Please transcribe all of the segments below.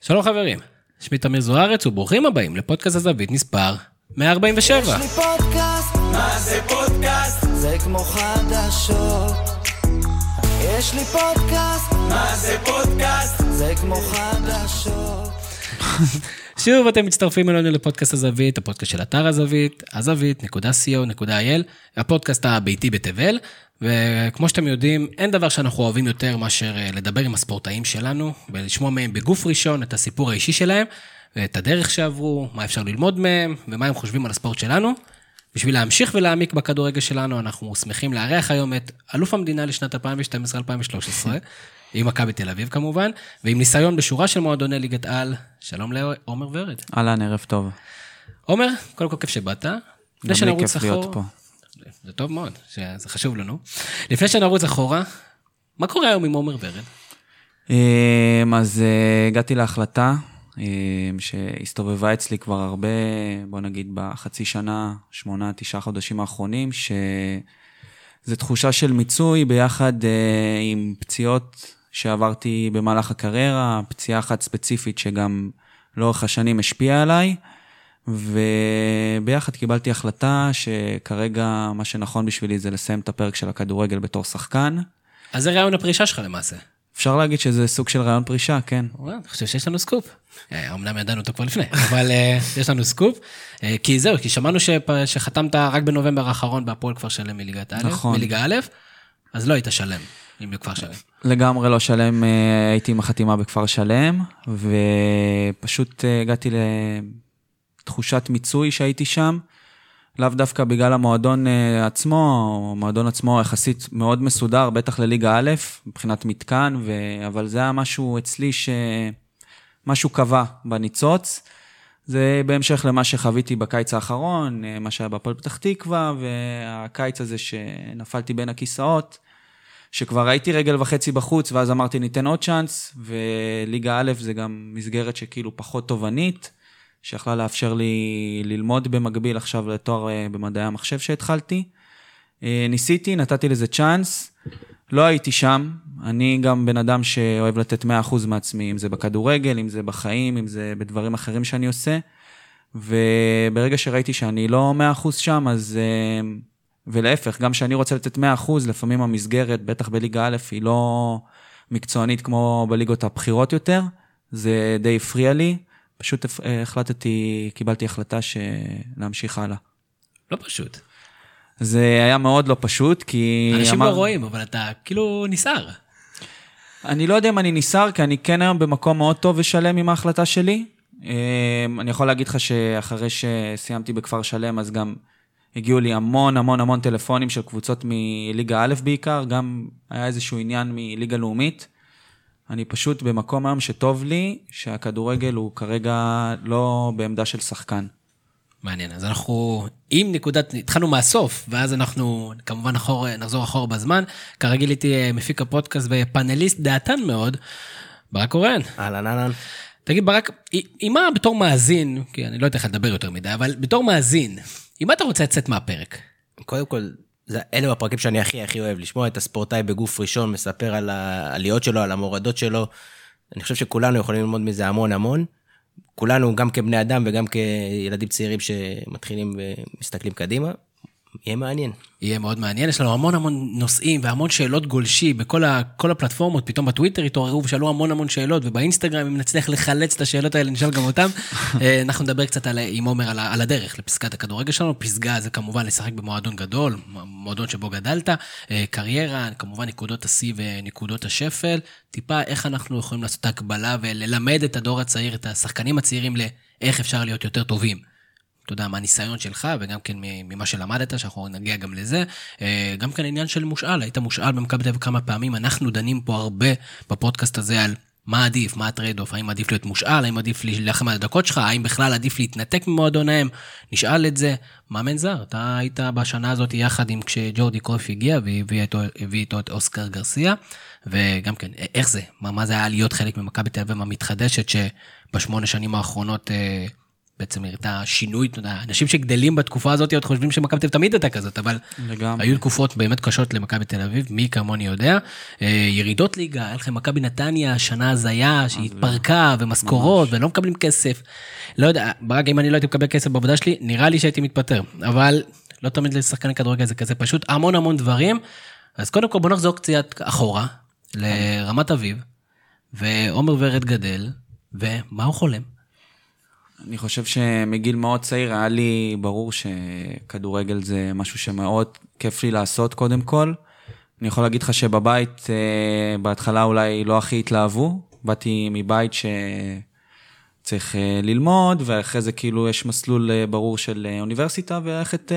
שלום חברים, שמי תמיר זוארץ וברוכים הבאים לפודקאסט הזווית מספר 147. יש לי פודקאסט, מה זה פודקאסט? זה כמו חדשות. יש לי פודקאסט, מה זה פודקאסט? זה כמו חדשות. שוב אתם מצטרפים אלינו לפודקאסט הזווית, הפודקאסט של אתר הזווית, הזווית.co.il, הפודקאסט הביתי בתבל, וכמו שאתם יודעים, אין דבר שאנחנו אוהבים יותר מאשר אה, לדבר עם הספורטאים שלנו, ולשמוע מהם בגוף ראשון את הסיפור האישי שלהם, ואת הדרך שעברו, מה אפשר ללמוד מהם, ומה הם חושבים על הספורט שלנו. בשביל להמשיך ולהעמיק בכדורגל שלנו, אנחנו שמחים לארח היום את אלוף המדינה לשנת 2012-2013, עם מכבי תל אביב כמובן, ועם ניסיון בשורה של מועדוני ליגת על. שלום לעומר ורד. אהלן, ערב טוב. עומר, קודם כל כיף שבאת. לפני גם לי שנרוץ כיף להיות אחורה- פה. זה טוב מאוד, זה חשוב לנו. לפני שנרוץ אחורה, מה קורה היום עם עומר ורד? אמ, אז אה, הגעתי להחלטה אמ, שהסתובבה אצלי כבר הרבה, בוא נגיד בחצי שנה, שמונה, תשעה חודשים האחרונים, שזה תחושה של מיצוי ביחד אה, עם פציעות שעברתי במהלך הקריירה, פציעה אחת ספציפית שגם לאורך השנים השפיעה עליי. וביחד קיבלתי החלטה שכרגע מה שנכון בשבילי זה לסיים את הפרק של הכדורגל בתור שחקן. אז זה ראיון הפרישה שלך למעשה. אפשר להגיד שזה סוג של ראיון פרישה, כן. אני חושב שיש לנו סקופ. אה, אמנם ידענו אותו כבר לפני, אבל אה, יש לנו סקופ. אה, כי זהו, כי שמענו שחתמת רק בנובמבר האחרון בהפועל כפר שלם מליגת א', נכון. מליגה א', אז לא היית שלם עם כפר שלם. לגמרי לא שלם, אה, הייתי עם החתימה בכפר שלם, ופשוט אה, הגעתי לתחושת מיצוי שהייתי שם. לאו דווקא בגלל המועדון אה, עצמו, המועדון עצמו יחסית מאוד מסודר, בטח לליגה א', מבחינת מתקן, ו... אבל זה היה משהו אצלי שמשהו קבע בניצוץ. זה בהמשך למה שחוויתי בקיץ האחרון, מה שהיה בהפועל פתח תקווה, והקיץ הזה שנפלתי בין הכיסאות. שכבר הייתי רגל וחצי בחוץ, ואז אמרתי ניתן עוד צ'אנס, וליגה א' זה גם מסגרת שכאילו פחות תובענית, שיכלה לאפשר לי ללמוד במקביל עכשיו לתואר אה, במדעי המחשב שהתחלתי. אה, ניסיתי, נתתי לזה צ'אנס, לא הייתי שם, אני גם בן אדם שאוהב לתת 100% מעצמי, אם זה בכדורגל, אם זה בחיים, אם זה בדברים אחרים שאני עושה, וברגע שראיתי שאני לא 100% שם, אז... אה, ולהפך, גם כשאני רוצה לתת 100%, לפעמים המסגרת, בטח בליגה א', היא לא מקצוענית כמו בליגות הבכירות יותר. זה די הפריע לי. פשוט אה, החלטתי, קיבלתי החלטה ש... להמשיך הלאה. לא פשוט. זה היה מאוד לא פשוט, כי... אנשים אמר- לא רואים, אבל אתה כאילו נסער. אני לא יודע אם אני נסער, כי אני כן היום במקום מאוד טוב ושלם עם ההחלטה שלי. אה, אני יכול להגיד לך שאחרי שסיימתי בכפר שלם, אז גם הגיעו לי המון המון המון טלפונים של קבוצות מליגה א' בעיקר, גם היה איזשהו עניין מליגה לאומית. אני פשוט במקום היום שטוב לי, שהכדורגל הוא כרגע לא בעמדה של שחקן. מעניין, אז אנחנו עם נקודת, התחלנו מהסוף, ואז אנחנו כמובן אחור, נחזור אחורה בזמן. כרגיל איתי אה, מפיק הפודקאסט ופאנליסט דעתן מאוד, ברק קורן. אהלן אהלן. תגיד ברק, עם מה בתור מאזין, כי אני לא אתן לך לדבר יותר מדי, אבל בתור מאזין, עם מה אתה רוצה לצאת מהפרק? קודם כל, זה, אלו הפרקים שאני הכי הכי אוהב, לשמוע את הספורטאי בגוף ראשון מספר על העליות שלו, על המורדות שלו. אני חושב שכולנו יכולים ללמוד מזה המון המון. כולנו, גם כבני אדם וגם כילדים צעירים שמתחילים ומסתכלים קדימה. יהיה מעניין. יהיה מאוד מעניין, יש לנו המון המון נושאים והמון שאלות גולשי בכל ה, כל הפלטפורמות, פתאום בטוויטר התעוררו ושאלו המון המון שאלות, ובאינסטגרם, אם נצליח לחלץ את השאלות האלה, נשאל גם אותם. אה, אנחנו נדבר קצת על, עם עומר על, על הדרך לפסגת הכדורגל שלנו, פסגה זה כמובן לשחק במועדון גדול, מועדון שבו גדלת, אה, קריירה, כמובן נקודות השיא ונקודות השפל, טיפה איך אנחנו יכולים לעשות את ההקבלה וללמד את הדור הצעיר, את השחקנים הצעירים לאיך אפשר להיות יותר טובים. אתה יודע, מהניסיון שלך, וגם כן ממה שלמדת, שאנחנו נגיע גם לזה. אה, גם כן עניין של מושאל, היית מושאל במכבי תל אביב כמה פעמים, אנחנו דנים פה הרבה בפודקאסט הזה על מה עדיף, מה ה trade off, האם עדיף להיות מושאל, האם עדיף להילחם על הדקות שלך, האם בכלל עדיף להתנתק ממועדון האם, נשאל את זה. מאמן זר, אתה היית בשנה הזאת יחד עם כשג'ורדי קרויף הגיע והביא איתו, איתו את אוסקר גרסיה, וגם כן, איך זה, מה, מה זה היה להיות חלק ממכבי תל אביב המתחדשת, שבשמונה שנים האחרונות אה, בעצם את השינוי, אתה יודע, אנשים שגדלים בתקופה הזאת עוד חושבים שמכבי תל אביב תמיד הייתה כזאת, אבל לגמרי. היו תקופות באמת קשות למכבי תל אביב, מי כמוני יודע. אה, ירידות ליגה, היה לכם מכבי נתניה, שנה הזיה שהתפרקה, ומשכורות, ולא מקבלים כסף. לא יודע, ברק, אם אני לא הייתי מקבל כסף בעבודה שלי, נראה לי שהייתי מתפטר. אבל לא תמיד לשחקני כדורגל זה כזה פשוט, המון המון דברים. אז קודם כל בוא נחזור קצת אחורה, לרמת אביב, ועומר ורד גדל, ומה הוא חולם? אני חושב שמגיל מאוד צעיר היה לי ברור שכדורגל זה משהו שמאוד כיף לי לעשות קודם כל. אני יכול להגיד לך שבבית, אה, בהתחלה אולי לא הכי התלהבו. באתי מבית שצריך אה, ללמוד, ואחרי זה כאילו יש מסלול אה, ברור של אוניברסיטה, וללכת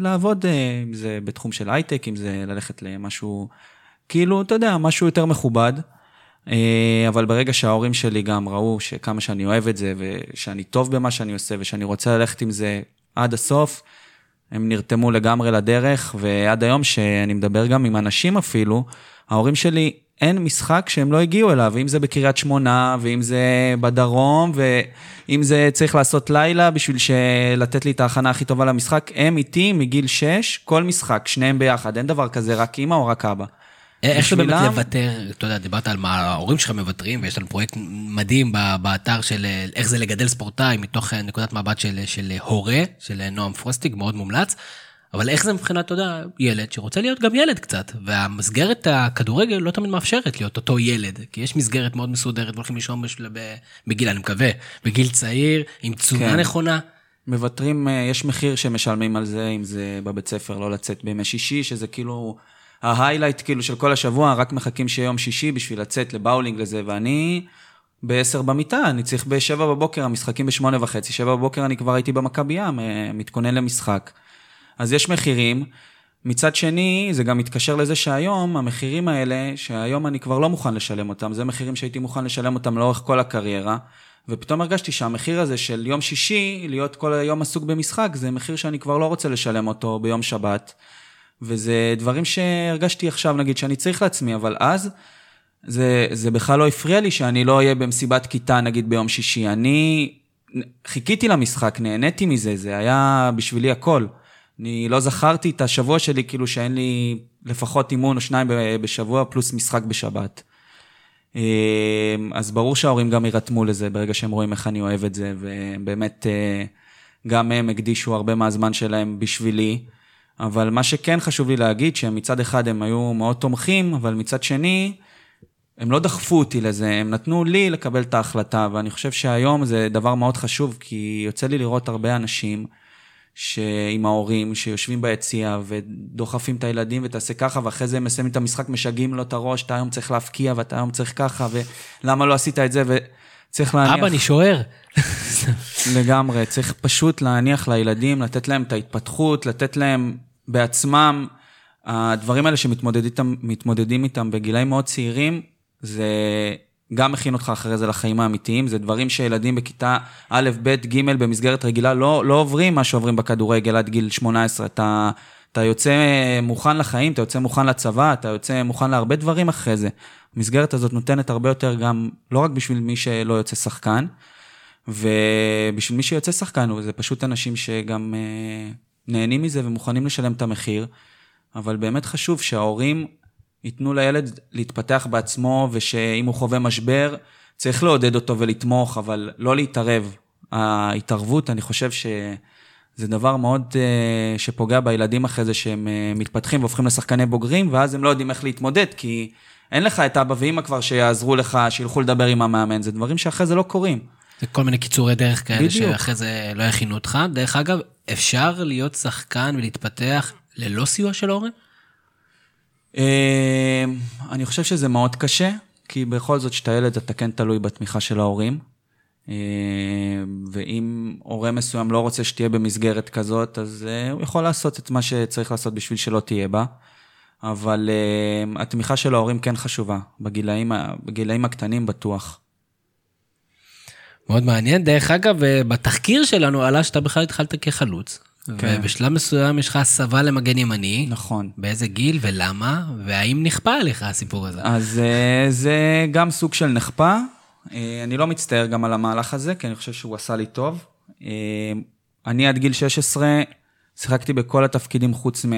לעבוד, אם זה בתחום של הייטק, אם זה ללכת למשהו, כאילו, אתה יודע, משהו יותר מכובד. אה, אבל ברגע שההורים שלי גם ראו שכמה שאני אוהב את זה, ושאני טוב במה שאני עושה, ושאני רוצה ללכת עם זה עד הסוף, הם נרתמו לגמרי לדרך, ועד היום שאני מדבר גם עם אנשים אפילו, ההורים שלי, אין משחק שהם לא הגיעו אליו, אם זה בקריית שמונה, ואם זה בדרום, ואם זה צריך לעשות לילה בשביל לתת לי את ההכנה הכי טובה למשחק, הם איתי מגיל 6, כל משחק, שניהם ביחד, אין דבר כזה, רק אימא או רק אבא. איך זה באמת לוותר, אתה יודע, דיברת על מה ההורים שלך מוותרים, ויש לנו פרויקט מדהים באתר של איך זה לגדל ספורטאי, מתוך נקודת מבט של, של הורה, של נועם פרוסטיק, מאוד מומלץ. אבל איך זה מבחינת, אתה יודע, ילד שרוצה להיות גם ילד קצת, והמסגרת הכדורגל לא תמיד מאפשרת להיות אותו ילד, כי יש מסגרת מאוד מסודרת, והולכים לישון בגיל, אני מקווה, בגיל צעיר, עם תזונה כן. נכונה. מוותרים, אה, יש מחיר שמשלמים על זה, אם זה בבית ספר, לא לצאת בימי שישי, שזה כאילו... ההיילייט כאילו של כל השבוע, רק מחכים שיהיה יום שישי בשביל לצאת לבאולינג לזה, ואני ב-10 במיטה, אני צריך ב-7 בבוקר, המשחקים ב-8 וחצי, 7 בבוקר אני כבר הייתי במכבי ים, אה, מתכונן למשחק. אז יש מחירים. מצד שני, זה גם מתקשר לזה שהיום, המחירים האלה, שהיום אני כבר לא מוכן לשלם אותם, זה מחירים שהייתי מוכן לשלם אותם לאורך כל הקריירה, ופתאום הרגשתי שהמחיר הזה של יום שישי, להיות כל היום עסוק במשחק, זה מחיר שאני כבר לא רוצה לשלם אותו ביום שבת. וזה דברים שהרגשתי עכשיו, נגיד, שאני צריך לעצמי, אבל אז זה, זה בכלל לא הפריע לי שאני לא אהיה במסיבת כיתה, נגיד, ביום שישי. אני חיכיתי למשחק, נהניתי מזה, זה היה בשבילי הכל. אני לא זכרתי את השבוע שלי, כאילו שאין לי לפחות אימון או שניים בשבוע, פלוס משחק בשבת. אמ, אז ברור שההורים גם יירתמו לזה ברגע שהם רואים איך אני אוהב את זה, ובאמת אה, גם הם הקדישו הרבה מהזמן שלהם בשבילי. אבל מה שכן חשוב לי להגיד, שמצד אחד הם היו מאוד תומכים, אבל מצד שני, הם לא דחפו אותי לזה, הם נתנו לי לקבל את ההחלטה, ואני חושב שהיום זה דבר מאוד חשוב, כי יוצא לי לראות הרבה אנשים עם ההורים שיושבים ביציע ודוחפים את הילדים ותעשה ככה, ואחרי זה הם מסיימים את המשחק, משגעים לו את הראש, אתה היום צריך להפקיע ואתה היום צריך ככה, ולמה לא עשית את זה, וצריך להניח... אבא, אני שוער. לגמרי, צריך פשוט להניח לילדים, לתת להם את ההתפתחות, לתת להם בעצמם, הדברים האלה שמתמודדים איתם בגילאים מאוד צעירים, זה גם מכין אותך אחרי זה לחיים האמיתיים, זה דברים שילדים בכיתה א', ב', ג', במסגרת רגילה לא, לא עוברים מה שעוברים בכדורגל עד גיל 18. אתה, אתה יוצא מוכן לחיים, אתה יוצא מוכן לצבא, אתה יוצא מוכן להרבה דברים אחרי זה. המסגרת הזאת נותנת הרבה יותר גם, לא רק בשביל מי שלא יוצא שחקן, ובשביל מי שיוצא שחקן, זה פשוט אנשים שגם אה, נהנים מזה ומוכנים לשלם את המחיר, אבל באמת חשוב שההורים ייתנו לילד להתפתח בעצמו, ושאם הוא חווה משבר, צריך לעודד אותו ולתמוך, אבל לא להתערב. ההתערבות, אני חושב שזה דבר מאוד uh, שפוגע בילדים אחרי זה שהם uh, מתפתחים והופכים לשחקני בוגרים, ואז הם לא יודעים איך להתמודד, כי אין לך את אבא ואמא כבר שיעזרו לך, שילכו לדבר עם המאמן, זה דברים שאחרי זה לא קורים. זה כל מיני קיצורי דרך כאלה בדיוק. שאחרי זה לא יכינו אותך. דרך אגב, אפשר להיות שחקן ולהתפתח ללא סיוע של ההורים? אה, אני חושב שזה מאוד קשה, כי בכל זאת שאתה ילד אתה כן תלוי בתמיכה של ההורים. אה, ואם הורה מסוים לא רוצה שתהיה במסגרת כזאת, אז אה, הוא יכול לעשות את מה שצריך לעשות בשביל שלא תהיה בה. אבל התמיכה של ההורים כן חשובה, בגילאים, בגילאים הקטנים בטוח. מאוד מעניין. דרך אגב, בתחקיר שלנו עלה שאתה בכלל התחלת כחלוץ. כן. ובשלב מסוים יש לך הסבה למגן ימני. נכון. באיזה גיל ולמה, והאם נכפה עליך הסיפור הזה? אז אה, זה גם סוג של נכפה. אה, אני לא מצטער גם על המהלך הזה, כי אני חושב שהוא עשה לי טוב. אה, אני עד גיל 16 שיחקתי בכל התפקידים חוץ מ...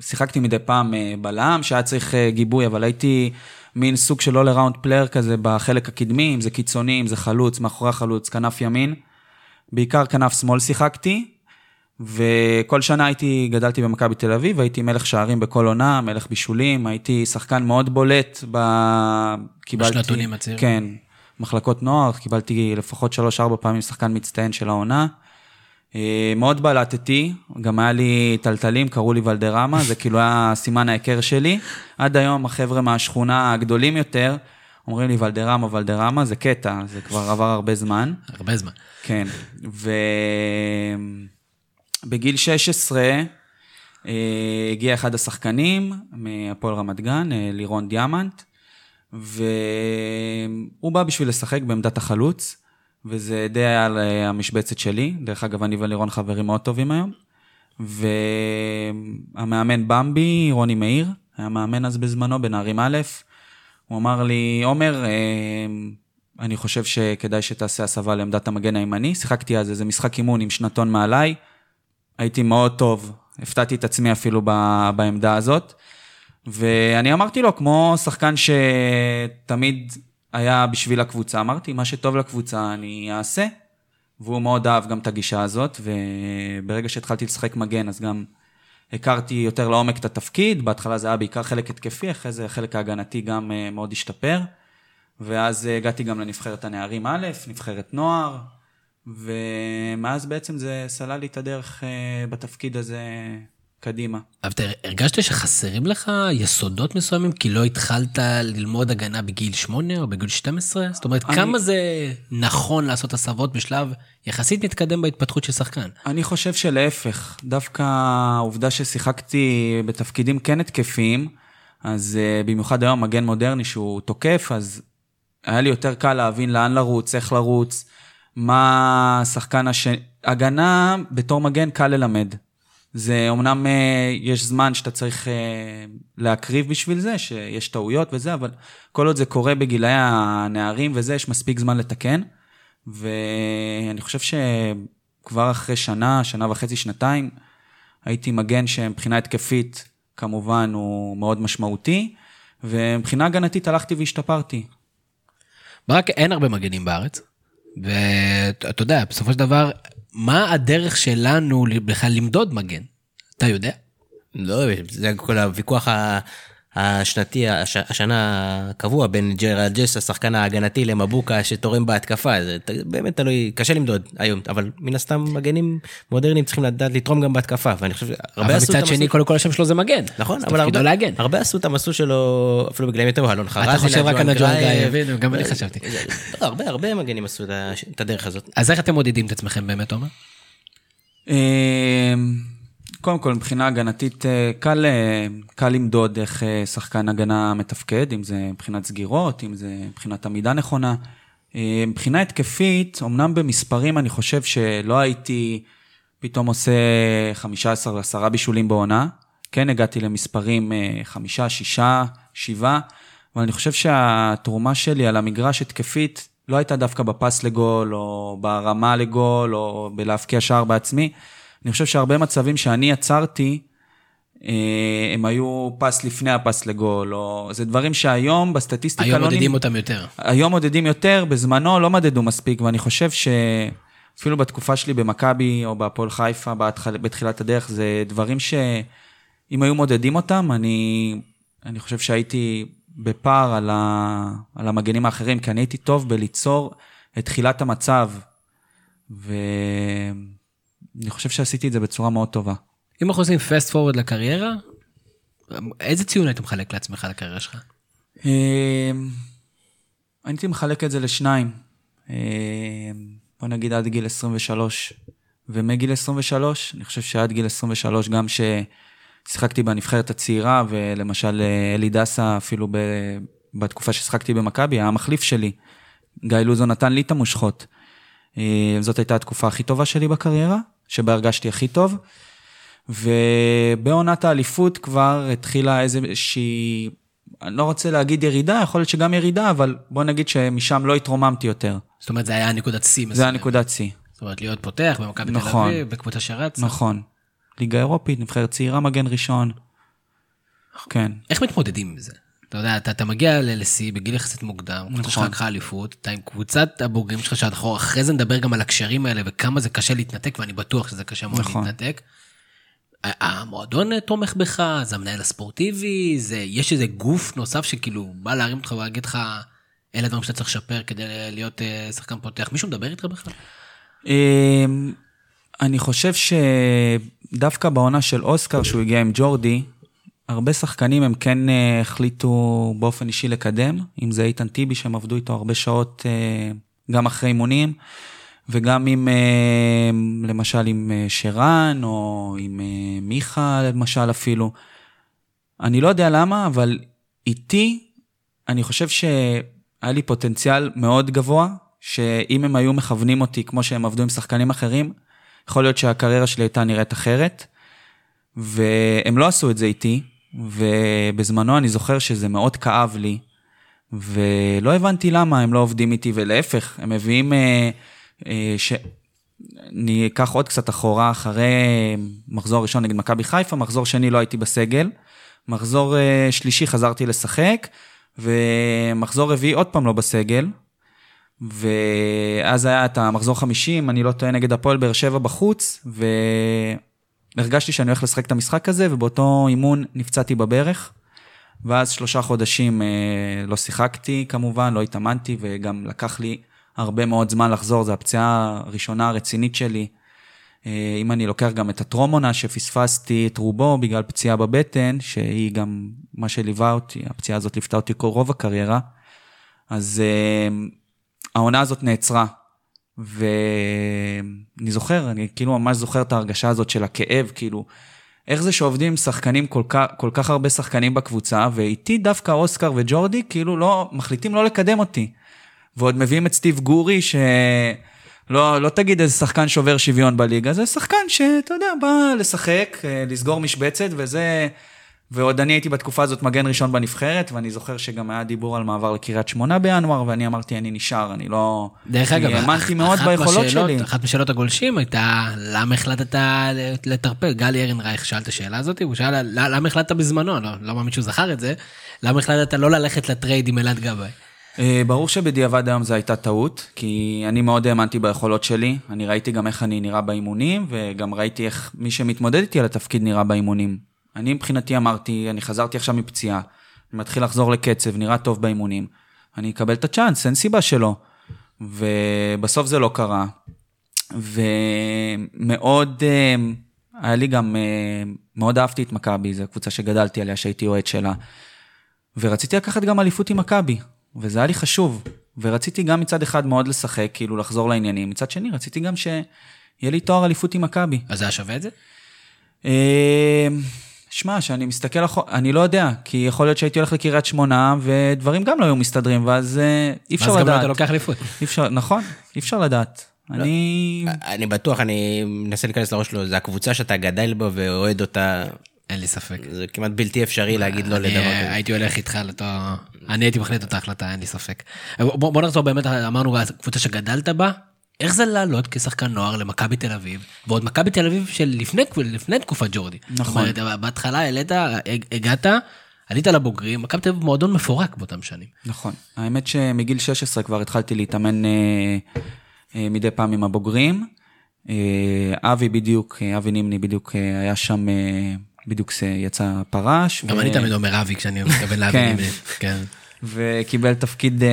שיחקתי מדי פעם אה, בלם, שהיה צריך אה, גיבוי, אבל הייתי מין סוג של all around player כזה בחלק הקדמי, אם זה קיצוני, אם זה חלוץ, מאחורי החלוץ, כנף ימין. בעיקר כנף שמאל שיחקתי, וכל שנה הייתי, גדלתי במכבי תל אביב, הייתי מלך שערים בכל עונה, מלך בישולים, הייתי שחקן מאוד בולט ב... קיבלתי... בשנתונים הצעירים. כן, מחלקות נוער, קיבלתי לפחות שלוש-ארבע פעמים שחקן מצטיין של העונה. אה, מאוד בלטתי, גם היה לי טלטלים, קראו לי ולדרמה, זה כאילו היה סימן ההיכר שלי. עד היום החבר'ה מהשכונה הגדולים יותר, אומרים לי ולדרמה, ולדרמה, זה קטע, זה כבר עבר הרבה זמן. הרבה זמן. כן, ובגיל 16 אה, הגיע אחד השחקנים מהפועל רמת גן, אה, לירון דיאמנט, והוא בא בשביל לשחק בעמדת החלוץ. וזה די היה על אה, המשבצת שלי. דרך אגב, אני ולירון חברים מאוד טובים היום. והמאמן במבי, רוני מאיר, היה מאמן אז בזמנו בנערים א', הוא אמר לי, עומר, אה, אני חושב שכדאי שתעשה הסבה לעמדת המגן הימני. שיחקתי אז איזה משחק אימון עם שנתון מעליי, הייתי מאוד טוב, הפתעתי את עצמי אפילו בעמדה הזאת. ואני אמרתי לו, כמו שחקן שתמיד היה בשביל הקבוצה. אמרתי, מה שטוב לקבוצה אני אעשה. והוא מאוד אהב גם את הגישה הזאת, וברגע שהתחלתי לשחק מגן, אז גם הכרתי יותר לעומק את התפקיד. בהתחלה זה היה בעיקר חלק התקפי, אחרי זה החלק ההגנתי גם אה, מאוד השתפר. ואז הגעתי גם לנבחרת הנערים א', נבחרת נוער, ומאז בעצם זה סלל לי את הדרך אה, בתפקיד הזה קדימה. אבל אתה הרגשת שחסרים לך יסודות מסוימים כי לא התחלת ללמוד הגנה בגיל 8 או בגיל 12? זאת אומרת, אני... כמה זה נכון לעשות הסבות בשלב יחסית מתקדם בהתפתחות של שחקן? אני חושב שלהפך, דווקא העובדה ששיחקתי בתפקידים כן התקפיים, אז uh, במיוחד היום מגן מודרני שהוא תוקף, אז היה לי יותר קל להבין לאן לרוץ, איך לרוץ, מה שחקן השני... הגנה בתור מגן קל ללמד. זה אומנם אה, יש זמן שאתה צריך אה, להקריב בשביל זה, שיש טעויות וזה, אבל כל עוד זה קורה בגילאי הנערים וזה, יש מספיק זמן לתקן. ואני חושב שכבר אחרי שנה, שנה וחצי, שנתיים, הייתי מגן שמבחינה התקפית, כמובן, הוא מאוד משמעותי, ומבחינה הגנתית הלכתי והשתפרתי. ברק, אין הרבה מגנים בארץ, ואתה יודע, בסופו של דבר, מה הדרך שלנו בכלל למדוד מגן? אתה יודע? לא, זה כל הוויכוח השנתי, הש, השנה הקבוע בין ג'רלד ג'ס, השחקן ההגנתי, למבוקה שתורם בהתקפה, זה באמת תלוי, קשה למדוד היום, אבל מן הסתם מגנים מודרניים צריכים לדעת לתרום גם בהתקפה, ואני חושב שהרבה עשו את המסלול... אבל מצד שני, קודם כל השם שלו זה מגן. נכון, אבל הרבה, להגן. הרבה עשו את המסלול שלו, אפילו בגללים יותר, אלון חרזי, אתה חושב רק על הג'ואן גיא, גם אני חשבתי. לא, הרבה, הרבה מגנים עשו את הדרך הזאת. אז איך אתם מודדים את עצמכם באמת, עומר? קודם כל, מבחינה הגנתית, אה, קל, אה, קל למדוד איך אה, שחקן הגנה מתפקד, אם זה מבחינת סגירות, אם זה מבחינת עמידה נכונה. מבחינה התקפית, אמנם במספרים אני חושב שלא הייתי פתאום עושה 15-10 בישולים בעונה. כן הגעתי למספרים 5, 6, 7, אבל אני חושב שהתרומה שלי על המגרש התקפית לא הייתה דווקא בפס לגול, או ברמה לגול, או בלהבקיע שער בעצמי. אני חושב שהרבה מצבים שאני יצרתי, אה, הם היו פס לפני הפס לגול, או זה דברים שהיום בסטטיסטיקה היום לא... היום מודדים אותם יותר. היום מודדים יותר, בזמנו לא מדדו מספיק, ואני חושב שאפילו בתקופה שלי במכבי או בהפועל חיפה, בתחיל... בתחילת הדרך, זה דברים שאם היו מודדים אותם, אני, אני חושב שהייתי בפער על, ה... על המגנים האחרים, כי אני הייתי טוב בליצור את תחילת המצב. ו... אני חושב שעשיתי את זה בצורה מאוד טובה. אם אנחנו עושים פסט פורוורד לקריירה, איזה ציון היית מחלק לעצמך לקריירה שלך? אמ, הייתי מחלק את זה לשניים. אמ, בוא נגיד עד גיל 23. ומגיל 23, אני חושב שעד גיל 23, גם ששיחקתי בנבחרת הצעירה, ולמשל אה, אלי דסה, אפילו ב... בתקופה ששיחקתי במכבי, היה המחליף שלי. גיא לוזון נתן לי את המושכות. אמ, זאת הייתה התקופה הכי טובה שלי בקריירה. שבה הרגשתי הכי טוב. ובעונת האליפות כבר התחילה איזושהי, אני לא רוצה להגיד ירידה, יכול להיות שגם ירידה, אבל בוא נגיד שמשם לא התרוממתי יותר. זאת אומרת, זה היה נקודת שיא. זה היה נקודת שיא. זאת אומרת, להיות פותח במכבי תל נכון. אביב, בקבוצה שרץ. נכון. ליגה אירופית, נבחרת צעירה, מגן ראשון. כן. איך מתמודדים עם זה? אתה יודע, אתה, אתה מגיע לשיא בגיל יחסית מוקדם, קבוצה שלך נכון. לקחה אליפות, אתה עם קבוצת הבוגרים שלך שעד אחורה, אחרי זה נדבר גם על הקשרים האלה וכמה זה קשה להתנתק, ואני בטוח שזה קשה מאוד נכון. להתנתק. המועדון אה, תומך בך, זה המנהל הספורטיבי, זה, יש איזה גוף נוסף שכאילו בא להרים אותך ולהגיד לך, אלה הדברים שאתה צריך לשפר כדי להיות אה, שחקן פותח. מישהו מדבר איתך בכלל? אמ, אני חושב שדווקא בעונה של אוסקר, שהוא הגיע עם ג'ורדי, הרבה שחקנים הם כן אה, החליטו באופן אישי לקדם, אם זה איתן טיבי שהם עבדו איתו הרבה שעות אה, גם אחרי אימונים, וגם עם, אה, למשל עם שרן, או עם מיכה למשל אפילו. אני לא יודע למה, אבל איתי, אני חושב שהיה לי פוטנציאל מאוד גבוה, שאם הם היו מכוונים אותי כמו שהם עבדו עם שחקנים אחרים, יכול להיות שהקריירה שלי הייתה נראית אחרת. והם לא עשו את זה איתי, ובזמנו אני זוכר שזה מאוד כאב לי, ולא הבנתי למה הם לא עובדים איתי, ולהפך, הם מביאים... אה, אה, ש... אני אקח עוד קצת אחורה, אחרי מחזור ראשון נגד מכבי חיפה, מחזור שני לא הייתי בסגל, מחזור אה, שלישי חזרתי לשחק, ומחזור רביעי עוד פעם לא בסגל, ואז היה את המחזור 50, אני לא טועה, נגד הפועל באר שבע בחוץ, והרגשתי שאני הולך לשחק את המשחק הזה, ובאותו אימון נפצעתי בברך. ואז שלושה חודשים אה, לא שיחקתי כמובן, לא התאמנתי, וגם לקח לי הרבה מאוד זמן לחזור, זו הפציעה הראשונה הרצינית שלי. אה, אם אני לוקח גם את הטרומונה, שפספסתי את רובו בגלל פציעה בבטן, שהיא גם מה שליווה אותי, הפציעה הזאת ליוותה אותי כל רוב הקריירה, אז אה, העונה הזאת נעצרה. ואני זוכר, אני כאילו ממש זוכר את ההרגשה הזאת של הכאב, כאילו, איך זה שעובדים שחקנים, כל כך, כל כך הרבה שחקנים בקבוצה, ואיתי דווקא אוסקר וג'ורדי, כאילו לא, מחליטים לא לקדם אותי. ועוד מביאים את סטיב גורי, שלא לא תגיד איזה שחקן שובר שוויון בליגה, זה שחקן שאתה יודע, בא לשחק, אה, לסגור משבצת, וזה... ועוד אני הייתי בתקופה הזאת מגן ראשון בנבחרת, ואני זוכר שגם היה דיבור על מעבר לקריית שמונה בינואר, ואני אמרתי, אני נשאר, אני לא... דרך אגב, האמנתי מאוד אחת ביכולות מהשאלות- שלי. אחת משאלות הגולשים הייתה, למה החלטת לטרפד? גלי ארנרייך שאל את השאלה הזאת, והוא שאל, "ל- למה החלטת בזמנו? לא לא מאמין שהוא זכר את זה. למה החלטת לא ללכת ל trade עם אלעד גבאי? אה, ברור שבדיעבד היום זו הייתה טעות, כי אני מאוד האמנתי ביכולות שלי. אני ראיתי גם איך אני נראה באימונים, וגם ראיתי איך מי שמתמודד איתי על התפקיד נראה באימונים. אני מבחינתי אמרתי, אני חזרתי עכשיו מפציעה, אני מתחיל לחזור לקצב, נראה טוב באימונים. אני אקבל את הצ'אנס, אין סיבה שלא. ובסוף זה לא קרה. ומאוד, אה, היה לי גם, אה, מאוד אהבתי את מכבי, זו קבוצה שגדלתי עליה, שהייתי אוהד שלה. ורציתי לקחת גם אליפות עם מכבי, וזה היה לי חשוב. ורציתי גם מצד אחד מאוד לשחק, כאילו לחזור לעניינים, מצד שני רציתי גם שיהיה לי תואר אליפות עם מכבי. אז זה היה שווה את זה? אה, שמע, שאני מסתכל אחורה, אני לא יודע, כי יכול להיות שהייתי הולך לקריית שמונה, ודברים גם לא היו מסתדרים, ואז אה, אי אפשר אז גם לא לדעת. אתה לוקח אליפות. נכון, אי אפשר לדעת. אני... אני בטוח, אני מנסה להיכנס לראש שלו, זה הקבוצה שאתה גדל בה ואוהד אותה, אין לי ספק. זה כמעט בלתי אפשרי להגיד לא לדבר אה, כזה. הייתי הולך איתך לאותו... אני הייתי מחליט אותה החלטה, אין לי ספק. בוא בוא נחזור באמת, אמרנו, הקבוצה שגדלת בה, איך זה לעלות כשחקן נוער למכבי תל אביב, ועוד מכבי תל אביב של לפני, לפני תקופת ג'ורדי. נכון. זאת אומרת, בהתחלה העלית, הג- הגעת, עלית לבוגרים, מכבי תל אביב מועדון מפורק באותם שנים. נכון. האמת שמגיל 16 כבר התחלתי להתאמן אה, אה, מדי פעם עם הבוגרים. אה, אבי בדיוק, אבי נימני בדיוק אה, היה שם, אה, בדיוק זה יצא פרש. גם ו- אני תמיד אומר אבי כשאני מתכוון להבין. כן. כן. וקיבל תפקיד אה,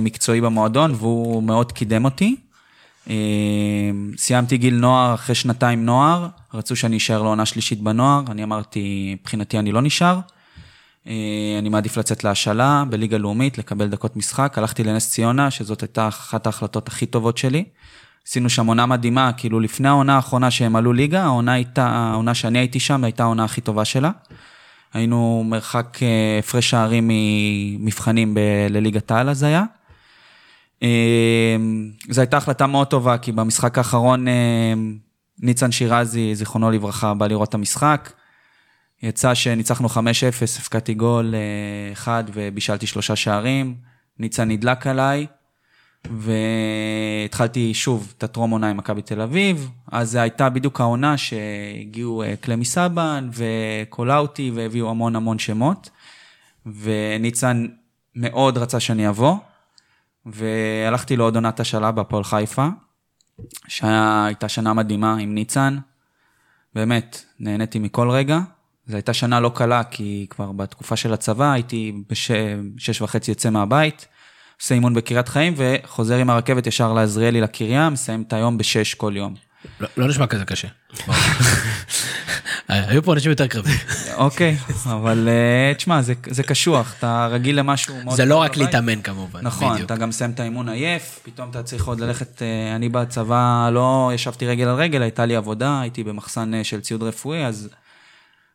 מקצועי במועדון, והוא מאוד קידם אותי. אה, סיימתי גיל נוער אחרי שנתיים נוער, רצו שאני אשאר לעונה שלישית בנוער, אני אמרתי, מבחינתי אני לא נשאר. אה, אני מעדיף לצאת להשאלה בליגה לאומית, לקבל דקות משחק. הלכתי לנס ציונה, שזאת הייתה אחת ההחלטות הכי טובות שלי. עשינו שם עונה מדהימה, כאילו לפני העונה האחרונה שהם עלו ליגה, העונה הייתה, העונה שאני הייתי שם הייתה העונה הכי טובה שלה. היינו מרחק אה, הפרש שערים ממבחנים ב- לליגת העל אז היה. אה, זו הייתה החלטה מאוד טובה, כי במשחק האחרון אה, ניצן שירזי, זיכרונו לברכה, בא לראות את המשחק. יצא שניצחנו 5-0, הפקדתי גול אה, אחד ובישלתי שלושה שערים. ניצן נדלק עליי, והתחלתי שוב את הטרום עונה עם מכבי תל אביב, אז זו הייתה בדיוק העונה שהגיעו אה, קלמי סבן וקולאוטי והביאו המון המון שמות, וניצן מאוד רצה שאני אבוא, והלכתי לעוד עונת השאלה בהפועל חיפה, שהייתה שנה מדהימה עם ניצן, באמת, נהניתי מכל רגע. זו הייתה שנה לא קלה, כי כבר בתקופה של הצבא הייתי בשש וחצי יוצא מהבית, עושה אימון בקריית חיים, וחוזר עם הרכבת ישר לעזריאלי לקריה, מסיים את היום בשש כל יום. לא, לא נשמע כזה קשה. היו פה אנשים יותר קרבים. אוקיי, אבל אה, תשמע, זה, קשוח, אתה רגיל למשהו מאוד... זה לא רק להתאמן כמובן, נכון. אתה גם מסיים את האימון עייף, פתאום אתה צריך עוד ללכת, אה, אני בצבא לא ישבתי רגל על רגל, הייתה לי עבודה, הייתי במחסן אה, של ציוד רפואי, אז,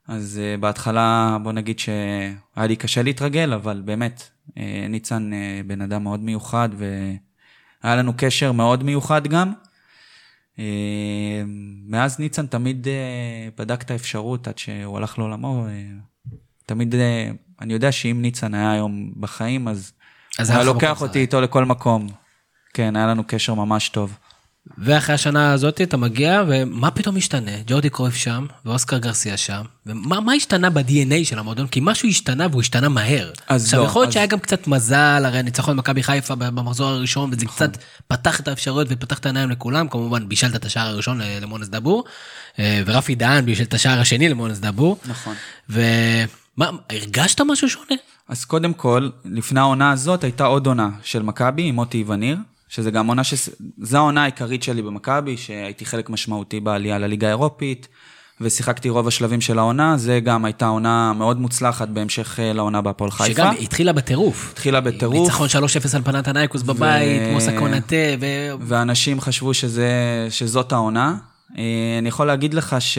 אז בהתחלה בוא נגיד שהיה לי קשה להתרגל, אבל באמת, ניצן בן אדם מאוד מיוחד, והיה לנו קשר מאוד מיוחד גם. אה, מאז ניצן תמיד אה, בדק את האפשרות עד שהוא הלך לעולמו. אה, תמיד, אני יודע שאם ניצן היה היום בחיים, אז, אז הוא היה לוקח אותי איתו לכל מקום. כן, היה לנו קשר ממש טוב. ואחרי השנה הזאת אתה מגיע, ומה פתאום השתנה? ג'ורדי קרויף שם, ואוסקר גרסיה שם, ומה השתנה ב-DNA של המועדון? כי משהו השתנה והוא השתנה מהר. אז עכשיו, לא, יכול להיות אז... שהיה גם קצת מזל, הרי ניצחון מכבי חיפה במחזור הראשון, וזה נכון. קצת פתח את האפשרויות ופתח את העיניים לכולם, כמובן בישלת את השער הראשון למונס דבור, אה, ורפי דהן בישל את השער השני למונס דבור. נכון. ומה, הרגשת משהו שונה? אז קודם כל, לפני העונה הזאת הייתה עוד עונה של מכבי עם מוטי וניר. שזה גם עונה, ש... זו העונה העיקרית שלי במכבי, שהייתי חלק משמעותי בעלייה לליגה האירופית, ושיחקתי רוב השלבים של העונה, זה גם הייתה עונה מאוד מוצלחת בהמשך אה, לעונה בהפועל חיפה. שגם התחילה בטירוף. התחילה בטירוף. ניצחון 3-0 על פנת הנייקוס ו... בבית, מוסה קונטה, ו... ואנשים חשבו שזה, שזאת העונה. אה, אני יכול להגיד לך ש...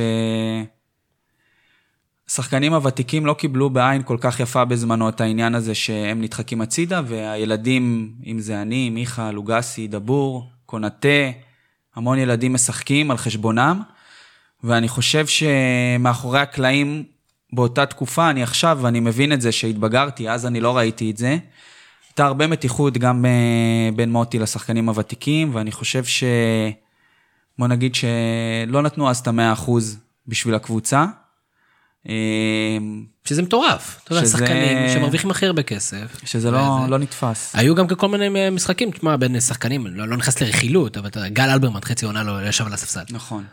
השחקנים הוותיקים לא קיבלו בעין כל כך יפה בזמנו את העניין הזה שהם נדחקים הצידה, והילדים, אם זה אני, מיכה, לוגסי, דבור, קונטה, המון ילדים משחקים על חשבונם, ואני חושב שמאחורי הקלעים באותה תקופה, אני עכשיו, ואני מבין את זה שהתבגרתי, אז אני לא ראיתי את זה. הייתה הרבה מתיחות גם אה, בין מוטי לשחקנים הוותיקים, ואני חושב ש... בוא נגיד שלא נתנו אז את המאה אחוז בשביל הקבוצה. אמ, שזה מטורף, אתה יודע, שחקנים שמרוויחים הכי הרבה כסף. שזה לא, לא נתפס. היו גם כל מיני משחקים, תשמע, בין שחקנים, לא, לא נכנס לרכילות, אבל אתה יודע, גל אלברמן חצי עונה לא ישב על הספסל. נכון.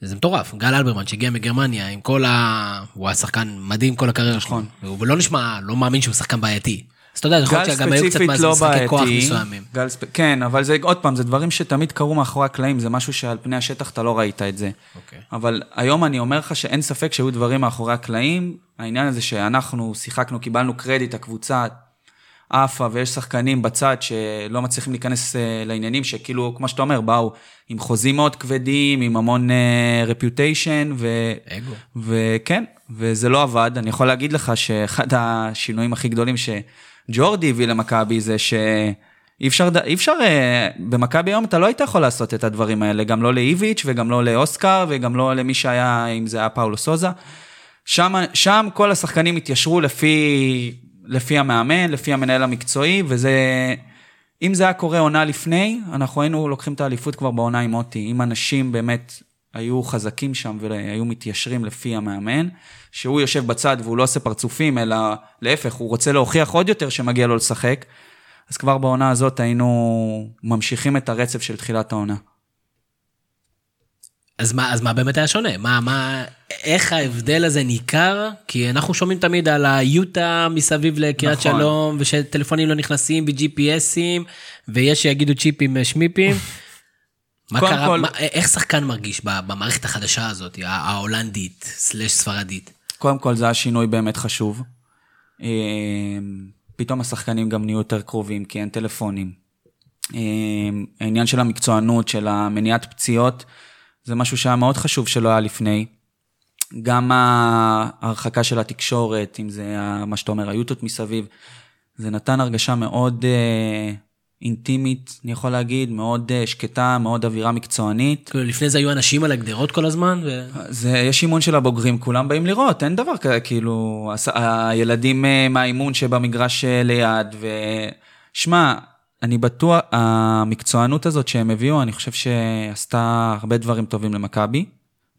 זה מטורף, גל אלברמן שהגיע מגרמניה עם כל ה... הוא היה שחקן מדהים כל הקריירה שלו. נכון. הוא לא נשמע, לא מאמין שהוא שחקן בעייתי. אז אתה יודע, יכול להיות שגם היו קצת לא משחקי כוח מסוימים. ספ... כן, אבל זה, עוד פעם, זה דברים שתמיד קרו מאחורי הקלעים, זה משהו שעל פני השטח אתה לא ראית את זה. Okay. אוקיי. אבל היום אני אומר לך שאין ספק שהיו דברים מאחורי הקלעים, העניין הזה שאנחנו שיחקנו, קיבלנו קרדיט, הקבוצה עפה, ויש שחקנים בצד שלא מצליחים להיכנס אה, לעניינים, שכאילו, כמו שאתה אומר, באו עם חוזים מאוד כבדים, עם המון רפיוטיישן, uh, ו... אגו. וכן, וזה לא עבד. אני יכול להגיד לך שאחד השינויים הכי גדולים ש... ג'ורדי הביא למכבי זה שאי אפשר, אי אפשר, אה, במכבי היום אתה לא היית יכול לעשות את הדברים האלה, גם לא לאיביץ' וגם לא לאוסקר וגם לא למי שהיה, אם זה היה פאולו סוזה. שם, שם כל השחקנים התיישרו לפי, לפי המאמן, לפי המנהל המקצועי, וזה... אם זה היה קורה עונה לפני, אנחנו היינו לוקחים את האליפות כבר בעונה עם מוטי. אם אנשים באמת היו חזקים שם והיו מתיישרים לפי המאמן, שהוא יושב בצד והוא לא עושה פרצופים, אלא להפך, הוא רוצה להוכיח עוד יותר שמגיע לו לשחק, אז כבר בעונה הזאת היינו ממשיכים את הרצף של תחילת העונה. אז מה, אז מה באמת היה שונה? מה, מה, איך ההבדל הזה ניכר? כי אנחנו שומעים תמיד על היוטה מסביב לקריית נכון. שלום, ושטלפונים לא נכנסים ב-GPSים, ויש שיגידו צ'יפים שמיפים. מה קרה, כל... מה, איך שחקן מרגיש במערכת החדשה הזאת, ההולנדית, סלש ספרדית? קודם כל זה היה שינוי באמת חשוב. אה, פתאום השחקנים גם נהיו יותר קרובים, כי אין טלפונים. אה, העניין של המקצוענות, של המניעת פציעות, זה משהו שהיה מאוד חשוב שלא היה לפני. גם ההרחקה של התקשורת, אם זה מה שאתה אומר, היוטות מסביב, זה נתן הרגשה מאוד אה, אינטימית, אני יכול להגיד, מאוד אה, שקטה, מאוד אווירה מקצוענית. כאילו, לפני זה היו אנשים על הגדרות כל הזמן? ו... זה, יש אימון של הבוגרים, כולם באים לראות, אין דבר כזה, כאילו, הילדים אה, מהאימון שבמגרש אה, ליד, ו... שמע, אני בטוח, המקצוענות הזאת שהם הביאו, אני חושב שעשתה הרבה דברים טובים למכבי.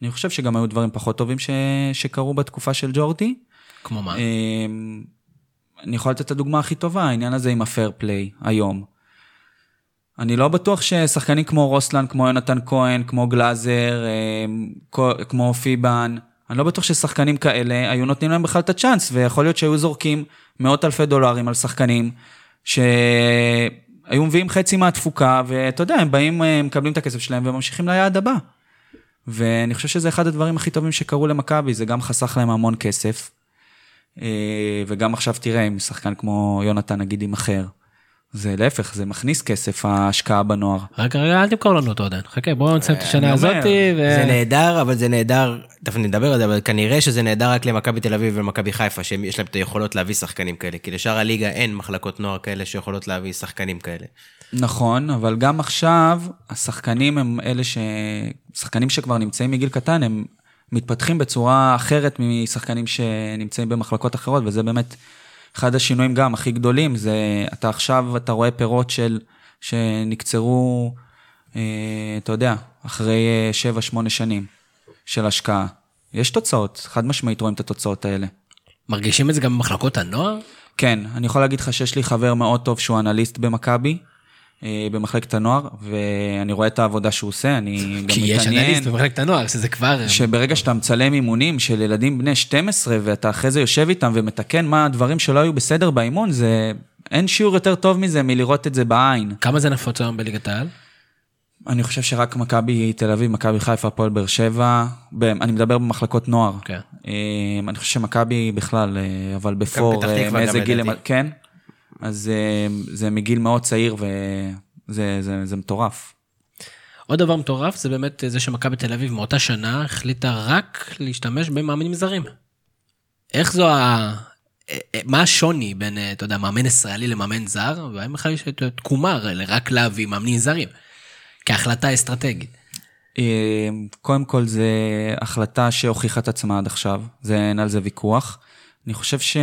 אני חושב שגם היו דברים פחות טובים ש... שקרו בתקופה של ג'ורטי. כמו מה? אמ, אני יכול לתת את הדוגמה הכי טובה, העניין הזה עם הפייר פליי, היום. אני לא בטוח ששחקנים כמו רוסלן, כמו יונתן כהן, כמו גלאזר, אמ, כמו פיבן, אני לא בטוח ששחקנים כאלה היו נותנים להם בכלל את הצ'אנס, ויכול להיות שהיו זורקים מאות אלפי דולרים על שחקנים, שהיו מביאים חצי מהתפוקה, ואתה יודע, הם באים, הם מקבלים את הכסף שלהם וממשיכים ליעד הבא. ואני חושב שזה אחד הדברים הכי טובים שקרו למכבי, זה גם חסך להם המון כסף. אה, וגם עכשיו תראה, עם שחקן כמו יונתן נגיד עם אחר. זה להפך, זה מכניס כסף ההשקעה בנוער. רגע, רגע, אל תמכור לנו אותו עדיין. חכה, בואו נסיים את השנה הזאת. זה נהדר, אבל זה נהדר, תכף נדבר על זה, אבל כנראה שזה נהדר רק למכבי תל אביב ולמכבי חיפה, שיש להם את היכולות להביא שחקנים כאלה, כי לשאר הליגה אין מחלקות נוער כאלה שיכולות להביא שחקנים כאלה. נכון, אבל גם עכשיו, השחקנים הם אלה ש... שחקנים שכבר נמצאים מגיל קטן, הם מתפתחים בצורה אחרת משחקנים שנמצאים במחלקות אחרות, וזה באמת אחד השינויים גם הכי גדולים, זה אתה עכשיו, אתה רואה פירות של, שנקצרו, אה, אתה יודע, אחרי 7-8 אה, שנים של השקעה. יש תוצאות, חד משמעית רואים את התוצאות האלה. מרגישים את זה גם במחלקות הנוער? כן, אני יכול להגיד לך שיש לי חבר מאוד טוב שהוא אנליסט במכבי, במחלקת הנוער, ואני רואה את העבודה שהוא עושה, אני גם מתעניין. כי יש אנליסט במחלקת הנוער, שזה כבר... שברגע שאתה מצלם אימונים של ילדים בני 12, ואתה אחרי זה יושב איתם ומתקן מה הדברים שלא היו בסדר באימון, זה... אין שיעור יותר טוב מזה מלראות את זה בעין. כמה זה נפוץ היום בליגת העל? אני חושב שרק מכבי תל אביב, מכבי חיפה, הפועל באר שבע, אני מדבר במחלקות נוער. כן. אה, אני חושב שמכבי בכלל, אה, אבל בפור, מאיזה גיל... כן. אז אה, זה מגיל מאוד צעיר וזה זה, זה מטורף. עוד דבר מטורף זה באמת זה שמכבי תל אביב מאותה שנה החליטה רק להשתמש במאמנים זרים. איך זו ה... אה, אה, מה השוני בין, אתה יודע, מאמן ישראלי למאמן זר, והאם בכלל יש תקומה רק להביא מאמנים זרים, כהחלטה אסטרטגית? קודם כל זה החלטה שהוכיחה את עצמה עד עכשיו, זה אין על זה ויכוח. אני חושב ש...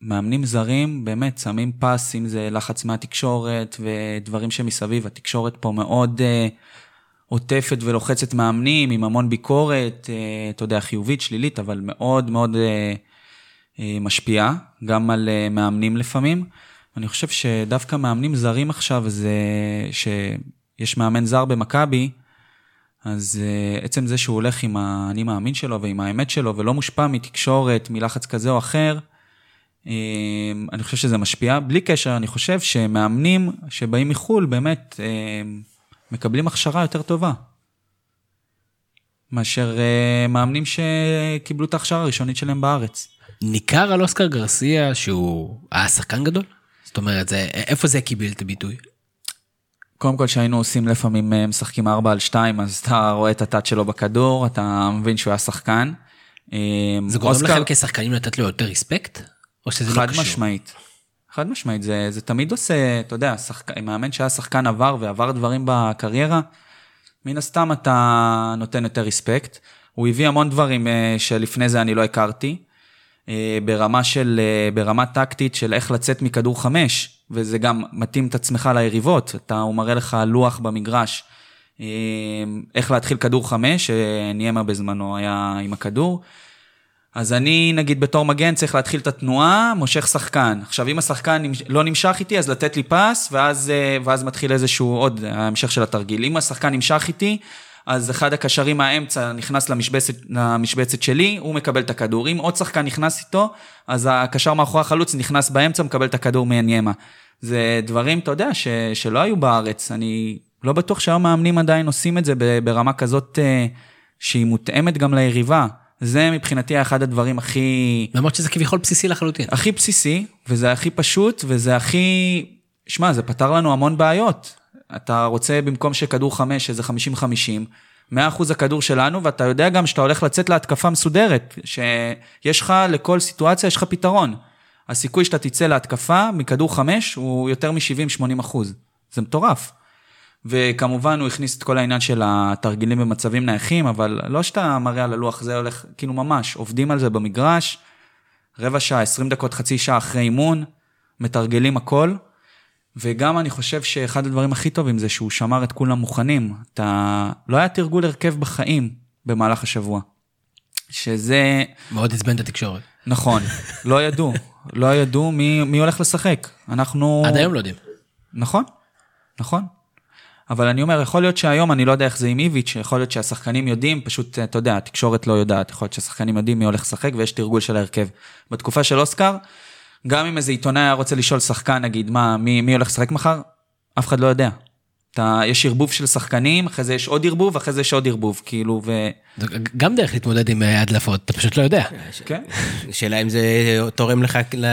מאמנים זרים באמת שמים פס, אם זה לחץ מהתקשורת ודברים שמסביב, התקשורת פה מאוד uh, עוטפת ולוחצת מאמנים עם המון ביקורת, uh, אתה יודע, חיובית, שלילית, אבל מאוד מאוד uh, uh, משפיעה, גם על uh, מאמנים לפעמים. אני חושב שדווקא מאמנים זרים עכשיו, זה שיש מאמן זר במכבי, אז uh, עצם זה שהוא הולך עם האני מאמין שלו ועם האמת שלו, ולא מושפע מתקשורת, מלחץ כזה או אחר, אני חושב שזה משפיע. בלי קשר, אני חושב שמאמנים שבאים מחו"ל באמת אמ, מקבלים הכשרה יותר טובה. מאשר אה, מאמנים שקיבלו את ההכשרה הראשונית שלהם בארץ. ניכר על אוסקר גרסיה שהוא היה שחקן גדול? זאת אומרת, זה, איפה זה קיבל את הביטוי? קודם כל, כשהיינו עושים לפעמים אה, משחקים 4 על 2, אז אתה רואה את הטאט שלו בכדור, אתה מבין שהוא היה שחקן. אמ, זה גורם אוסקר... לכם כשחקנים לתת לו יותר ריספקט? או שזה לא קשור? חד משמעית. חד משמעית, זה, זה תמיד עושה, אתה יודע, שחק... מאמן שהיה שחקן עבר ועבר דברים בקריירה, מן הסתם אתה נותן יותר ריספקט. הוא הביא המון דברים אה, שלפני זה אני לא הכרתי, אה, ברמה של, אה, ברמה טקטית של איך לצאת מכדור חמש, וזה גם מתאים את עצמך ליריבות, אתה, הוא מראה לך לוח במגרש, איך להתחיל כדור חמש, ניימה בזמנו היה עם הכדור. אז אני, נגיד, בתור מגן צריך להתחיל את התנועה, מושך שחקן. עכשיו, אם השחקן לא נמשך איתי, אז לתת לי פס, ואז, אה, ואז מתחיל איזשהו עוד, ההמשך של התרגיל. אם השחקן נמשך איתי, אז אחד הקשרים מהאמצע נכנס למשבצת, למשבצת שלי, הוא מקבל את הכדור. אם עוד שחקן נכנס איתו, אז הקשר מאחורי החלוץ נכנס באמצע, מקבל את הכדור מעניימה. זה דברים, אתה יודע, ש, שלא היו בארץ. אני לא בטוח שהיום מאמנים עדיין עושים את זה ברמה כזאת אה, שהיא מותאמת גם ליריבה. זה מבחינתי אחד הדברים הכי... למרות שזה כביכול בסיסי לחלוטין. הכי בסיסי, וזה הכי פשוט, וזה הכי... שמע, זה פתר לנו המון בעיות. אתה רוצה במקום שכדור חמש, איזה חמישים חמישים, מאה אחוז הכדור שלנו, ואתה יודע גם שאתה הולך לצאת להתקפה מסודרת, שיש לך, לכל סיטואציה יש לך פתרון. הסיכוי שאתה תצא להתקפה מכדור חמש הוא יותר מ-70-80 אחוז. זה מטורף. וכמובן הוא הכניס את כל העניין של התרגילים במצבים נייחים, אבל לא שאתה מראה על הלוח, זה הולך, כאילו ממש, עובדים על זה במגרש, רבע שעה, 20 דקות, חצי שעה אחרי אימון, מתרגלים הכל, וגם אני חושב שאחד הדברים הכי טובים זה שהוא שמר את כולם מוכנים. אתה... לא היה תרגול הרכב בחיים במהלך השבוע. שזה... מאוד עצבן את התקשורת. נכון, לא ידעו. לא ידעו מי, מי הולך לשחק. אנחנו... עד היום לא יודעים. נכון, נכון. אבל אני אומר, יכול להיות שהיום, אני לא יודע איך זה עם איביץ', יכול להיות שהשחקנים יודעים, פשוט, אתה יודע, התקשורת לא יודעת, יכול להיות שהשחקנים יודעים מי הולך לשחק ויש תרגול של ההרכב. בתקופה של אוסקר, גם אם איזה עיתונאי היה רוצה לשאול שחקן, נגיד, מה, מי, מי הולך לשחק מחר, אף אחד לא יודע. אתה, יש ערבוב של שחקנים, אחרי זה יש עוד ערבוב, אחרי זה יש עוד ערבוב, כאילו, ו... גם דרך להתמודד עם אה, הדלפות, אתה פשוט לא יודע. כן. שאלה אם זה תורם לך ל...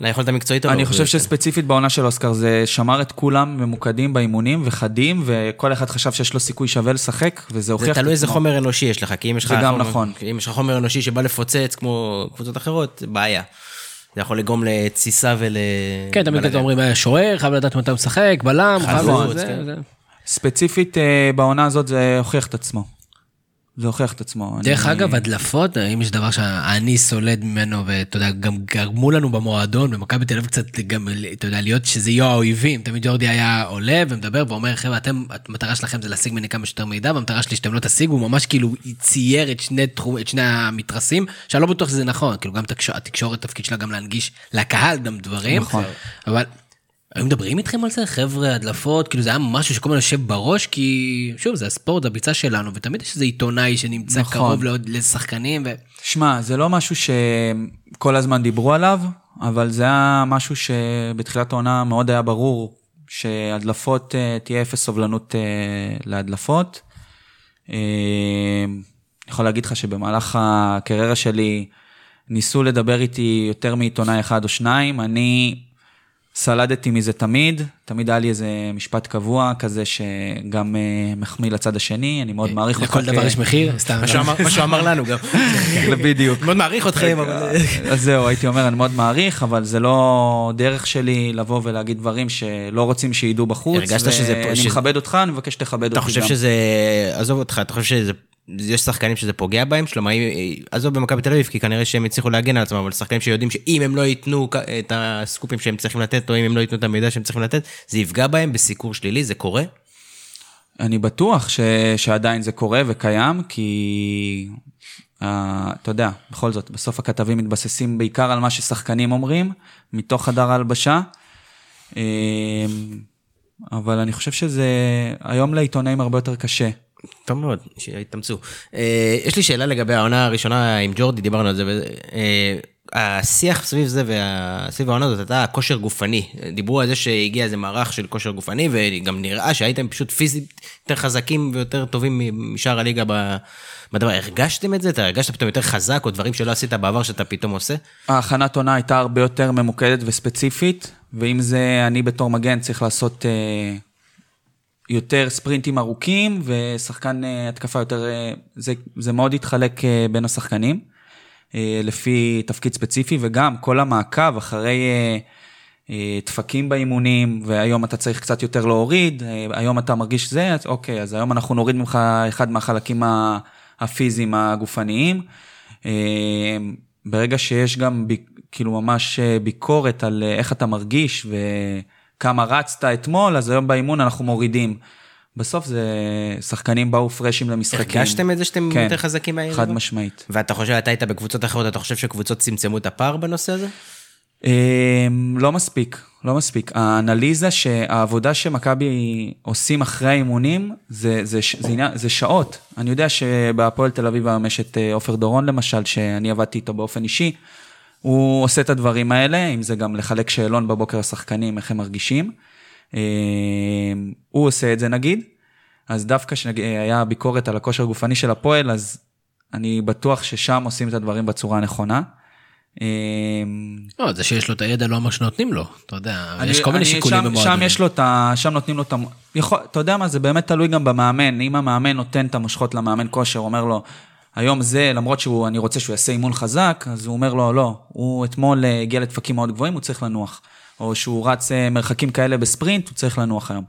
ליכולת המקצועית או לא. אני חושב שספציפית בעונה של אוסקר זה שמר את כולם ממוקדים באימונים וחדים, וכל אחד חשב שיש לו סיכוי שווה לשחק, וזה הוכיח זה. תלוי איזה חומר אנושי יש לך, כי אם יש לך... זה גם חומר- נכון. אם יש לך חומר אנושי שבא לפוצץ כמו קבוצות אחרות, בעיה. זה יכול לגרום לתסיסה ול... כן, תמיד. אתם אומרים, אה, שוער, חייב לדעת מתי הוא משחק, בלם, חלוץ. כן. זה- זה- ספציפית אה, בעונה הזאת זה הוכיח את עצמו. זה הוכיח את עצמו. דרך אני- אגב, הדלפות, אם יש דבר שאני סולד ממנו, ואתה יודע, גם גרמו לנו במועדון, במכבי תל אביב קצת גם, אתה יודע, להיות שזה יהיו האויבים. תמיד ג'ורדי היה עולה ומדבר ואומר, חבר'ה, אתם, המטרה שלכם זה להשיג ממני כמה שיותר מידע, והמטרה שלי שאתם לא תשיגו, הוא ממש כאילו צייר את שני תחום, את שני המתרסים, שאני לא בטוח שזה נכון, כאילו גם תקש- התקשורת, התפקיד שלה גם להנגיש לקהל גם דברים. נכון. אבל היו מדברים איתכם על זה, חבר'ה, הדלפות, כאילו זה היה משהו שכל הזמן יושב בראש, כי שוב, זה הספורט, הביצה שלנו, ותמיד יש איזה עיתונאי שנמצא נכון. קרוב לעוד לשחקנים, ו... שמע, זה לא משהו שכל הזמן דיברו עליו, אבל זה היה משהו שבתחילת העונה מאוד היה ברור שהדלפות, אה, תהיה אפס סובלנות אה, להדלפות. אה, אני יכול להגיד לך שבמהלך הקריירה שלי ניסו לדבר איתי יותר מעיתונאי אחד או שניים, אני סלדתי מזה תמיד, תמיד היה לי איזה משפט קבוע כזה שגם אה, מחמיא לצד השני, אני מאוד מעריך אותך. לכל דבר כ- יש מחיר, סתם. מה שהוא אמר- מה שהוא אמר לנו גם. בדיוק. מאוד מעריך אתכם, אבל... אז זהו, הייתי אומר, אני מאוד מעריך, אבל זה לא דרך שלי לבוא ולהגיד דברים שלא רוצים שידעו בחוץ. הרגשת שזה שזה- מכבד אותך, אני מבקש שתכבד אותי אתה גם. חושב שזה... עזוב אותך, אתה חושב שזה... יש שחקנים שזה פוגע בהם? שלמה, עזוב במכבי תל אביב, כי כנראה שהם הצליחו להגן על עצמם, אבל שחקנים שיודעים שאם הם לא ייתנו את הסקופים שהם צריכים לתת, או אם הם לא ייתנו את המידע שהם צריכים לתת, זה יפגע בהם בסיקור שלילי, זה קורה? אני בטוח ש... שעדיין זה קורה וקיים, כי uh, אתה יודע, בכל זאת, בסוף הכתבים מתבססים בעיקר על מה ששחקנים אומרים, מתוך חדר ההלבשה. אה, אבל אני חושב שזה היום לעיתונאים הרבה יותר קשה. טוב מאוד, שיתאמצו. אה, יש לי שאלה לגבי העונה הראשונה עם ג'ורדי, דיברנו על זה. אה, השיח סביב זה וסביב העונה הזאת הייתה כושר גופני. דיברו על זה שהגיע איזה מערך של כושר גופני, וגם נראה שהייתם פשוט פיזית יותר חזקים ויותר טובים משאר הליגה בדבר. הרגשתם את זה? אתה הרגשת פתאום יותר חזק, או דברים שלא עשית בעבר שאתה פתאום עושה? ההכנת עונה הייתה הרבה יותר ממוקדת וספציפית, ואם זה אני בתור מגן צריך לעשות אה, יותר ספרינטים ארוכים, ושחקן אה, התקפה יותר, אה, זה, זה מאוד התחלק אה, בין השחקנים, לפי תפקיד ספציפי, וגם כל המעקב אחרי אה, אה, דפקים באימונים, והיום אתה צריך קצת יותר להוריד, אה, היום אתה מרגיש זה, אז אוקיי, אז היום אנחנו נוריד ממך אחד מהחלקים הפיזיים הגופניים. אה, ברגע שיש גם כאילו ממש אה, ביקורת על אה, איך אתה מרגיש וכמה רצת אתמול, אז היום באימון אנחנו מורידים. בסוף זה שחקנים באו פרשים למשחקים. הרגשתם את זה שאתם כן, יותר חזקים מהערב? חד משמעית. ואתה חושב, אתה היית בקבוצות אחרות, אתה חושב שקבוצות צמצמו את הפער בנושא הזה? אמ, לא מספיק, לא מספיק. האנליזה, העבודה שמכבי עושים אחרי האימונים, זה, זה, זה, עניין, זה שעות. אני יודע שבהפועל תל אביב יש את אה, עופר דורון למשל, שאני עבדתי איתו באופן אישי. הוא עושה את הדברים האלה, אם זה גם לחלק שאלון בבוקר לשחקנים, איך הם מרגישים. אמ, הוא עושה את זה נגיד. אז דווקא כשהיה ביקורת על הכושר הגופני של הפועל, אז אני בטוח ששם עושים את הדברים בצורה הנכונה. אמ, לא, זה שיש לו את הידע לא אומר שנותנים לו, אתה יודע, אני- יש כל מיני שיקולים שם- במועדונים. שם יש לו את ה... שם נותנים לו את ה... יכול, אתה יודע מה, זה באמת תלוי גם במאמן. אם המאמן נותן את המושכות למאמן כושר, אומר לו, היום זה, למרות שאני רוצה שהוא יעשה אימון חזק, אז הוא אומר לו, לא, הוא אתמול אה, הגיע לדפקים מאוד גבוהים, הוא צריך לנוח. או שהוא רץ אה, מרחקים כאלה בספרינט, הוא צריך לנוח היום.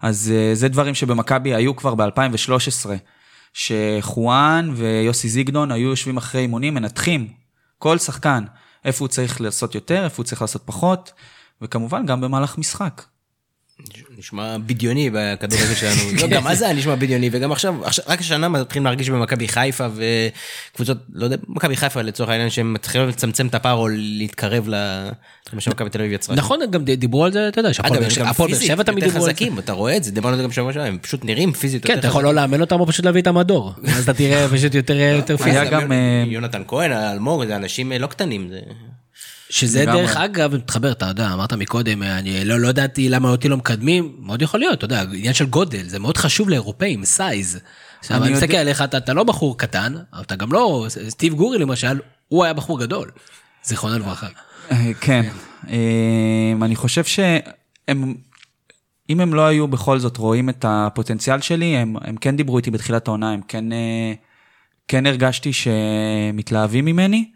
אז אה, זה דברים שבמכבי היו כבר ב-2013, שחואן ויוסי זיגדון היו יושבים אחרי אימונים, מנתחים כל שחקן, איפה הוא צריך לעשות יותר, איפה הוא צריך לעשות פחות, וכמובן גם במהלך משחק. נשמע בדיוני בכדורגל שלנו. לא, גם אז זה היה נשמע בדיוני, וגם עכשיו, עכשיו, רק השנה מתחילים להרגיש במכבי חיפה וקבוצות, לא יודע, מכבי חיפה לצורך העניין, שהם מתחילים לצמצם את הפער או להתקרב למה שמכבי תל אביב יצרה. נכון, גם דיברו על זה, אתה יודע, אגב, הם גם פיזית יותר חזקים, אתה רואה את זה, דיברנו על זה גם שבוע שעבר, הם פשוט נראים פיזית כן, אתה יכול לא לאמן אותם או פשוט להביא את המדור, אז אתה תראה פשוט יותר פיזי. היה גם... אה, יונתן כהן, אלמוג, זה אנשים לא קטנים. שזה לגמרי. דרך אגב, מתחבר, אתה יודע, אמרת מקודם, אני לא, לא ידעתי למה אותי לא מקדמים, מאוד יכול להיות, אתה יודע, עניין של גודל, זה מאוד חשוב לאירופאים, סייז. עכשיו, אני, אני מסתכל יודע... עליך, אתה, אתה לא בחור קטן, אבל אתה גם לא, סטיב גורי למשל, הוא היה בחור גדול, זיכרונו לברכה. אה, כן, אה, אני חושב שהם, אם הם לא היו בכל זאת רואים את הפוטנציאל שלי, הם, הם כן דיברו איתי בתחילת העונה, הם כן, אה, כן הרגשתי שמתלהבים ממני.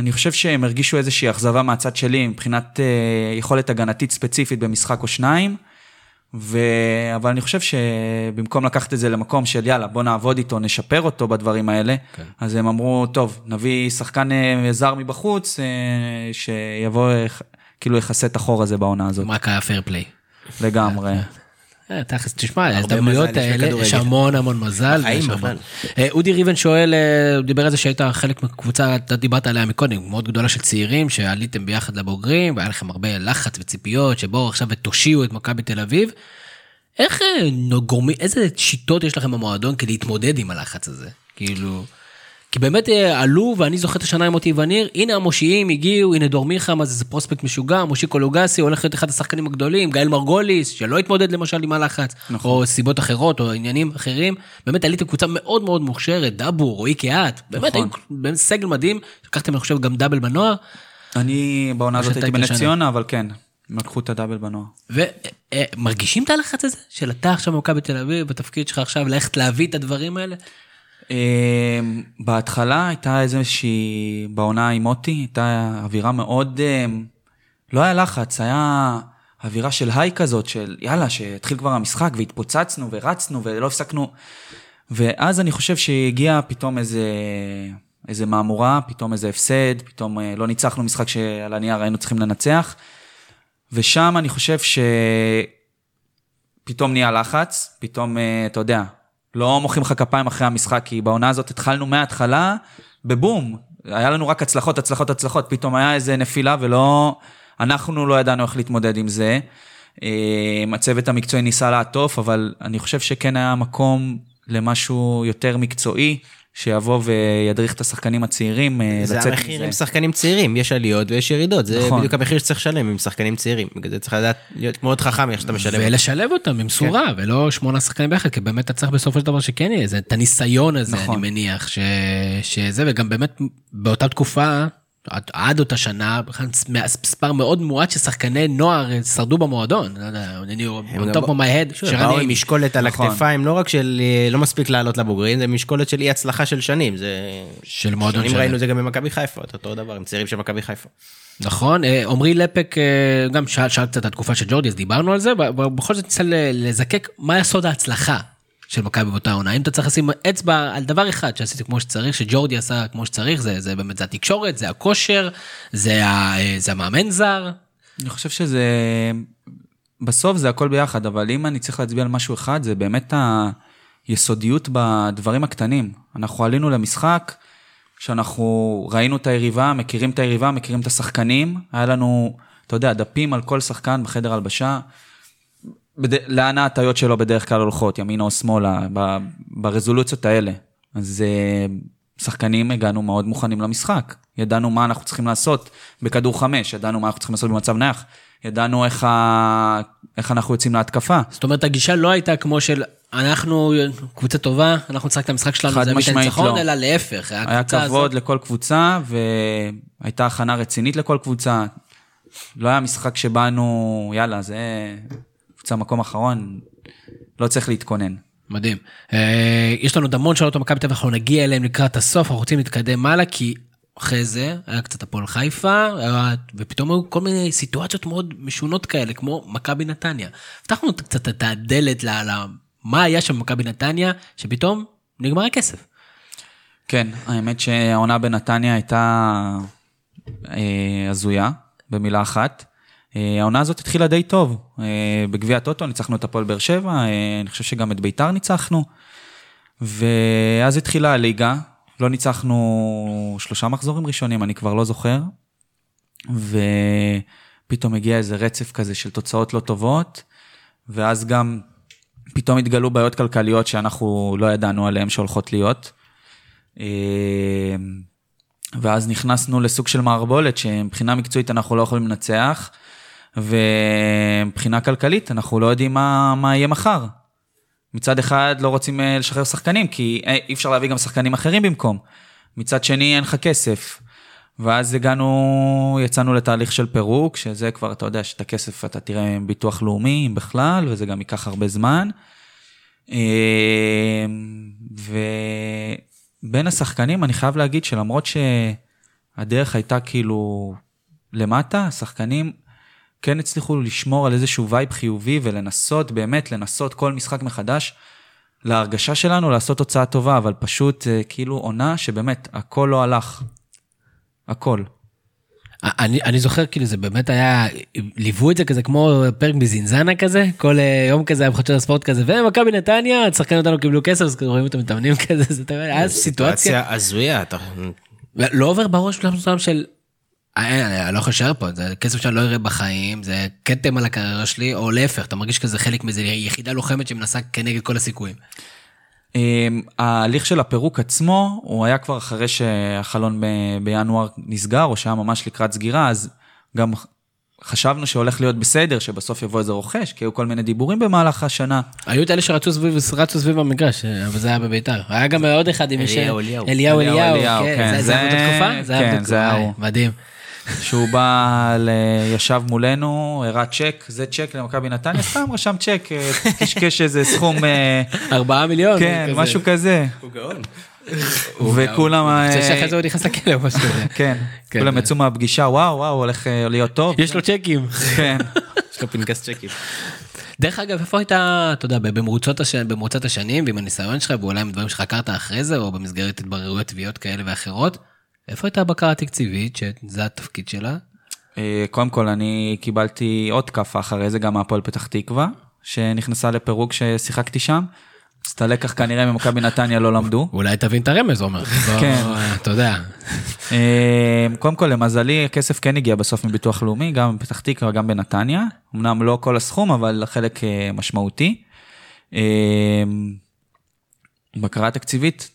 אני חושב שהם הרגישו איזושהי אכזבה מהצד שלי מבחינת uh, יכולת הגנתית ספציפית במשחק או שניים. ו... אבל אני חושב שבמקום לקחת את זה למקום של יאללה, בוא נעבוד איתו, נשפר אותו בדברים האלה, כן. אז הם אמרו, טוב, נביא שחקן אה, זר מבחוץ, אה, שיבוא, כאילו יכסה את החור הזה בעונה הזאת. רק היה פייר פליי. לגמרי. אה, תכלס, תשמע, ההזדמנויות האלה, יש המון המון מזל. אה, אודי ריבן שואל, אה, הוא דיבר על זה שהיית חלק מקבוצה, אתה דיברת עליה מקודם, מאוד גדולה של צעירים, שעליתם ביחד לבוגרים, והיה לכם הרבה לחץ וציפיות, שבואו עכשיו ותושיעו את מכבי תל אביב. איך גורמים, איזה שיטות יש לכם במועדון כדי להתמודד עם הלחץ הזה? כאילו... כי באמת אה, עלו, ואני זוכר את השנה עם מוטי וניר, הנה המושיעים הגיעו, הנה דור מיכה, מה זה, זה פרוספקט משוגע, מושיקו לוגסי הולך להיות אחד השחקנים הגדולים, גאל מרגוליס, שלא התמודד למשל עם הלחץ, נכון. או סיבות אחרות, או עניינים אחרים. באמת עליתם קבוצה מאוד מאוד מוכשרת, דאבור, רועי קהת, באמת, נכון. באמת סגל מדהים, לקחתם אני חושב גם דאבל בנוער. אני בעונה הזאת הייתי בנס ציונה, אבל כן, הם לקחו את הדאבל בנוער. ומרגישים את הלחץ הזה? של אתה עכשיו במכבי תל אביב, בתפקיד שלך עכשיו, ללכת להביא את הדברים האלה? אמ, בהתחלה הייתה איזושהי, בעונה עם מוטי, הייתה אווירה מאוד, אמ, לא היה לחץ, היה אווירה של היי כזאת, של יאללה, שהתחיל כבר המשחק והתפוצצנו ורצנו ולא הפסקנו. ואז אני חושב שהגיע פתאום איזה, איזה מהמורה, פתאום איזה הפסד, פתאום אה, לא ניצחנו משחק שעל הנייר היינו צריכים לנצח. ושם אני חושב שפתאום נהיה לחץ, פתאום, אה, אתה יודע, לא מוחאים לך כפיים אחרי המשחק, כי בעונה הזאת התחלנו מההתחלה בבום. היה לנו רק הצלחות, הצלחות, הצלחות, פתאום היה איזה נפילה ולא... אנחנו לא ידענו איך להתמודד עם זה. אה, הצוות המקצועי ניסה לעטוף, אבל אני חושב שכן היה מקום למשהו יותר מקצועי, שיבוא וידריך את השחקנים הצעירים אה, לצאת מזה. זה המחיר עם שחקנים צעירים, יש עליות ויש ירידות, זה נכון. בדיוק המחיר שצריך לשלם עם שחקנים צעירים. בגלל זה צריך לדעת, להיות מאוד חכם איך שאתה משלם. ולשלב אותם במשורה, כן. ולא שמונה שחקנים ביחד, כי באמת אתה צריך בסופו של דבר שכן יהיה, את הניסיון הזה, נכון. אני מניח, ש... שזה, וגם באמת באותה תקופה, עד, עד אותה שנה, מספר מאוד מועט של שחקני נוער שרדו במועדון. לא יודע, אני on top of my head. באו עם משקולת על נכון. הכתפיים, לא רק של לא מספיק לעלות לבוגרים, זה משקולת של אי הצלחה של שנים. זה... של מועדון שלם. ראינו את זה גם במכבי חיפה, אותו דבר, עם צעירים של מכבי חיפה. נכון, אה, עמרי לפק אה, גם שאל, שאל קצת את התקופה של ג'ורדי, אז דיברנו על זה, ובכל זאת ניסה לזקק מה היה סוד ההצלחה של מכבי באותה עונה. אם אתה צריך לשים אצבע על דבר אחד שעשיתי כמו שצריך, שג'ורדי עשה כמו שצריך, זה, זה באמת, זה התקשורת, זה הכושר, זה, ה, זה המאמן זר. אני חושב שזה, בסוף זה הכל ביחד, אבל אם אני צריך להצביע על משהו אחד, זה באמת היסודיות בדברים הקטנים. אנחנו עלינו למשחק, שאנחנו ראינו את היריבה, מכירים את היריבה, מכירים את השחקנים, היה לנו, אתה יודע, דפים על כל שחקן בחדר הלבשה. בד... לאן ההטיות שלו בדרך כלל הולכות, ימינה או שמאלה, ב... ברזולוציות האלה. אז uh, שחקנים הגענו מאוד מוכנים למשחק. ידענו מה אנחנו צריכים לעשות בכדור חמש, ידענו מה אנחנו צריכים לעשות במצב נייח, ידענו איך, ה... איך אנחנו יוצאים להתקפה. זאת אומרת, הגישה לא הייתה כמו של אנחנו קבוצה טובה, אנחנו נשחק את המשחק שלנו, זה משמעית ניצחון, לא. אלא להפך. היה כבוד הזאת... לכל קבוצה, והייתה הכנה רצינית לכל קבוצה. לא היה משחק שבאנו, יאללה, זה קבוצה מקום אחרון, לא צריך להתכונן. מדהים. אה, יש לנו עוד המון שאלות על מכבי תל אביב, אנחנו נגיע אליהם לקראת הסוף, אנחנו רוצים להתקדם הלאה, כי אחרי זה היה קצת הפועל חיפה, ופתאום היו כל מיני סיטואציות מאוד משונות כאלה, כמו מכבי נתניה. פתחנו קצת את הדלת למה היה שם במכבי נתניה, שפתאום נגמר הכסף. כן, האמת שהעונה בנתניה הייתה אה, הזויה, במילה אחת. אה, העונה הזאת התחילה די טוב. אה, בגביע הטוטו ניצחנו את הפועל באר שבע, אה, אני חושב שגם את ביתר ניצחנו. ואז התחילה הליגה, לא ניצחנו שלושה מחזורים ראשונים, אני כבר לא זוכר. ופתאום הגיע איזה רצף כזה של תוצאות לא טובות, ואז גם פתאום התגלו בעיות כלכליות שאנחנו לא ידענו עליהן שהולכות להיות. ואז נכנסנו לסוג של מערבולת שמבחינה מקצועית אנחנו לא יכולים לנצח, ומבחינה כלכלית אנחנו לא יודעים מה, מה יהיה מחר. מצד אחד לא רוצים אה, לשחרר שחקנים, כי אה, אי אפשר להביא גם שחקנים אחרים במקום. מצד שני אין לך כסף. ואז הגענו, יצאנו לתהליך של פירוק, שזה כבר, אתה יודע, שאת הכסף אתה תראה עם ביטוח לאומי, אם בכלל, וזה גם ייקח הרבה זמן. אה, ובין השחקנים, אני חייב להגיד שלמרות שהדרך הייתה כאילו למטה, השחקנים כן הצליחו לשמור על איזשהו וייב חיובי ולנסות, באמת לנסות כל משחק מחדש, להרגשה שלנו לעשות תוצאה טובה, אבל פשוט כאילו עונה שבאמת הכל לא הלך. הכל. אני, אני זוכר כאילו זה באמת היה, ליוו את זה כזה כמו פרק מזינזנה כזה, כל אה, יום כזה היה בחדשות הספורט כזה, ומכבי נתניה, שחקנים אותנו קיבלו כסף, אז רואים אותם מתאמנים כזה, זה היה סיטואציה. הזויה, אתה... לא עובר בראש שלנו של אה, אני לא יכול להישאר פה, זה כסף שאני לא אראה בחיים, זה כתם על הקריירה שלי, או להפך, אתה מרגיש כזה חלק מאיזה יחידה לוחמת שמנסה כנגד כל הסיכויים. אמ, ההליך של הפירוק עצמו, הוא היה כבר אחרי שהחלון בינואר נסגר, או שהיה ממש לקראת סגירה, אז גם חשבנו שהולך להיות בסדר, שבסוף יבוא איזה רוכש, כי היו כל מיני דיבורים במהלך השנה. היו את אלה שרצו סביב, רצו סביב המגרש, אבל זה היה בביתר. היה גם עוד אחד עם אליהו אליהו. אליהו אליהו, כן, זה היה באותה תקופה? כן, זה היה הוא. מדהים. שהוא בא, ל... ישב מולנו, הראה צ'ק, זה צ'ק למכבי נתניה, סתם רשם צ'ק, אה, קשקש איזה סכום... אה, ארבעה מיליון. כן, כזה. משהו כזה. הוא גאון. וכולם... אני חושב שאחרי זה הוא נכנס לכלא או משהו כזה. כן, כן, כולם יצאו מהפגישה, וואו, וואו, הולך אה, להיות טוב. יש לו צ'קים. כן. יש לו פנקס צ'קים. דרך אגב, איפה היית, אתה יודע, במרוצות, הש... במרוצת השנים, ועם הניסיון שלך, ואולי עם דברים שחקרת אחרי זה, או במסגרת התבררויות תביעות כאלה ואחרות, איפה הייתה הבקרה התקציבית, שזה התפקיד שלה? אה, קודם כל, אני קיבלתי עוד כאפה אחרי זה, גם מהפועל פתח תקווה, שנכנסה לפירוק ששיחקתי שם. אז את הלקח כנראה ממכבי נתניה לא למדו. אולי תבין את הרמז, עומר. כן. אתה יודע. אה, קודם כל, למזלי, הכסף כן הגיע בסוף מביטוח לאומי, גם בפתח תקווה, גם בנתניה. אמנם לא כל הסכום, אבל חלק אה, משמעותי. בקרה תקציבית,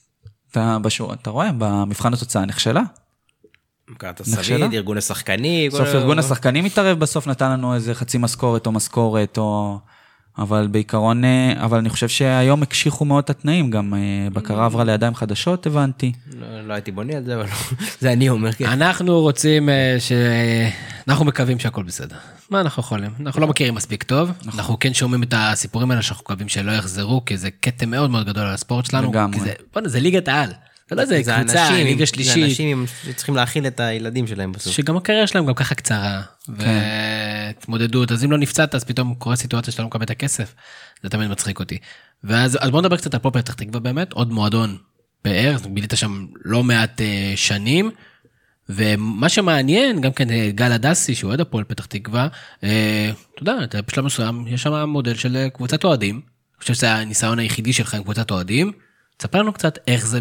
אתה, בשור, אתה רואה, במבחן התוצאה נכשלה. מבחינת הסביד, ארגון השחקנים. בסוף ארגון השחקנים התערב, בסוף נתן לנו איזה חצי משכורת או משכורת, או... אבל בעיקרון, אה, אבל אני חושב שהיום הקשיחו מאוד את התנאים, גם אה, בקרה עברה לידיים חדשות, הבנתי. לא, לא הייתי בונה על זה, אבל זה אני אומר. כן. אנחנו רוצים אה, ש... אנחנו מקווים שהכל בסדר. מה אנחנו יכולים? אנחנו לא מכירים מספיק טוב, נכון. אנחנו כן שומעים את הסיפורים האלה שאנחנו מקווים שלא יחזרו, כי זה כתם מאוד מאוד גדול על הספורט שלנו. לגמרי. בוא'נה, זה ליגת העל. זה לא איזה קבוצה, ליגה שלישית. זה אנשים שצריכים להכיל את הילדים שלהם בסוף. שגם הקריירה שלהם גם ככה קצרה. כן. והתמודדות, אז אם לא נפצעת, אז פתאום קורה סיטואציה שאתה לא מקבל את הכסף. זה תמיד מצחיק אותי. ואז בוא נדבר קצת על פופר פתח תקווה באמת, עוד מועדון פאר, בילית שם לא מעט uh, שנים. ומה שמעניין, גם כן אה, גל הדסי, שהוא אוהד הפועל פתח תקווה, uh, אתה יודע, בשלב מסוים יש שם מודל של קבוצת אוהדים. אני חושב שזה הניסיון היחידי שלך עם קבוצת אוהדים. תספר לנו קצת איך זה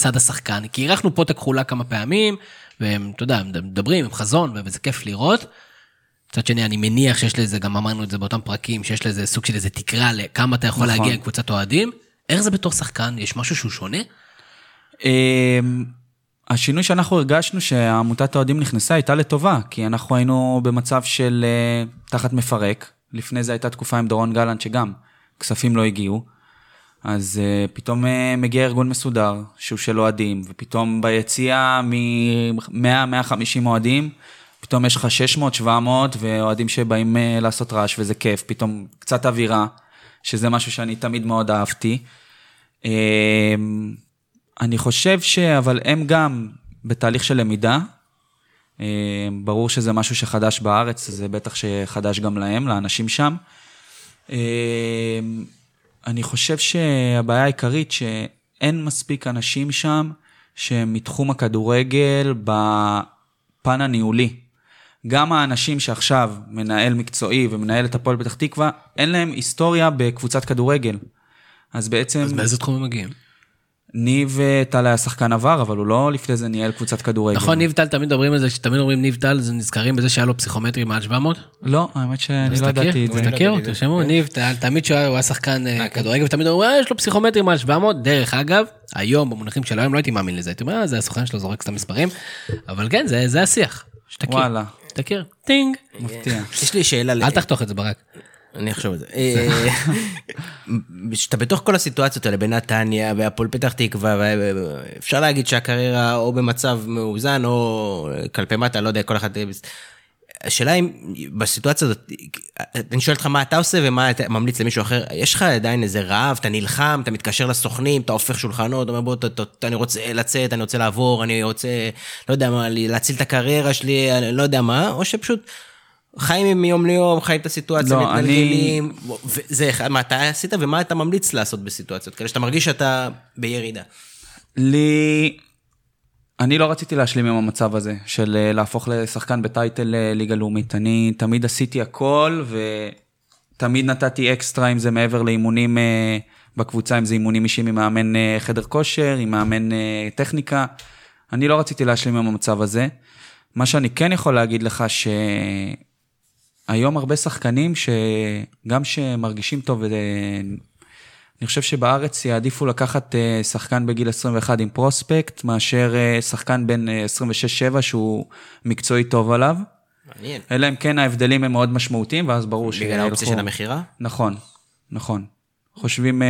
מצד השחקן, כי אירחנו פה את הכחולה כמה פעמים, והם, אתה יודע, מדברים עם חזון, וזה כיף לראות. מצד שני, אני מניח שיש לזה, גם אמרנו את זה באותם פרקים, שיש לזה סוג של איזה תקרה לכמה אתה יכול נכון. להגיע עם קבוצת אוהדים. איך זה בתור שחקן? יש משהו שהוא שונה? אמ, השינוי שאנחנו הרגשנו שעמותת האוהדים נכנסה הייתה לטובה, כי אנחנו היינו במצב של אה, תחת מפרק. לפני זה הייתה תקופה עם דורון גלנט שגם כספים לא הגיעו. אז uh, פתאום uh, מגיע ארגון מסודר, שהוא של אוהדים, ופתאום ביציאה מ-100-150 אוהדים, פתאום יש לך 600-700 ואוהדים שבאים uh, לעשות רעש וזה כיף, פתאום קצת אווירה, שזה משהו שאני תמיד מאוד אהבתי. Uh, אני חושב ש... אבל הם גם בתהליך של למידה. Uh, ברור שזה משהו שחדש בארץ, זה בטח שחדש גם להם, לאנשים שם. Uh, אני חושב שהבעיה העיקרית שאין מספיק אנשים שם שהם מתחום הכדורגל בפן הניהולי. גם האנשים שעכשיו מנהל מקצועי ומנהל את הפועל פתח תקווה, אין להם היסטוריה בקבוצת כדורגל. אז בעצם... אז מאיזה תחום הם מגיעים? ניב אה, טל היה שחקן עבר, אבל הוא לא לפני זה ניהל קבוצת כדורגל. נכון, ניב טל, תמיד מדברים על זה, שתמיד אומרים ניב טל, זה נזכרים בזה שהיה לו פסיכומטרי מעל 700? לא, האמת שאני לא ידעתי את זה. תכירו, תרשמו, ניב טל, תמיד שהוא היה שחקן אה, כדורגל, ותמיד אומרים, "אה, יש לו פסיכומטרי מעל 700. דרך אגב, היום, במונחים של היום, לא הייתי מאמין לזה. הייתי אומר, "אה, זה הסוכן שלו זורק סתם מספרים. אבל כן, זה- זה השיח. שתכיר. וואלה, תכיר. טינג. מפתיע. יש לי שאלה, אל תחתוך את זה ברק. אני אחשוב על זה. אה, שאתה בתוך כל הסיטואציות האלה בנתניה והפועל פתח תקווה, אפשר להגיד שהקריירה או במצב מאוזן או כלפי מטה, לא יודע, כל אחד... השאלה אם בסיטואציה הזאת, אני שואל אותך מה אתה עושה ומה אתה ממליץ למישהו אחר, יש לך עדיין איזה רעב, אתה נלחם, אתה מתקשר לסוכנים, אתה הופך שולחנות, אומר בוא, ת- ת- אני רוצה לצאת, אני רוצה לעבור, אני רוצה, לא יודע מה, להציל את הקריירה שלי, אני לא יודע מה, או שפשוט חיים מיום ליום, חיים את הסיטואציה, לא, מתגלגלים, וזה אחד, מה אתה עשית ומה אתה ממליץ לעשות בסיטואציות כאלה, שאתה מרגיש שאתה בירידה. לי... אני לא רציתי להשלים עם המצב הזה, של אה, להפוך לשחקן בטייטל אה, ליגה לאומית. אני תמיד עשיתי הכל, ותמיד נתתי אקסטרה אם זה מעבר לאימונים אה, בקבוצה, אם זה אימונים אישיים עם מאמן חדר כושר, עם מאמן טכניקה. אני לא רציתי להשלים עם המצב הזה. מה שאני כן יכול להגיד לך, שהיום הרבה שחקנים שגם שמרגישים טוב, אה, אני חושב שבארץ יעדיפו לקחת אה, שחקן בגיל 21 עם פרוספקט, מאשר אה, שחקן בן אה, 26-7 שהוא מקצועי טוב עליו. מעניין. אלא אם כן ההבדלים הם מאוד משמעותיים, ואז ברור שילכו... בגלל האופציה של המכירה? נכון, נכון. חושבים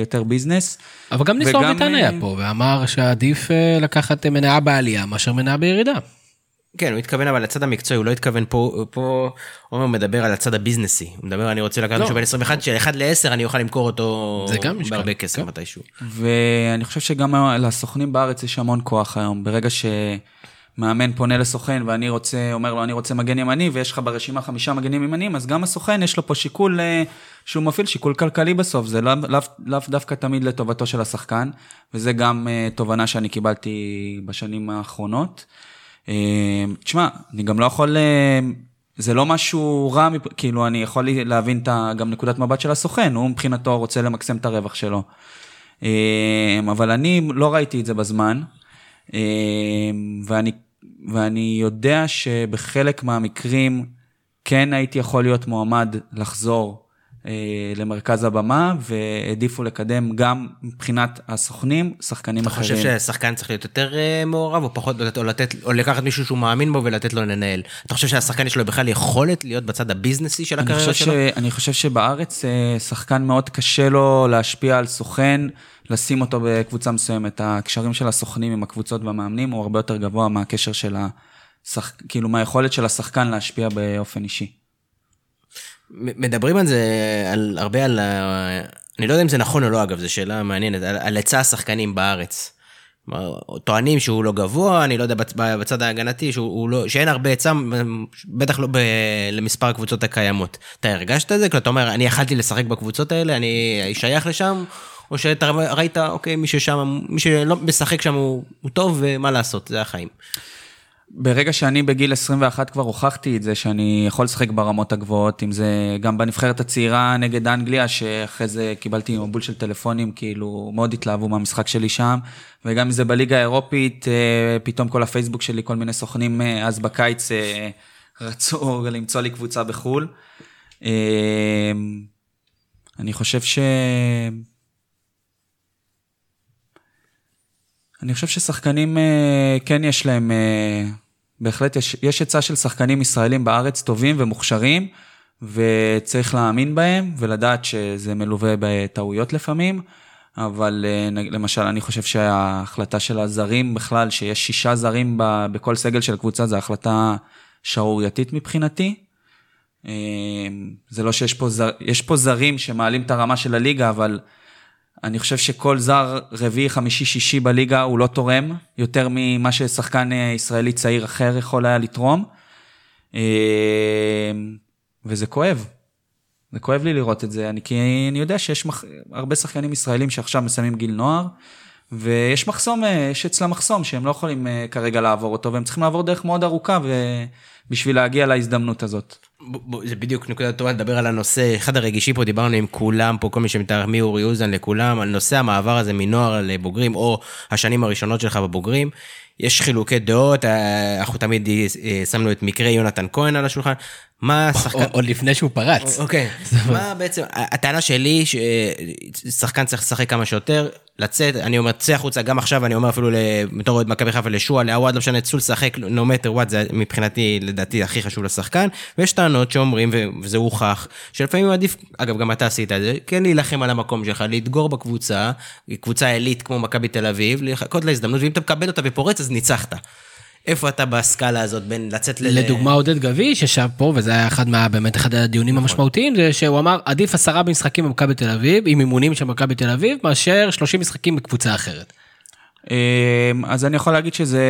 יותר ביזנס. אבל גם ניסו אביטן היה פה, ואמר שעדיף לקחת מניה בעלייה מאשר מניה בירידה. כן, הוא התכוון אבל לצד המקצועי, הוא לא התכוון פה, פה עומר מדבר על הצד הביזנסי. הוא מדבר, אני רוצה לקחת לא. מישהו בן 21, של 1 ל-10 אני אוכל למכור אותו בהרבה כסף כן. מתישהו. ואני חושב שגם לסוכנים בארץ יש המון כוח היום. ברגע שמאמן פונה לסוכן ואני רוצה, אומר לו, אני רוצה מגן ימני, ויש לך ברשימה חמישה מגנים ימניים, אז גם הסוכן יש לו פה שיקול אה, שהוא מפעיל, שיקול כלכלי בסוף. זה לאו לאו- לאו דווקא תמיד לטובתו של השחקן, וזה גם אה, תובנה שאני קיבלתי בשנים האחרונות. אה, תשמע, אני גם לא יכול... אה, זה לא משהו רע, כאילו, אני יכול להבין את גם נקודת מבט של הסוכן, הוא מבחינתו רוצה למקסם את הרווח שלו. אמ, אבל אני לא ראיתי את זה בזמן, ואני, ואני יודע שבחלק מהמקרים כן הייתי יכול להיות מועמד לחזור אה, למרכז הבמה, והעדיפו לקדם גם מבחינת הסוכנים, שחקנים אתה אחרים. חושב שהשחקן צריך להיות יותר אה, מעורב, או פחות, או לתת, או לקחת מישהו שהוא מאמין בו ולתת לו לנהל? אתה חושב שהשחקן יש לו בכלל יכולת להיות בצד הביזנסי של הקריירה שלו? ש... אני חושב שבארץ אה, שחקן מאוד קשה לו להשפיע על סוכן, לשים אותו בקבוצה מסוימת. הקשרים של הסוכנים עם הקבוצות והמאמנים הוא הרבה יותר גבוה מהקשר של השח... כאילו מהיכולת של השחקן להשפיע באופן אישי. מדברים על זה, על, הרבה על. אני לא יודע אם זה נכון או לא, אגב, זו שאלה מעניינת, על, על היצע השחקנים בארץ. כלומר, טוענים שהוא לא גבוה, אני לא יודע, בצ- בצד ההגנתי, שהוא הוא לא, שאין הרבה היצע, בטח לא ב, למספר הקבוצות הקיימות. אתה הרגשת את זה? כאילו, אתה אומר, אני יכלתי לשחק בקבוצות האלה, אני שייך לשם, או שאתה ראית, אוקיי, מי ששם, מי שלא משחק שם הוא, הוא טוב, ומה לעשות, זה החיים. ברגע שאני בגיל 21 כבר הוכחתי את זה שאני יכול לשחק ברמות הגבוהות, אם זה גם בנבחרת הצעירה נגד אנגליה, שאחרי זה קיבלתי מבול של טלפונים, כאילו מאוד התלהבו מהמשחק שלי שם, וגם אם זה בליגה האירופית, אה, פתאום כל הפייסבוק שלי, כל מיני סוכנים אה, אז בקיץ אה, רצו למצוא לי קבוצה בחו"ל. אני חושב ש... אני חושב ששחקנים כן יש להם, בהחלט יש, היצע של שחקנים ישראלים בארץ טובים ומוכשרים, וצריך להאמין בהם ולדעת שזה מלווה בטעויות לפעמים, אבל אה, למשל אני חושב שההחלטה של הזרים בכלל, שיש שישה זרים בכל סגל של קבוצה, זו החלטה שערורייתית מבחינתי. אה, זה לא שיש פה, זר, יש פה זרים שמעלים את הרמה של הליגה, אבל אני חושב שכל זר רביעי, חמישי, שישי בליגה הוא לא תורם יותר ממה ששחקן אה, ישראלי צעיר אחר יכול היה לתרום. אה, וזה כואב. זה כואב לי לראות את זה, אני, כי אני יודע שיש מח... הרבה שחקנים ישראלים שעכשיו מסיימים גיל נוער, ויש מחסום, אה, יש אצלם מחסום שהם לא יכולים כרגע לעבור אותו, והם צריכים לעבור דרך מאוד ארוכה בשביל להגיע להזדמנות הזאת. זה בדיוק נקודה טובה לדבר על הנושא, אחד הרגישים פה, דיברנו עם כולם פה, כל מי שמתאר, מאורי אוזן לכולם, על נושא המעבר הזה מנוער לבוגרים, או השנים הראשונות שלך בבוגרים. יש חילוקי דעות, אה, אנחנו תמיד אה, שמנו את מקרה יונתן כהן על השולחן. מה השחקן... עוד לפני שהוא פרץ. אוקיי, מה בעצם, הטענה שלי, ששחקן צריך לשחק כמה שיותר, לצאת, אני אומר, צא החוצה, גם עכשיו אני אומר אפילו בתור אוהד מכבי חיפה לשועה, לעווד, לא משנה, צאו לשחק, no matter what, זה מבחינתי, לדעתי, הכי חשוב לשחקן, ויש טענות שאומרים, וזה הוכח, שלפעמים עדיף, אגב, גם אתה עשית את זה, כן להילחם על המקום שלך, להתגור בקבוצה, קבוצה עילית כמו מכבי תל אביב, לחכות להזדמנות, ואם אתה מקבל אותה ופורץ, אז ניצחת. איפה אתה בסקאלה הזאת בין לצאת ל... לדוגמה עודד גביש שישב פה וזה היה אחד מה באמת אחד הדיונים נכון. המשמעותיים זה שהוא אמר עדיף עשרה משחקים במכבי תל אביב עם אימונים של מכבי תל אביב מאשר 30 משחקים בקבוצה אחרת. אמ, אז אני יכול להגיד שזה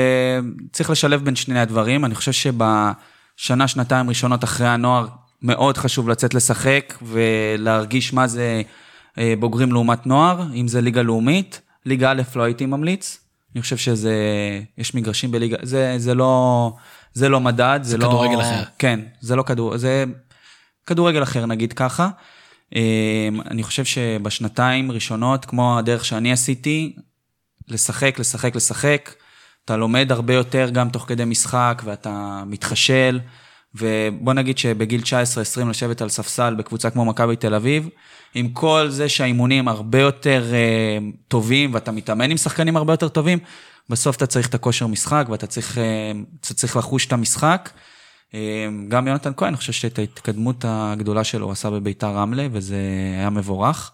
צריך לשלב בין שני הדברים אני חושב שבשנה שנתיים ראשונות אחרי הנוער מאוד חשוב לצאת לשחק ולהרגיש מה זה אה, בוגרים לעומת נוער אם זה ליגה לאומית ליגה א' לא הייתי ממליץ אני חושב שזה, יש מגרשים בליגה, זה, זה לא, זה לא מדד, זה, זה לא... כדורגל אחר. כן, זה לא כדור, זה כדורגל אחר נגיד ככה. אמ, אני חושב שבשנתיים ראשונות, כמו הדרך שאני עשיתי, לשחק, לשחק, לשחק, אתה לומד הרבה יותר גם תוך כדי משחק ואתה מתחשל. ובוא נגיד שבגיל 19-20 לשבת על ספסל בקבוצה כמו מכבי תל אביב, עם כל זה שהאימונים הרבה יותר uh, טובים ואתה מתאמן עם שחקנים הרבה יותר טובים, בסוף אתה צריך את הכושר משחק ואתה צריך, uh, אתה צריך לחוש את המשחק. Uh, גם יונתן כהן, אני חושב שאת ההתקדמות הגדולה שלו הוא עשה בביתר רמלה וזה היה מבורך.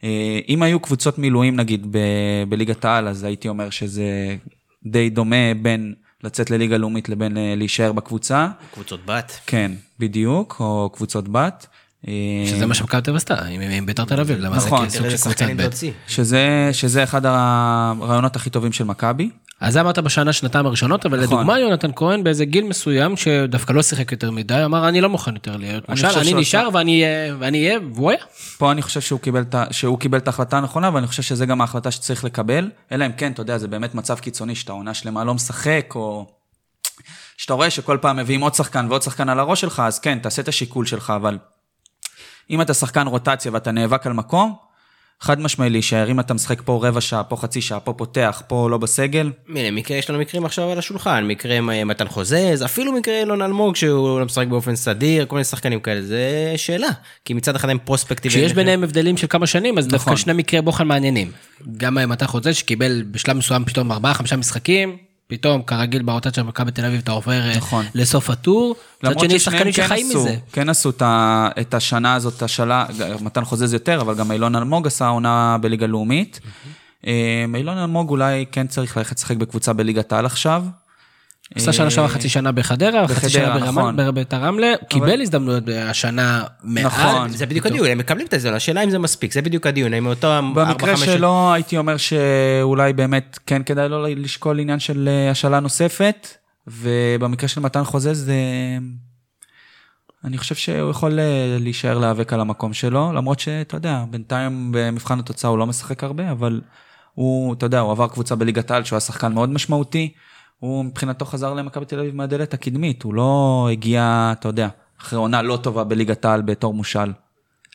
Uh, אם היו קבוצות מילואים נגיד ב- בליגת העל, אז הייתי אומר שזה די דומה בין... לצאת לליגה לאומית לבין אה, להישאר בקבוצה. קבוצות בת. כן, בדיוק, או קבוצות בת. אה, שזה מה שמכבי תל אביב עשתה, עם ביתר תל אביב, למה זה נכון. כסוג של קבוצת ב'. שזה, שזה אחד הרעיונות הכי טובים של מכבי. אז זה אמרת בשנה, שנתיים הראשונות, אבל נכון. לדוגמה יונתן כהן באיזה גיל מסוים, שדווקא לא שיחק יותר מדי, אמר אני לא מוכן יותר להיות אני משל, נשאר ואני ואני אהיה, והוא היה. פה אני חושב שהוא קיבל את ההחלטה הנכונה, ואני חושב שזה גם ההחלטה שצריך לקבל, אלא אם כן, אתה יודע, זה באמת מצב קיצוני שאתה עונה שלמה לא משחק, או שאתה רואה שכל פעם מביאים עוד שחקן ועוד שחקן על הראש שלך, אז כן, תעשה את השיקול שלך, אבל אם אתה שחקן רוטציה ואתה נאבק על מקום, חד משמעי להישאר, אם אתה משחק פה רבע שעה, פה חצי שעה, פה פותח, פה לא בסגל, הנה, מקרה, יש לנו מקרים עכשיו על השולחן, מקרה אה, מתן חוזז, אפילו מקרה אילון אלמוג שהוא לא משחק באופן סדיר, כל מיני שחקנים כאלה, זה שאלה. כי מצד אחד הם פרוספקטיביים. כשיש ביניהם הבדלים של כמה שנים, אז דווקא נכון. שני מקרי בוחן מעניינים. גם מתן חוזה שקיבל בשלב מסוים פתאום ארבעה, חמישה משחקים, פתאום כרגיל באותה של מכבי תל אביב אתה עובר אה, נכון. לסוף הטור. למרות שני, שחקנים כן שחיים עשו, מזה. כן עשו את השנה הזאת, השאלה, מתן חוזז יותר, אבל גם אילון אלמוג עשה עונה בליגה לאומית. אה, אילון אלמוג אולי כן צריך ללכת לשחק בקבוצה בליגת העל עכשיו. עשה שנה שעברה חצי שנה בחדרה, חצי שנה בחדרה, נכון. ברמת- בביתר רמלה, קיבל הזדמנויות השנה מעט. נכון. זה בדיוק הדיון, הם מקבלים את זה, השאלה אם זה מספיק, זה בדיוק הדיון, האם אותו ארבע, במקרה חמש... שלו הייתי אומר שאולי באמת כן כדאי לו לשקול עניין של אה, השאלה נוספת, ובמקרה של מתן חוזז, אה, אני חושב שהוא יכול אה, להישאר להיאבק על המקום שלו, למרות שאתה יודע, בינתיים במבחן התוצאה הוא לא משחק הרבה, אבל הוא, אתה יודע, הוא עבר קבוצה בליגת העל שהוא היה שחקן מאוד משמעותי, הוא מבחינתו חזר למכבי תל אביב מהדלת הקדמית, הוא לא הגיע, אתה יודע, אחרי עונה לא טובה בליגת העל בתור מושל.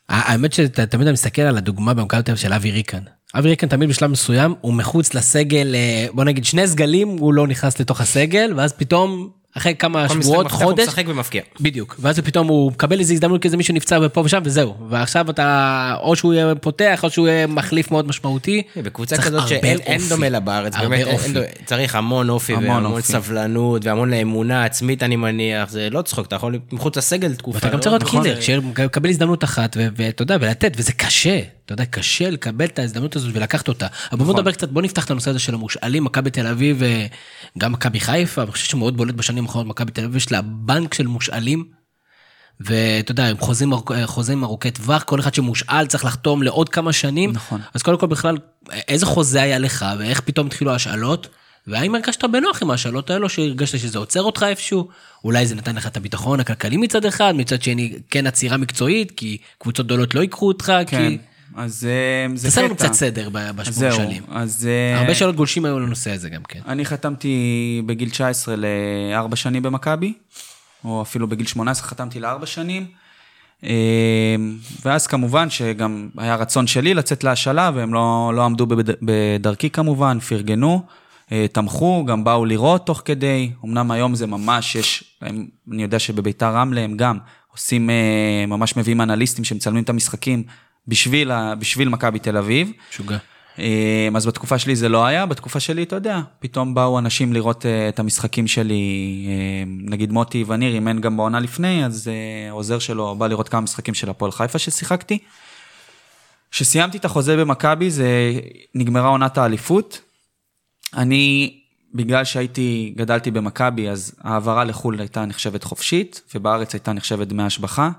האמת שאתה תמיד אתה מסתכל על הדוגמה במכבי תל אביב של אבי ריקן. אבי ריקן תמיד בשלב מסוים הוא מחוץ לסגל, אה, בוא נגיד שני סגלים הוא לא נכנס לתוך הסגל, ואז פתאום אחרי כמה שבועות, מפתח הוא חודש, משחק ומבקיע. בדיוק, ואז פתאום הוא מקבל איזה הזדמנות כי איזה מישהו נפצע ופה ושם וזהו, ועכשיו אתה, או שהוא יהיה פותח או שהוא יהיה מחליף מאוד משמעותי. בקבוצה צריך כזאת שאין. דומה לה בארץ, באמת, אין- צריך המון אופי המון והמון אופי. סבלנות והמון אמונה עצמית אני מניח, זה לא צחוק, אתה יכול מחוץ לסגל תקופה. ואתה גם לא? צריך להיות נכון. קילר, שיקבל הזדמנות אחת ואתה יודע, ולתת, וזה קשה, אתה יודע, קשה לקבל את ההזדמנות הזאת ולקחת אותה. אבל בוא נכון. נדבר קצת, בוא נפתח את הנושא הזה של המושאלים, מכבי תל אביב, אה, גם מכבי חיפה, אני חושב שמאוד בולט בשנים האחרונות, מכבי תל אביב יש לה בנק של מושאלים. ואתה יודע, הם חוזים, ארוכ- חוזים ארוכי טווח, כל אחד שמושאל צריך לחתום לעוד כמה שנים. נכון. אז קודם כל בכלל, איזה חוזה היה לך, ואיך פתאום התחילו ההשאלות? והאם הרגשת בנוח עם ההשאלות האלו, שהרגשת שזה עוצר אותך איפשהו? אולי זה נתן לך את הביטחון הכלכלי מצד אחד, מצד שני כן עצירה מקצועית, כי קבוצות גדולות לא ייקחו אותך, כן. כי... אז אה, זה קטע. תעשה לנו קצת סדר בשמונה זהו, שנים. אז... אה, הרבה שאלות גולשים היו לנושא הזה גם כן. אני חתמתי בגיל 19 לארבע שנים במכבי, או אפילו בגיל 18 חתמתי לארבע שנים. אה, ואז כמובן שגם היה רצון שלי לצאת להשאלה, והם לא, לא עמדו בד- בדרכי כמובן, פרגנו, תמכו, גם באו לראות תוך כדי. אמנם היום זה ממש, יש, הם, אני יודע שבביתר רמלה הם גם עושים, ממש מביאים אנליסטים שמצלמים את המשחקים בשביל, ה- בשביל מכבי תל אביב. משוגע. אה, אז בתקופה שלי זה לא היה, בתקופה שלי, אתה יודע, פתאום באו אנשים לראות אה, את המשחקים שלי, אה, נגיד מוטי וניר אימן גם בעונה לפני, אז העוזר שלו בא לראות כמה משחקים של הפועל חיפה ששיחקתי. כשסיימתי את החוזה במכבי, זה נגמרה עונת האליפות. אני, בגלל שהייתי, גדלתי במכבי, אז העברה לחו"ל הייתה נחשבת חופשית, ובארץ הייתה נחשבת דמי השבחה.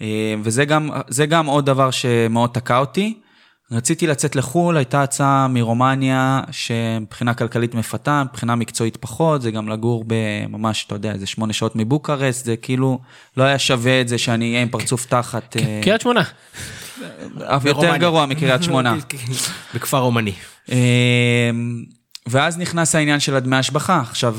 אה, וזה גם, זה גם עוד דבר שמאוד תקע אותי. רציתי לצאת לחו"ל, הייתה הצעה מרומניה שמבחינה כלכלית מפתה, מבחינה מקצועית פחות, זה גם לגור בממש, אתה יודע, איזה שמונה שעות מבוקרסט, זה כאילו לא היה שווה את זה שאני אהיה עם פרצוף תחת, אה, קריית שמונה. אף יותר. גרוע מקריית שמונה. בכפר אומני. אמ, ואז נכנס העניין של הדמי השבחה. עכשיו,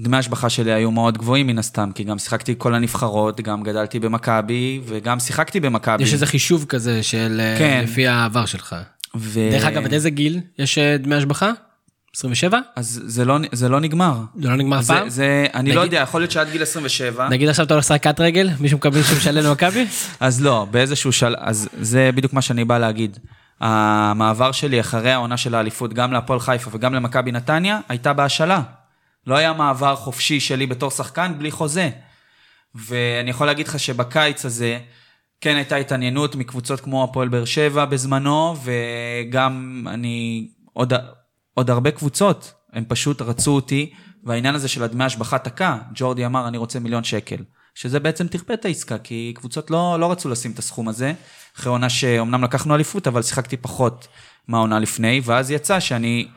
דמי השבחה שלי היו מאוד גבוהים מן הסתם, כי גם שיחקתי כל הנבחרות, גם גדלתי במכבי, וגם שיחקתי במכבי. יש איזה חישוב כזה של אה, כן. לפי העבר שלך. ו... דרך אגב, עד איזה גיל יש אה, דמי השבחה? 27? אז זה לא, זה לא נגמר. זה לא נגמר זה, פעם? זה, אני לא נגיד- יודע, יכול להיות שעד גיל 27, נגיד עכשיו אתה הולך לשחק קט רגל, מישהו מקבל מישהו משלם למכבי? אז לא, באיזשהו שלב, אז זה בדיוק מה שאני בא להגיד. המעבר שלי אחרי העונה של האליפות, גם להפועל חיפה וגם למכבי נתניה, הייתה בהשאלה. לא היה מעבר חופשי שלי בתור שחקן בלי חוזה. ואני יכול להגיד לך שבקיץ הזה, כן הייתה התעניינות מקבוצות כמו הפועל באר שבע בזמנו, וגם אני, עוד, עוד הרבה קבוצות, הם פשוט רצו אותי, והעניין הזה של הדמי השבחה תקע. ג'ורדי אמר, אני רוצה מיליון שקל. שזה בעצם תכפה את העסקה, כי קבוצות לא, לא רצו לשים את הסכום הזה, אחרי עונה שאומנם לקחנו אליפות, אבל שיחקתי פחות מהעונה לפני, ואז יצא שאני...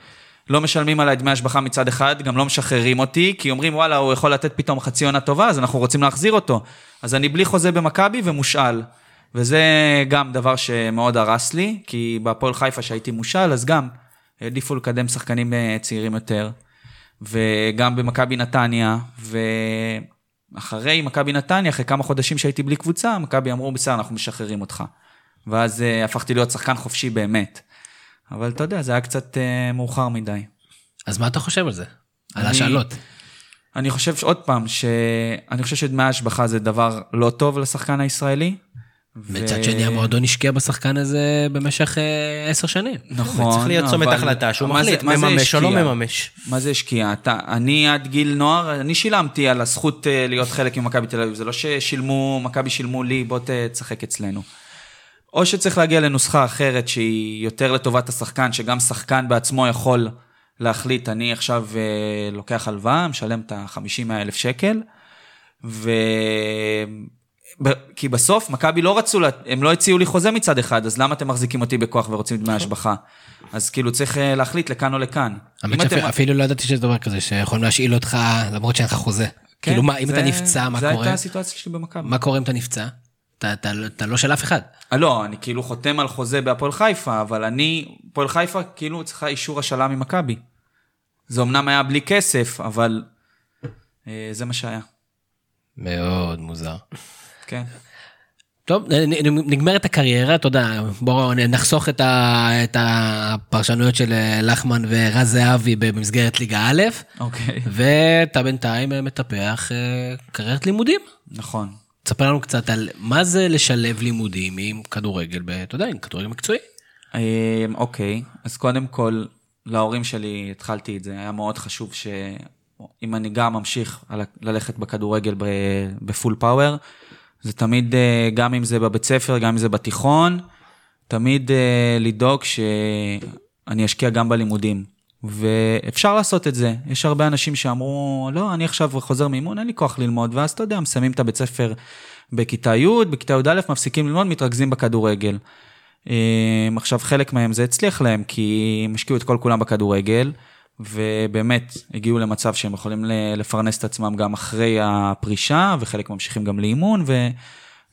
לא משלמים עליי דמי השבחה מצד אחד, גם לא משחררים אותי, כי אומרים, וואלה, הוא יכול לתת פתאום חצי עונה טובה, אז אנחנו רוצים להחזיר אותו. אז אני בלי חוזה במכבי ומושאל. וזה גם דבר שמאוד הרס לי, כי בהפועל חיפה שהייתי מושאל, אז גם העדיפו לקדם שחקנים אה, צעירים יותר. וגם במכבי נתניה, ואחרי מכבי נתניה, אחרי כמה חודשים שהייתי בלי קבוצה, מכבי אמרו, בסדר, אנחנו משחררים אותך. ואז אה, הפכתי להיות שחקן חופשי באמת. אבל אתה יודע, זה היה קצת אה, מאוחר מדי. אז מה אתה חושב על זה? על אני- ההשאלות. אני חושב שעוד פעם, שאני חושב שדמי ההשבחה זה דבר לא טוב לשחקן הישראלי. מצד ו- שני המועדון השקיע בשחקן הזה במשך אה, עשר שנים. נכון. צריך להיות צומת אבל החלטה שהוא מחליט, מה זה מממש או לא? מממש. מה זה השקיע? אתה, אני עד גיל נוער, אני שילמתי על הזכות אה, להיות חלק ממכבי תל אביב. זה לא ששילמו, מכבי שילמו לי, בוא תשחק אצלנו. או שצריך להגיע לנוסחה אחרת שהיא יותר לטובת השחקן, שגם שחקן בעצמו יכול להחליט, אני עכשיו אה, לוקח הלוואה, משלם את ה-50 אלף שקל, ו... כי בסוף מכבי לא רצו, לה- הם לא הציעו לי חוזה מצד אחד, אז למה אתם מחזיקים אותי בכוח ורוצים דמי השבחה? אז כאילו צריך אה, להחליט לכאן או לכאן. האמת שאפילו לא ידעתי שיש דבר כזה, שיכולים להשאיל אותך למרות שאין לך חוזה. כן, כאילו מה, אם זה- אתה נפצע, מה זה קורה? הייתה הסיטואציה שלי במכבי. מה קורה אם אתה נפצע? אתה- אתה אתה לא של אף אחד. אה, לא, אני כאילו חותם על חוזה בהפועל חיפה, אבל אני, הפועל חיפה כאילו צריכה אישור השאלה ממכבי. זה אמנם היה בלי כסף, אבל אה, זה מה שהיה. מאוד מוזר. כן. טוב, נגמרת הקריירה, אתה יודע, בואו נחסוך את, ה, את הפרשנויות של אה, לחמן ורז זהבי במסגרת ליגה א', אוקיי. ואתה בינתיים אה, מטפח קריירת לימודים. נכון. תספר לנו קצת על מה זה לשלב לימודים עם כדורגל, אתה יודע, עם כדורגל מקצועי. אה, אוקיי, אז קודם כל, להורים שלי התחלתי את זה, היה מאוד חשוב שאם אני גם ממשיך על- ללכת בכדורגל בפול פאוור, זה תמיד, אה, גם אם זה בבית ספר, גם אם זה בתיכון, תמיד אה, לדאוג שאני אשקיע גם בלימודים. ואפשר לעשות את זה. יש הרבה אנשים שאמרו, לא, אני עכשיו חוזר מאימון, אין לי כוח ללמוד, ואז אתה יודע, מסיימים את הבית ספר בכיתה י', בכיתה י"א, מפסיקים ללמוד, מתרכזים בכדורגל. אמ, עכשיו, חלק מהם זה הצליח להם, כי הם השקיעו את כל כולם בכדורגל, ובאמת הגיעו למצב שהם יכולים לפרנס את עצמם גם אחרי הפרישה, וחלק ממשיכים גם לאימון,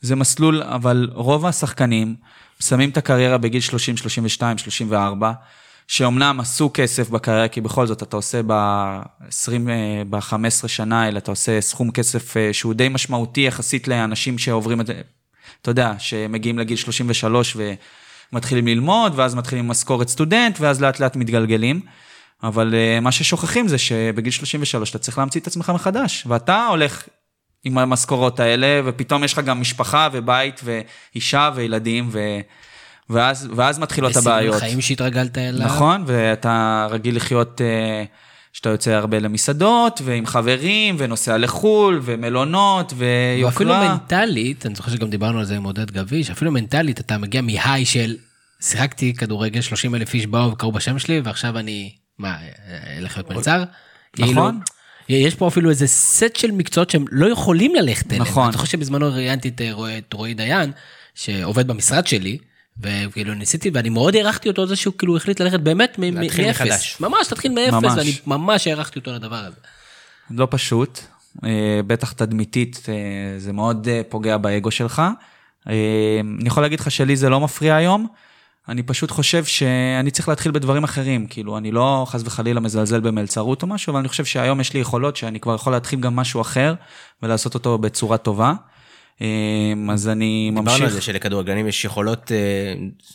וזה מסלול, אבל רוב השחקנים מסיימים את הקריירה בגיל 30, 32, 34, שאומנם עשו כסף בקריירה, כי בכל זאת אתה עושה ב-20, ב-15 שנה האלה, אתה עושה סכום כסף אה, שהוא די משמעותי יחסית לאנשים שעוברים את זה, אתה יודע, שמגיעים לגיל 33 ומתחילים ללמוד, ואז מתחילים משכורת סטודנט, ואז לאט לאט מתגלגלים. אבל uh, מה ששוכחים זה שבגיל 33 אתה צריך להמציא את עצמך מחדש, ואתה הולך עם המשכורות האלה, ופתאום יש לך גם משפחה ובית ואישה וילדים, ו... ואז, ואז מתחילות הבעיות. וסגנון חיים שהתרגלת אליו. נכון, ואתה רגיל לחיות, uh, שאתה יוצא הרבה למסעדות, ועם חברים, ונוסע לחו"ל, ומלונות, ויוקרה. ואפילו מנטלית, אני זוכר שגם דיברנו על זה עם עודד גביש, אפילו מנטלית אתה מגיע מהיי של שיחקתי כדורגל, 30 אלף איש באו וקראו בשם שלי, ועכשיו אני, מה, אלך להיות מלצר? כאילו, נכון. יש פה אפילו איזה סט של מקצועות שהם לא יכולים ללכת אליהם. נכון. אני זוכר שבזמנו ראיינתי אה, את רועי דיין, שעובד במשרד שלי, וכאילו ניסיתי, ואני מאוד הערכתי אותו על זה שהוא כאילו החליט ללכת באמת מ- מ- להתחיל מאפס. מחדש. ממש, תתחיל מאפס, ממש. ואני ממש הערכתי אותו לדבר הזה. לא פשוט, אה, בטח תדמיתית, אה, זה מאוד אה, פוגע באגו שלך. אני יכול להגיד לך שלי זה לא מפריע היום, אני פשוט חושב שאני צריך להתחיל בדברים אחרים, כאילו, אני לא חס וחלילה מזלזל במלצרות או משהו, אבל אני חושב שהיום יש לי יכולות שאני כבר יכול להתחיל גם משהו אחר, ולעשות אותו בצורה טובה. אה, אז אני דיברנו על זה ממשיך, שלכדורגלנים יש יכולות, אה,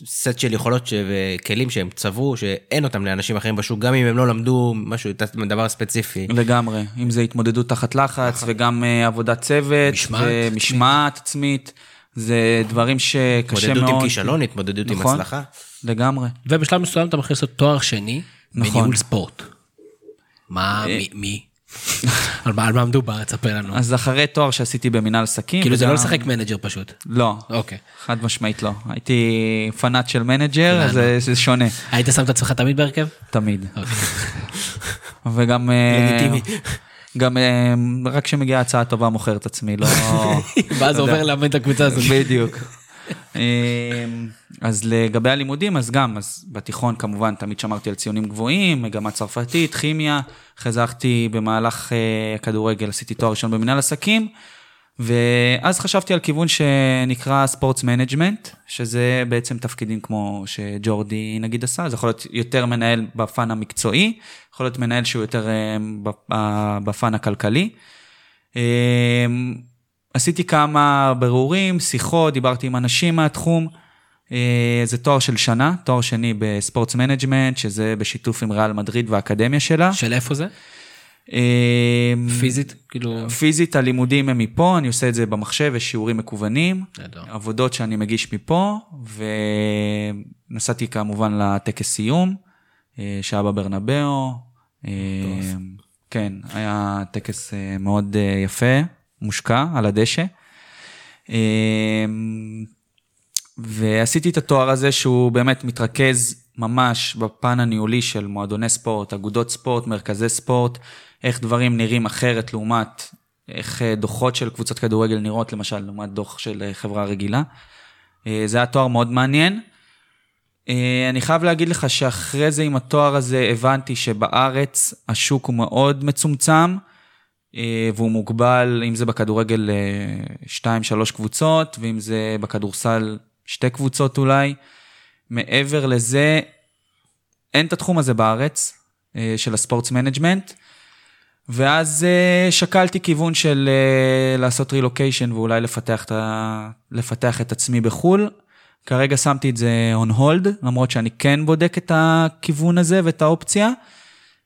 סט של יכולות וכלים שהם צברו, שאין אותם לאנשים אחרים בשוק, גם אם הם לא למדו משהו, דבר ספציפי. לגמרי, אם זה התמודדות תחת לחץ, וגם אה, עבודת צוות, משמעת ומשמעת עצמית, זה דברים שקשה מאוד. התמודדות עם כישלון, התמודדות עם נכון. הצלחה. לגמרי. ובשלב מסוים אתה מכניס לעשות תואר שני נכון. בניהול ספורט. מה, מי? על מה מדובר? תספר לנו. אז אחרי תואר שעשיתי במנהל עסקים... כאילו זה לא לשחק manager פשוט. לא, אוקיי. חד משמעית לא. הייתי פנאט של manager, אז זה- שונה, היית שם את עצמך תמיד בהרכב? תמיד. אוקיי. וגם... אה, לגיטימי. גם אה, רק כשמגיעה הצעה טובה מוכר את עצמי, לא... ואז יודע. עובר לאמן את הקבוצה הזאת. בדיוק. אה, אז לגבי הלימודים, אז גם, אז בתיכון כמובן תמיד שמרתי על ציונים גבוהים, מגמה צרפתית, כימיה, הלכתי במהלך אה, הכדורגל, עשיתי תואר ראשון במנהל עסקים, ואז חשבתי על כיוון שנקרא sports management, שזה בעצם תפקידים כמו שג'ורדי נגיד עשה, זה יכול להיות יותר מנהל בפן המקצועי, יכול להיות מנהל שהוא יותר אה, בפ- בפן הכלכלי. עשיתי כמה בירורים, שיחות, דיברתי עם אנשים מהתחום. אה, זה תואר של שנה, תואר שני ב sports management, שזה בשיתוף עם ריאל מדריד והאקדמיה שלה. של איפה זה? אה, פיזית? כאילו... פיזית הלימודים הם מפה, אני עושה את זה במחשב, יש שיעורים מקוונים, נהדר. עבודות שאני מגיש מפה, ונסעתי כמובן לטקס סיום, אה, שהיה בברנבאו. כן, היה טקס מאוד יפה, מושקע על הדשא. אה, ועשיתי את התואר הזה שהוא באמת מתרכז ממש בפן הניהולי של מועדוני ספורט, אגודות ספורט, מרכזי ספורט, איך דברים נראים אחרת לעומת איך אה, דוחות של קבוצות כדורגל נראות, למשל, לעומת דוח של אה, חברה רגילה. אה, זה היה תואר מאוד מעניין. אני חייב להגיד לך שאחרי זה עם התואר הזה הבנתי שבארץ השוק הוא מאוד מצומצם, והוא מוגבל, אם זה בכדורגל, אה, שתיים, שלוש קבוצות, ואם זה בכדורסל, שתי קבוצות אולי. מעבר לזה, אין את התחום הזה בארץ, אה, של ה sports management. ואז אה, שקלתי כיוון של אה, לעשות רילוקיישן ואולי לפתח את, ה... לפתח את עצמי בחו"ל. כרגע שמתי את זה on hold, למרות שאני כן בודק את הכיוון הזה ואת האופציה.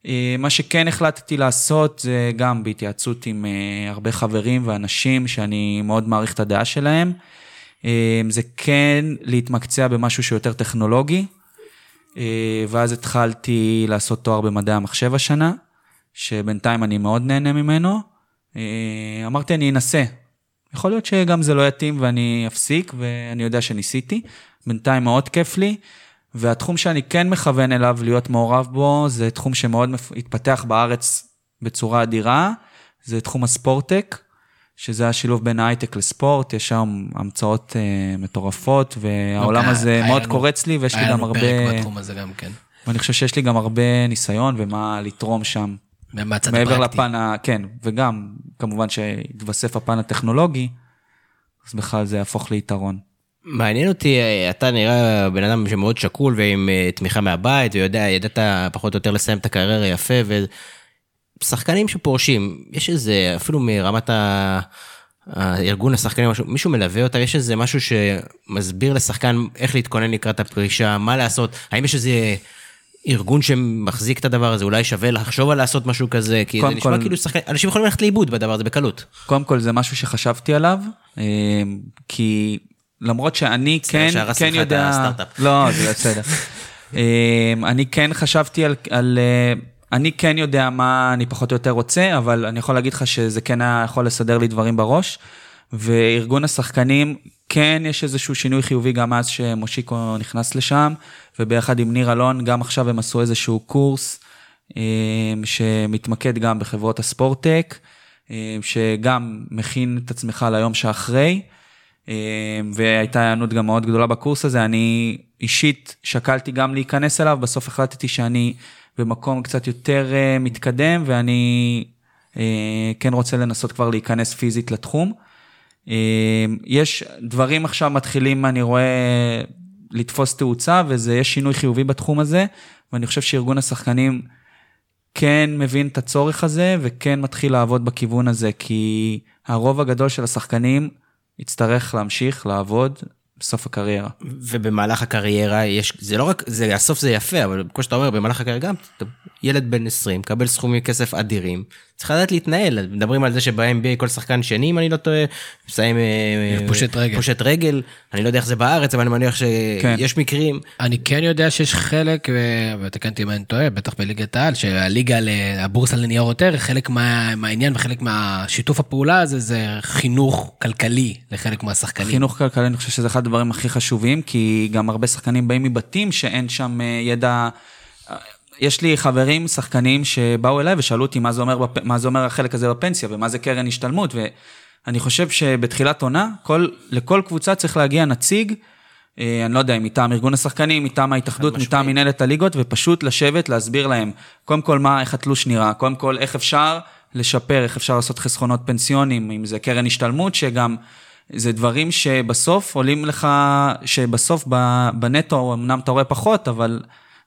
אה, מה שכן החלטתי לעשות זה גם בהתייעצות עם אה, הרבה חברים ואנשים שאני מאוד מעריך את הדעה שלהם. אה, זה כן להתמקצע במשהו שהוא יותר טכנולוגי. ואז התחלתי לעשות תואר במדעי המחשב השנה, שבינתיים אני מאוד נהנה ממנו. אמרתי, אני אנסה. יכול להיות שגם זה לא יתאים ואני אפסיק, ואני יודע שניסיתי. בינתיים מאוד כיף לי, והתחום שאני כן מכוון אליו להיות מעורב בו, זה תחום שמאוד התפתח בארץ בצורה אדירה, זה תחום הספורטק, שזה השילוב בין הייטק לספורט, יש שם המצאות אה, מטורפות, והעולם אוקיי, הזה היה מאוד לנו- קורץ לי, ויש לי היה גם לנו הרבה... פרק בתחום הזה גם כן. ואני חושב שיש לי גם הרבה ניסיון ומה לתרום שם. מהצד מעבר הפרקטי. לפן ה... כן, וגם, כמובן שהתווסף הפן הטכנולוגי, אז בכלל זה יהפוך ליתרון. מעניין אותי, אתה נראה בן אדם שמאוד שקול ועם אה, תמיכה מהבית, ויודע, ידעת פחות או יותר לסיים את הקריירה יפה, ושחקנים שפורשים, יש איזה, אפילו מרמת ה... הארגון השחקנים, משהו, מישהו מלווה אותם, יש איזה משהו שמסביר לשחקן איך להתכונן לקראת הפרישה, מה לעשות, האם יש איזה ארגון שמחזיק את הדבר הזה, אולי שווה לחשוב על לעשות משהו כזה, כי זה נשמע כל... כאילו שחקן, אנשים יכולים ללכת לאיבוד בדבר הזה בקלות. קודם כל זה משהו שחשבתי עליו, אה, כי למרות שאני כן, כן יודע... לא, זה בסדר. אה, אני כן חשבתי על, על... אה, אני כן יודע מה אני פחות או יותר רוצה, אבל אני יכול להגיד לך שזה כן היה יכול לסדר לי דברים בראש. וארגון השחקנים, כן יש איזשהו שינוי חיובי גם מאז שמושיקו נכנס לשם, וביחד עם ניר אלון, גם עכשיו הם עשו איזשהו קורס אה, שמתמקד גם בחברות הספורטק, אה, שגם מכין את עצמך ליום שאחרי, והייתה היענות גם מאוד גדולה בקורס הזה. אני אישית שקלתי גם להיכנס אליו, בסוף החלטתי שאני במקום קצת יותר מתקדם, ואני כן רוצה לנסות כבר להיכנס פיזית לתחום. יש דברים עכשיו מתחילים, אני רואה, לתפוס תאוצה, ויש שינוי חיובי בתחום הזה, ואני חושב שארגון השחקנים כן מבין את הצורך הזה, וכן מתחיל לעבוד בכיוון הזה, כי הרוב הגדול של השחקנים יצטרך להמשיך לעבוד בסוף הקריירה. ובמהלך הקריירה יש, זה לא רק, זה, הסוף זה יפה, אבל כמו שאתה אומר, במהלך הקריירה גם, ילד בן 20, קבל סכומי כסף אדירים, צריך לדעת להתנהל, מדברים על זה שב-NBA כל שחקן שני, אם אני לא טועה, מסיים אה, פושט רגל. פושט רגל, אני לא יודע איך זה בארץ, אבל אני מניח כן. שיש כן. מקרים. אני כן יודע שיש חלק, ותקן אותי אם אני טועה, בטח בליגת העל, שהליגה, הבורסה לניירות ערך, חלק מה, מהעניין וחלק מהשיתוף הפעולה הזה, זה חינוך כלכלי לחלק מהשחקנים. חינוך כלכלי, אני חושב שזה אחד הדברים הכי חשובים, כי גם הרבה שחקנים באים מבתים שאין שם אה, ידע... יש לי חברים, שחקנים, שבאו אליי ושאלו אותי מה זה אומר, בפ... מה זה אומר החלק הזה בפנסיה ומה זה קרן השתלמות, ואני חושב שבתחילת עונה, כל, לכל קבוצה צריך להגיע נציג, אה, אני לא יודע, מטעם ארגון השחקנים, מטעם ההתאחדות, מטעם מנהלת הליגות, ופשוט לשבת, להסביר להם, קודם כל מה, איך התלוש נראה, קודם כל איך אפשר לשפר, איך אפשר לעשות חסכונות פנסיונים, אם זה קרן השתלמות, שגם... זה דברים שבסוף עולים לך, שבסוף בנטו אמנם אתה רואה פחות, אבל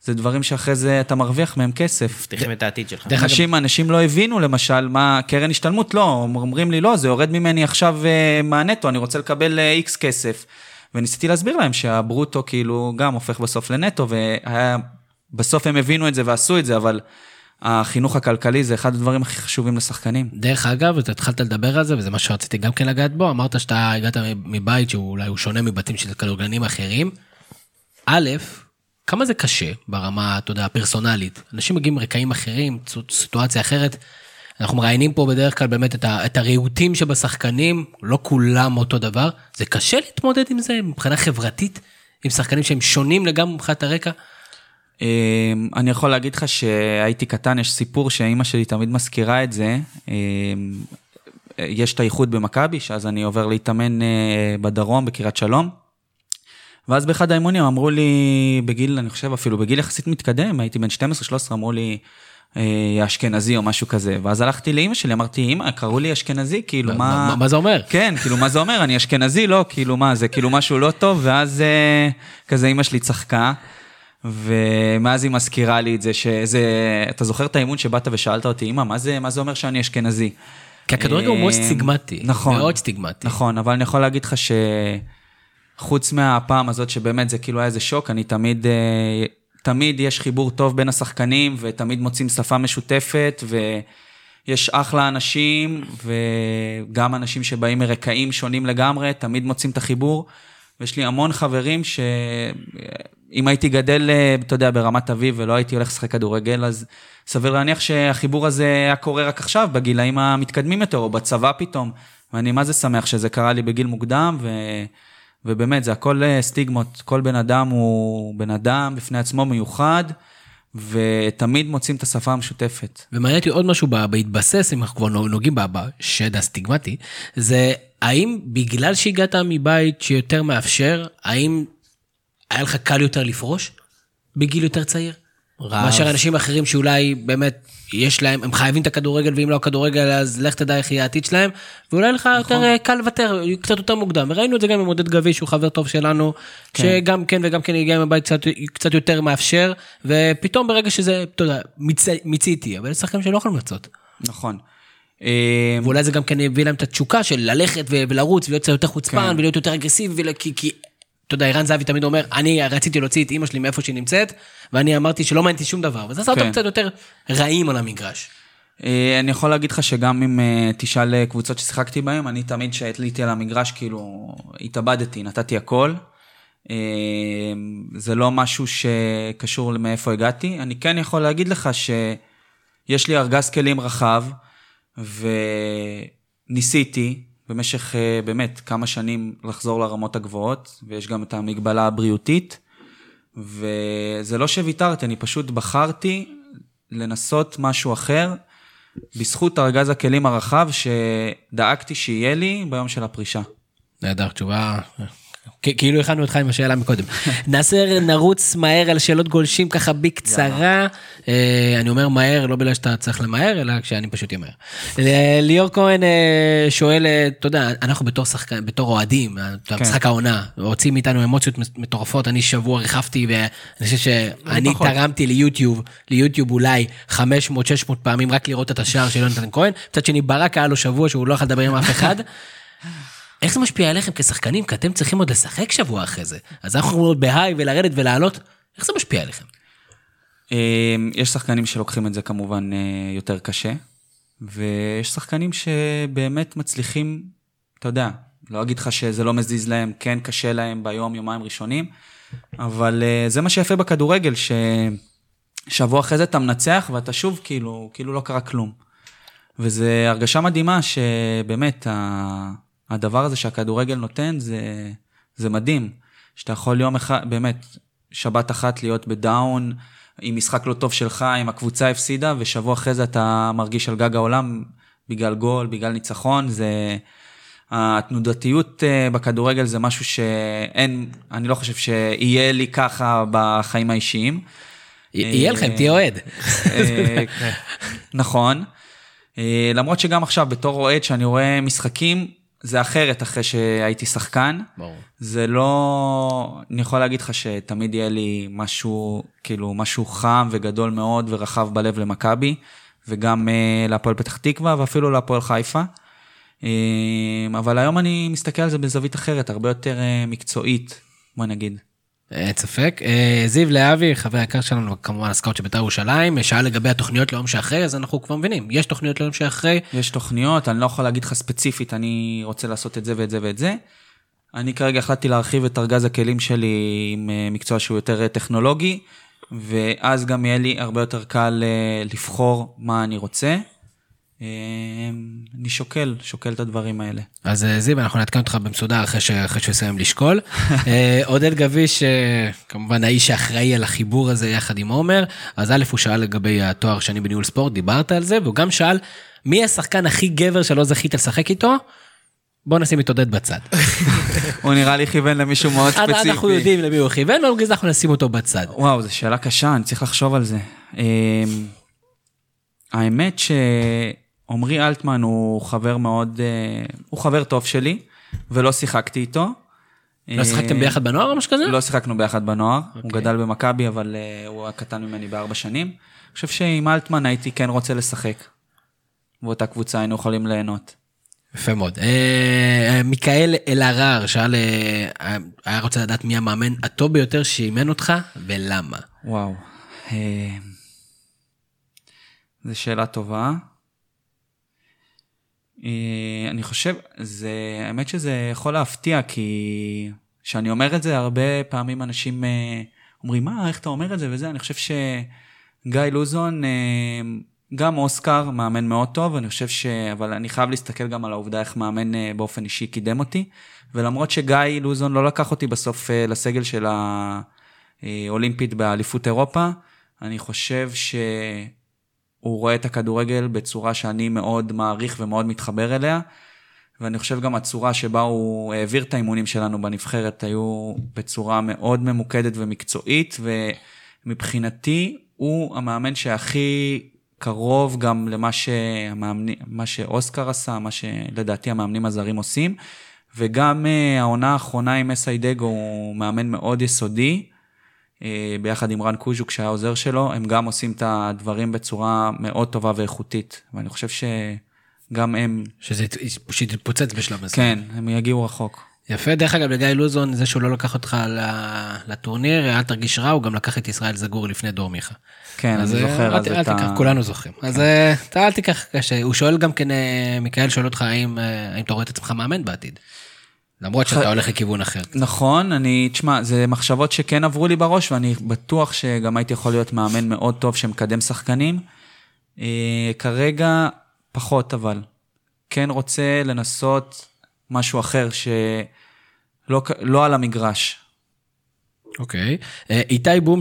זה דברים שאחרי זה אתה מרוויח מהם כסף. מבטיחים את העתיד שלך. אנשים, אנשים לא הבינו למשל מה קרן השתלמות, לא, אומרים לי לא, זה יורד ממני עכשיו אה, מהנטו, אני רוצה לקבל איקס אה, כסף. וניסיתי להסביר להם שהברוטו כאילו גם הופך בסוף לנטו, ובסוף הם הבינו את זה ועשו את זה, אבל החינוך הכלכלי זה אחד הדברים הכי חשובים לשחקנים. דרך אגב, אתה התחלת לדבר על זה, וזה מה שרציתי גם כן לגעת בו, אמרת שאתה הגעת מבית שאולי הוא שונה מבתים של כדורגלנים אחרים. א', כמה זה קשה ברמה, אתה יודע, הפרסונלית. אנשים מגיעים מרקעים אחרים, סיטואציה אחרת. אנחנו מראיינים פה בדרך כלל באמת את, את הריהוטים שבשחקנים, לא כולם אותו דבר. זה קשה להתמודד עם זה מבחינה חברתית, עם שחקנים שהם שונים לגמרי מבחינת הרקע. אמ, אני יכול להגיד לך שהייתי קטן, יש סיפור שאימא שלי תמיד מזכירה את זה. אמ, יש את האיחוד במכבי, שאז אני עובר להתאמן אה, בדרום, בקריית שלום. ואז באחד האימונים אמרו לי, בגיל, אני חושב אפילו בגיל יחסית מתקדם, הייתי בן 12-13, אמרו לי, אה, אשכנזי או משהו כזה. ואז הלכתי לאימא שלי, אמרתי, אימא, קראו לי אשכנזי, כאילו מה... מה, זה אומר? כן, כאילו מה זה אומר? אני אשכנזי, לא, כאילו מה, זה כאילו משהו לא טוב, ואז אה, כזה אימא שלי צחקה. ומאז היא מזכירה לי את זה, שזה, אתה זוכר את האימון שבאת ושאלת אותי, אמא, מה זה, מה זה אומר שאני אשכנזי? כי הכדורגל הוא מאוד אה, סטיגמטי, נכון, מאוד סטיגמטי. נכון, אבל אני יכול להגיד לך שחוץ מהפעם הזאת שבאמת זה כאילו היה איזה שוק, אני תמיד, אה, תמיד יש חיבור טוב בין השחקנים, ותמיד מוצאים שפה משותפת, ויש אחלה אנשים, וגם אנשים שבאים מרקעים שונים לגמרי, תמיד מוצאים את החיבור. ויש לי המון חברים ש... אם הייתי גדל, אה, אתה יודע, ברמת אביב ולא הייתי הולך לשחק כדורגל, אז סביר להניח שהחיבור הזה היה קורה רק עכשיו, בגילאים המתקדמים יותר, או בצבא פתאום. ואני מה זה שמח שזה קרה לי בגיל מוקדם, ו... ובאמת, זה הכל אה, סטיגמות. כל בן אדם הוא בן אדם בפני עצמו מיוחד, ותמיד מוצאים את השפה המשותפת. ומעניין אותי עוד משהו בהתבסס, אם אנחנו כבר נוגעים בשד הסטיגמטי, זה האם בגלל שהגעת מבית שיותר מאפשר, האם היה לך קל יותר לפרוש בגיל יותר צעיר? רעב. מאשר אנשים אחרים שאולי באמת יש להם, הם חייבים את הכדורגל, ואם לא הכדורגל אז לך תדע איך יהיה העתיד שלהם, ואולי לך יותר אה, קל לוותר, קצת יותר מוקדם. וראינו את זה גם עם עודד גביש, שהוא חבר טוב שלנו, שגם כן וגם כן הגיע עם הבית קצת, קצת יותר מאפשר, ופתאום ברגע שזה, אתה יודע, מיצ, מיציתי, אבל יש שחקנים שלא יכולים לצאת. נכון. ואולי זה גם כן הביא להם את התשוקה של ללכת ולרוץ ולהיות יותר חוצפן כן. ולהיות יותר אגרסיבי, כי, כי, אתה יודע, ערן זהבי תמיד אומר, אני רציתי להוציא את אימא שלי מאיפה שהיא נמצאת, ואני אמרתי שלא מעניין אותי שום דבר, וזה עשה אותם כן. קצת יותר רעים על המגרש. אה, אני יכול להגיד לך שגם אם אה, תשאל אה, קבוצות ששיחקתי בהן, אני תמיד כשעליתי על המגרש, כאילו, התאבדתי, נתתי הכל. זה לא משהו שקשור למאיפה הגעתי. אני כן יכול להגיד לך שיש לי ארגז כלים רחב, וניסיתי במשך אה, באמת כמה שנים לחזור לרמות הגבוהות, ויש גם את המגבלה הבריאותית. וזה לא שוויתרתי, אני פשוט בחרתי לנסות משהו אחר, בזכות ארגז הכלים הרחב שדאגתי שיהיה לי ביום של הפרישה. נהדר, תשובה... כאילו הכנו אותך עם השאלה מקודם. נעשה, נרוץ מהר על שאלות גולשים ככה בקצרה. אה, אני אומר מהר, לא בגלל שאתה צריך למהר, אלא כשאני פשוט אמהר. אה, ליאור כהן אה, שואל, אתה יודע, אנחנו בתור שחקן, בתור אוהדים, אה, משחק העונה, הוציא מאיתנו אמוציות מטורפות, אני שבוע ריחפתי, ואני חושב שאני. תרמתי ליוטיוב, ליוטיוב אולי 500-600 פעמים רק לראות את השער של יונתן כהן. מצד שני, ברק היה לו שבוע שהוא לא יכול לדבר עם אף אחד. איך זה משפיע עליכם כשחקנים? כי אתם צריכים עוד לשחק שבוע אחרי זה. אז אנחנו יכולים להיות בהיי ולרדת ולעלות, איך זה משפיע עליכם? אה, יש שחקנים שלוקחים את זה כמובן אה, יותר קשה, ויש שחקנים שבאמת מצליחים, אתה יודע, לא אגיד לך שזה לא מזיז להם, כן קשה להם ביום, יומיים ראשונים, אבל אה, זה מה שיפה בכדורגל, ששבוע אחרי זה אתה מנצח ואתה שוב כאילו, כאילו לא קרה כלום. וזו הרגשה מדהימה שבאמת הדבר הזה שהכדורגל נותן זה, זה מדהים. שאתה יכול יום אחד, באמת, שבת אחת להיות בדאון, עם משחק לא טוב שלך, עם הקבוצה הפסידה, ושבוע אחרי זה אתה מרגיש על גג העולם בגלל גול, בגלל ניצחון. זה... התנודתיות אה, בכדורגל זה משהו שאין, אני לא חושב שיהיה לי ככה בחיים האישיים. יהיה לכם, תהיה אוהד. אה, נכון. אה, למרות שגם עכשיו, בתור אוהד, שאני רואה משחקים, זה אחרת אחרי שהייתי שחקן. ברור. זה לא... אני יכול להגיד לך שתמיד יהיה לי משהו, כאילו, משהו חם וגדול מאוד ורחב בלב למכבי, וגם uh, להפועל פתח תקווה ואפילו להפועל חיפה. Uh, אבל היום אני מסתכל על זה בזווית אחרת, הרבה יותר uh, מקצועית, בוא נגיד. אין ספק. אה, זיו להבי, חבר יקר שלנו, כמובן הסקאוט של בית"ר ירושלים, שאל לגבי התוכניות ליום שאחרי, אז אנחנו כבר מבינים, יש תוכניות ליום שאחרי. יש תוכניות, אני לא יכול להגיד לך ספציפית, אני רוצה לעשות את זה ואת זה ואת זה. אני כרגע החלטתי להרחיב את ארגז הכלים שלי עם אה, מקצוע שהוא יותר אה, טכנולוגי, ואז גם יהיה לי הרבה יותר קל אה, לבחור מה אני רוצה. אה, אני שוקל, שוקל את הדברים האלה. אז אה, זיו, אנחנו נעדכן אותך במסודר אחרי ש- אחרי שהוא יסיים לשקול. אה, עודד גביש, אה, כמובן האיש שאחראי על החיבור הזה יחד עם עומר, אז א', הוא שאל לגבי התואר שני בניהול ספורט, דיברת על זה, והוא גם שאל, מי השחקן הכי גבר שלא זכית לשחק איתו? בוא נשים את עודד בצד. הוא נראה לי כיוון למישהו מאוד ספציפי. אנחנו יודעים למי הוא כיוון, ובגלל זה אנחנו נשים אותו בצד. וואו, זו שאלה קשה, אני צריך לחשוב על זה. אמ, האמת שעמרי אלטמן הוא חבר מאוד, אה, הוא חבר טוב שלי, ולא שיחקתי איתו. לא שיחקתם ביחד בנוער או משהו כזה? לא שיחקנו ביחד בנוער, הוא אוקיי. גדל במכבי, אבל אה, הוא היה קטן ממני בארבע שנים. אני חושב שעם אלטמן הייתי כן רוצה לשחק. באותה קבוצה היינו יכולים ליהנות. יפה מאוד. אה, מיכאל אלהרר שאל, אה, היה רוצה לדעת מי המאמן הטוב ביותר שאימן אותך ולמה. וואו. אה, זו שאלה טובה. אה, אני חושב, זה, האמת שזה יכול להפתיע, כי כשאני אומר את זה, הרבה פעמים אנשים אה, אומרים, מה, איך אתה אומר את זה? וזה, אני חושב שגיא לוזון, אה, גם אוסקר, מאמן מאוד טוב, אני חושב ש... אבל אני חייב להסתכל גם על העובדה איך מאמן באופן אישי קידם אותי, ולמרות שגיא לוזון לא לקח אותי בסוף לסגל של האולימפית באליפות אירופה, אני חושב שהוא רואה את הכדורגל בצורה שאני מאוד מעריך ומאוד מתחבר אליה, ואני חושב גם הצורה שבה הוא העביר את האימונים שלנו בנבחרת היו בצורה מאוד ממוקדת ומקצועית, ומבחינתי הוא המאמן שהכי קרוב גם למה שהמאמני, מה שאוסקר עשה, מה שלדעתי המאמנים הזרים עושים. וגם uh, העונה האחרונה עם אסיידגו הוא מאמן מאוד יסודי, ביחד עם רן קוז'וק שהיה עוזר שלו, הם גם עושים את הדברים בצורה מאוד טובה ואיכותית, ואני חושב שגם הם... שזה יתפוצץ בשלב מסוים. כן, הם יגיעו רחוק. יפה, דרך אגב, לגיא לוזון, זה שהוא לא לקח אותך לטורניר, אל תרגיש רע, הוא גם לקח את ישראל זגור לפני דור מיכה. כן, אני זוכר אז את ה... כולנו זוכרים. אז אתה אל תיקח קשה. הוא שואל גם כן, מיכאל שואל אותך, האם אתה רואה את עצמך מאמן בעתיד? למרות שאתה הולך לכיוון אחר. נכון, אני, תשמע, זה מחשבות שכן עברו לי בראש, ואני בטוח שגם הייתי יכול להיות מאמן מאוד טוב שמקדם שחקנים. אה, כרגע, פחות אבל. כן רוצה לנסות משהו אחר שלא לא על המגרש. אוקיי. אה, איתי בום,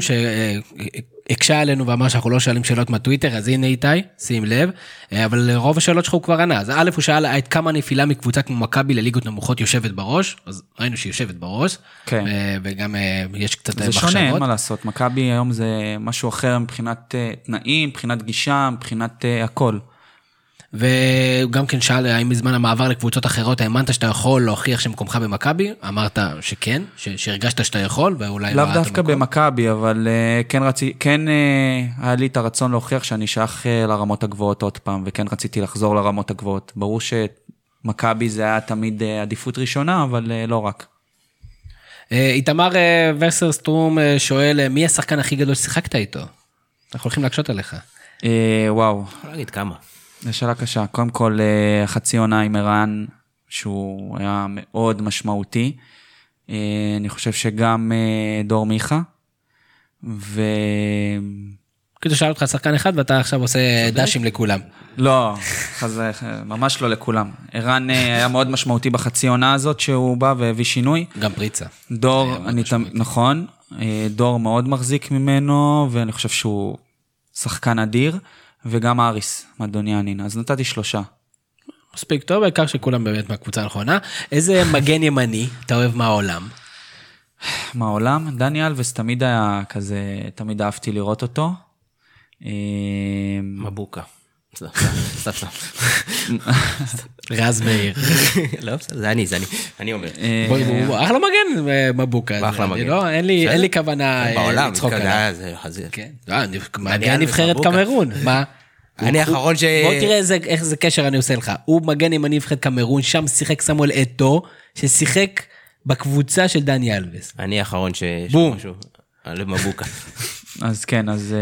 הקשה עלינו ואמר שאנחנו לא שואלים שאלות מהטוויטר, אז הנה איתי, שים לב. אה, אבל רוב השאלות שלך הוא כבר ענה. אז א', הוא שאל עד כמה נפילה מקבוצה כמו מכבי לליגות נמוכות יושבת בראש, אז ראינו שהיא יושבת בראש. כן. אה, וגם אה, יש קצת מחשבות. זה שונה, אין מה לעשות. מכבי היום זה משהו אחר מבחינת תנאים, מבחינת גישה, מבחינת הכל. וגם כן שאל האם בזמן המעבר לקבוצות אחרות האמנת שאתה יכול להוכיח שמקומך במכבי, אמרת שכן, שהרגשת שאתה יכול ואולי לא לאו דווקא במכבי, אבל uh, כן, רצי, כן uh, היה לי את הרצון להוכיח שאני שייך uh, לרמות הגבוהות עוד פעם, וכן רציתי לחזור לרמות הגבוהות. ברור שמכבי זה היה תמיד uh, עדיפות ראשונה, אבל uh, לא רק. איתמר וסרסטרום שואל, מי השחקן הכי גדול ששיחקת איתו? אנחנו הולכים להקשות עליך. וואו. יכול להגיד כמה. זו שאלה קשה. קודם כל, אה, חצי עונה עם ערן, שהוא היה מאוד משמעותי. אה, אני חושב שגם אה, דור מיכה. ו... כאילו שאל אותך שחקן אחד ואתה עכשיו עושה דשים לכולם. לא, ממש לא לכולם. ערן היה מאוד משמעותי בחצי עונה הזאת שהוא בא והביא שינוי. גם פריצה. דור, אני נכון, דור מאוד מחזיק ממנו, ואני חושב שהוא שחקן אדיר. וגם אריס, מדוניאנין, אז נתתי שלושה. מספיק טוב, העיקר שכולם באמת מהקבוצה הנכונה. איזה מגן ימני אתה אוהב מהעולם? מהעולם? דני אלווס תמיד היה כזה, תמיד אהבתי לראות אותו. אה, מבוקה. רז מאיר. לא, זה אני, זה אני, אני אומר. אה, הוא אחלה מגן מבוקה. אחלה מגן. לא, אין לי כוונה אה, לצחוק עליו. כן. מגן נבחרת קמרון, מה? אני האחרון ש... בוא תראה איזה קשר אני עושה לך. הוא מגן עם הנבחרת קמרון, שם שיחק סמואל אתו, ששיחק בקבוצה של דני אלווס. אני האחרון ש... בום. על מבוקה. אז כן, אז...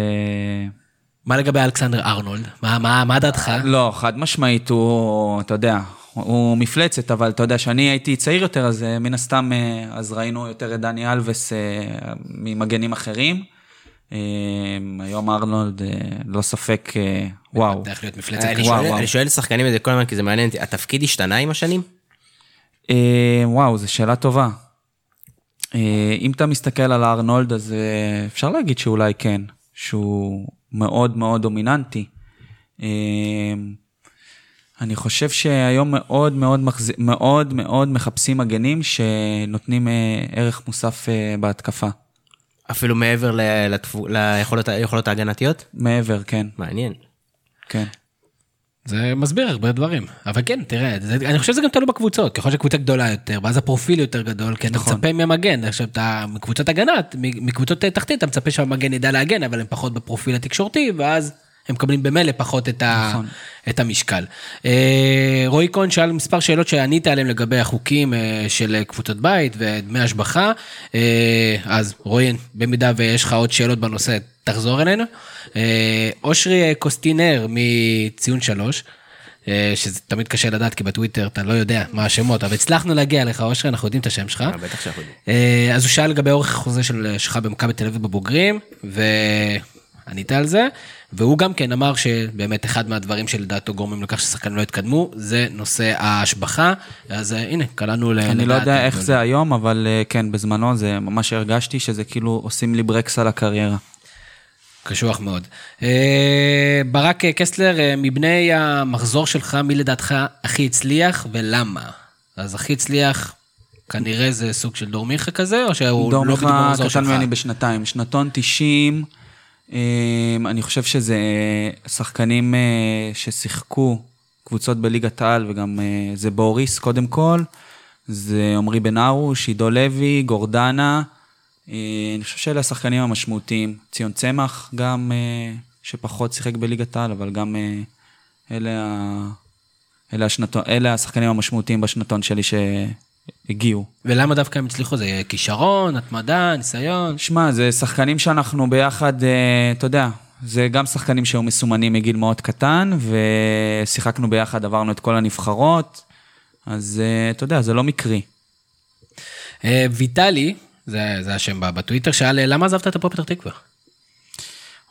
מה לגבי אלכסנדר ארנולד? מה, מה, מה דעתך? לא, חד משמעית, הוא, אתה יודע, הוא מפלצת, אבל אתה יודע, שאני הייתי צעיר יותר, אז אה, מן הסתם, אה, אז ראינו יותר את דני אלווס אה, ממגנים אחרים. היום ארנולד, לא ספק, וואו. צריך להיות מפלצת. אני שואל שחקנים את זה כל הזמן, כי זה מעניין אותי, התפקיד השתנה עם השנים? וואו, זו שאלה טובה. אם אתה מסתכל על ארנולד, אז אפשר להגיד שאולי כן, שהוא מאוד מאוד דומיננטי. אמ, אני חושב שהיום מאוד מאוד, מחז... מאוד מאוד מחפשים מגנים שנותנים אה, ערך מוסף אה, בהתקפה. אפילו מעבר לתפ... ליכולות, ליכולות ההגנתיות? מעבר, כן. מעניין. כן. זה מסביר הרבה דברים, אבל כן, תראה, זה, אני חושב שזה גם תלוי בקבוצות, ככל שקבוצה גדולה יותר, ואז הפרופיל יותר גדול, כי אתה נכון. מצפה מהמגן, עכשיו אתה מקבוצות הגנת, מקבוצות תחתית, אתה מצפה שהמגן ידע להגן, אבל הם פחות בפרופיל התקשורתי, ואז הם מקבלים במילא פחות את, ה, נכון. את המשקל. אה, רועי כהן שאל מספר שאלות שענית עליהן לגבי החוקים אה, של קבוצות בית ודמי השבחה, אה, אז רועי, במידה ויש לך עוד שאלות בנושא, תחזור אלינו. אושרי קוסטינר מציון שלוש. שזה תמיד קשה לדעת, כי בטוויטר אתה לא יודע מה השמות, אבל הצלחנו להגיע אליך, אושרי, אנחנו יודעים את השם שלך. בטח שאנחנו יודעים. אז הוא שאל לגבי אורך החוזה שלך במכבי תל אביב בבוגרים, וענית על זה. והוא גם כן אמר שבאמת אחד מהדברים שלדעתו גורמים לכך ששחקנים לא יתקדמו, זה נושא ההשבחה. אז אה, הנה, קלענו לדעת. אני לא יודע איך זה היום, אבל אה, כן, בזמנו זה ממש הרגשתי שזה כאילו עושים לי ברקס על הקריירה. קשוח מאוד. אה, ברק קסלר, מבני המחזור שלך, מי לדעתך הכי הצליח ולמה? אז הכי הצליח, כנראה זה סוג של דור מיכה כזה, או שהוא לא בדיוק במחזור שלך? דור מיכה קטן ממני בשנתיים. שנתון 90, אמ, אני חושב שזה שחקנים אה, ששיחקו קבוצות בליגת העל, וגם אה, זה בוריס קודם כל, זה עמרי בן ארוש, עידו לוי, גורדנה. אה, אני חושב שאלה השחקנים המשמעותיים. ציון צמח גם, שפחות שיחק בליגת העל, אבל גם אלה. אלה, השנתון, אלה השחקנים המשמעותיים בשנתון שלי שהגיעו. ולמה דווקא הם הצליחו? זה כישרון, התמדה, ניסיון? שמע, זה שחקנים שאנחנו ביחד, אה, אתה יודע, זה גם שחקנים שהיו מסומנים מגיל מאוד קטן, ושיחקנו ביחד, עברנו את כל הנבחרות, אז אה, אתה יודע, זה לא מקרי. אה, ויטלי, זה, זה השם בטוויטר, שאל, למה עזבת את הפועל פתח תקווה?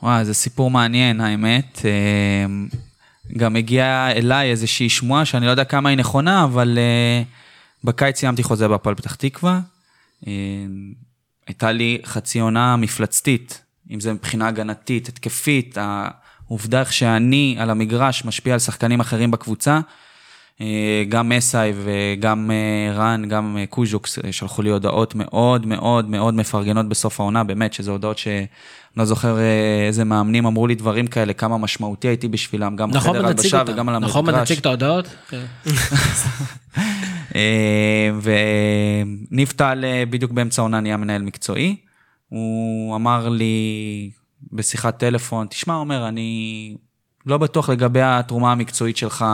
וואי, זה סיפור מעניין, האמת. גם הגיעה אליי איזושהי שמועה שאני לא יודע כמה היא נכונה, אבל uh, בקיץ סיימתי חוזה בהפועל פתח תקווה. Uh, הייתה לי חצי עונה מפלצתית, אם זה מבחינה הגנתית, התקפית, העובדה איך שאני על המגרש משפיע על שחקנים אחרים בקבוצה. אה, גם מסאי וגם רן, גם קוז'וקס שלחו לי הודעות מאוד מאוד מאוד מפרגנות בסוף העונה, באמת, שזה הודעות ש... לא זוכר אה, איזה מאמנים אמרו לי דברים כאלה, כמה משמעותי הייתי בשבילם, גם נכון, בחדר הלבשה וגם על המגרש. נכון, נציג את ההודעות? אה, וניב טל אה, בדיוק באמצע העונה נהיה מנהל מקצועי. הוא אמר לי בשיחת טלפון, תשמע, עומר, אני לא בטוח לגבי התרומה המקצועית שלך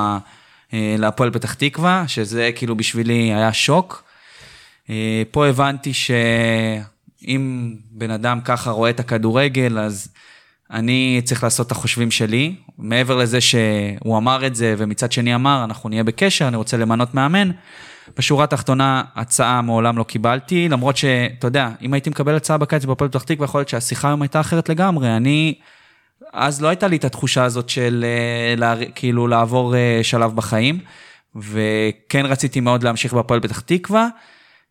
להפועל פתח תקווה, שזה כאילו בשבילי היה שוק. פה הבנתי ש... אם בן אדם ככה רואה את הכדורגל, אז אני צריך לעשות את החושבים שלי. מעבר לזה שהוא אמר את זה, ומצד שני אמר, אנחנו נהיה בקשר, אני רוצה למנות מאמן. בשורה התחתונה, הצעה מעולם לא קיבלתי, למרות שאתה יודע, אם הייתי מקבל הצעה בקיץ בפועל פתח תקווה, יכול להיות שהשיחה היום הייתה אחרת לגמרי. אני, אז לא הייתה לי את התחושה הזאת של אה, לה, כאילו לעבור אה, שלב בחיים, וכן רציתי מאוד להמשיך בפועל פתח תקווה.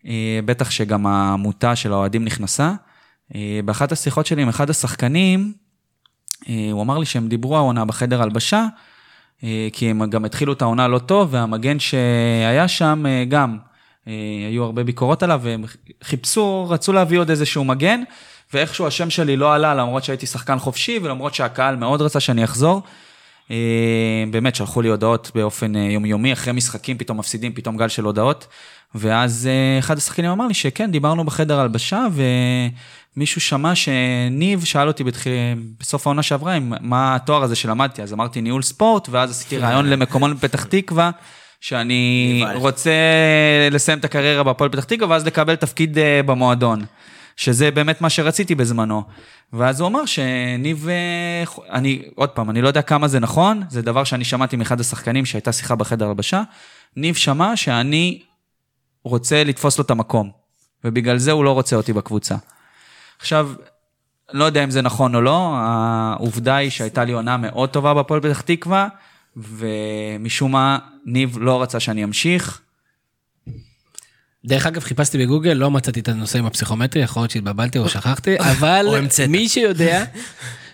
אה, בטח שגם העמותה של האוהדים נכנסה. באחת השיחות שלי עם אחד השחקנים, הוא אמר לי שהם דיברו העונה בחדר הלבשה, כי הם גם התחילו את העונה לא טוב, והמגן שהיה שם גם, היו הרבה ביקורות עליו, והם חיפשו, רצו להביא עוד איזשהו מגן, ואיכשהו השם שלי לא עלה, למרות שהייתי שחקן חופשי, ולמרות שהקהל מאוד רצה שאני אחזור. באמת, שלחו לי הודעות באופן יומיומי, אחרי משחקים פתאום מפסידים, פתאום גל של הודעות. ואז אה, אחד השחקנים אמר לי שכן, דיברנו בחדר הלבשה, ומישהו שמע שניב שאל אותי בתח... בסוף העונה שעברה, מה התואר הזה שלמדתי, אז אמרתי ניהול ספורט, ואז עשיתי רעיון למקומון בפתח תקווה. שאני רוצה לסיים את הקריירה בהפועל פתח תקווה, ואז לקבל תפקיד אה, במועדון. שזה באמת מה שרציתי בזמנו. ואז הוא אמר שניב, אה, אני, עוד פעם, אני לא יודע כמה זה נכון, זה דבר שאני שמעתי מאחד השחקנים שהייתה שיחה בחדר הלבשה. ניב שמע שאני רוצה לתפוס לו את המקום, ובגלל זה הוא לא רוצה אותי בקבוצה. עכשיו, לא יודע אם זה נכון או לא, העובדה היא שהייתה לי עונה מאוד טובה בהפועל פתח תקווה, ומשום מה ניב לא רצה שאני אמשיך. דרך אגב, חיפשתי בגוגל, לא מצאתי את הנושא עם הפסיכומטרי, יכול להיות שהתבלבלתי או שכחתי, אבל מי שיודע,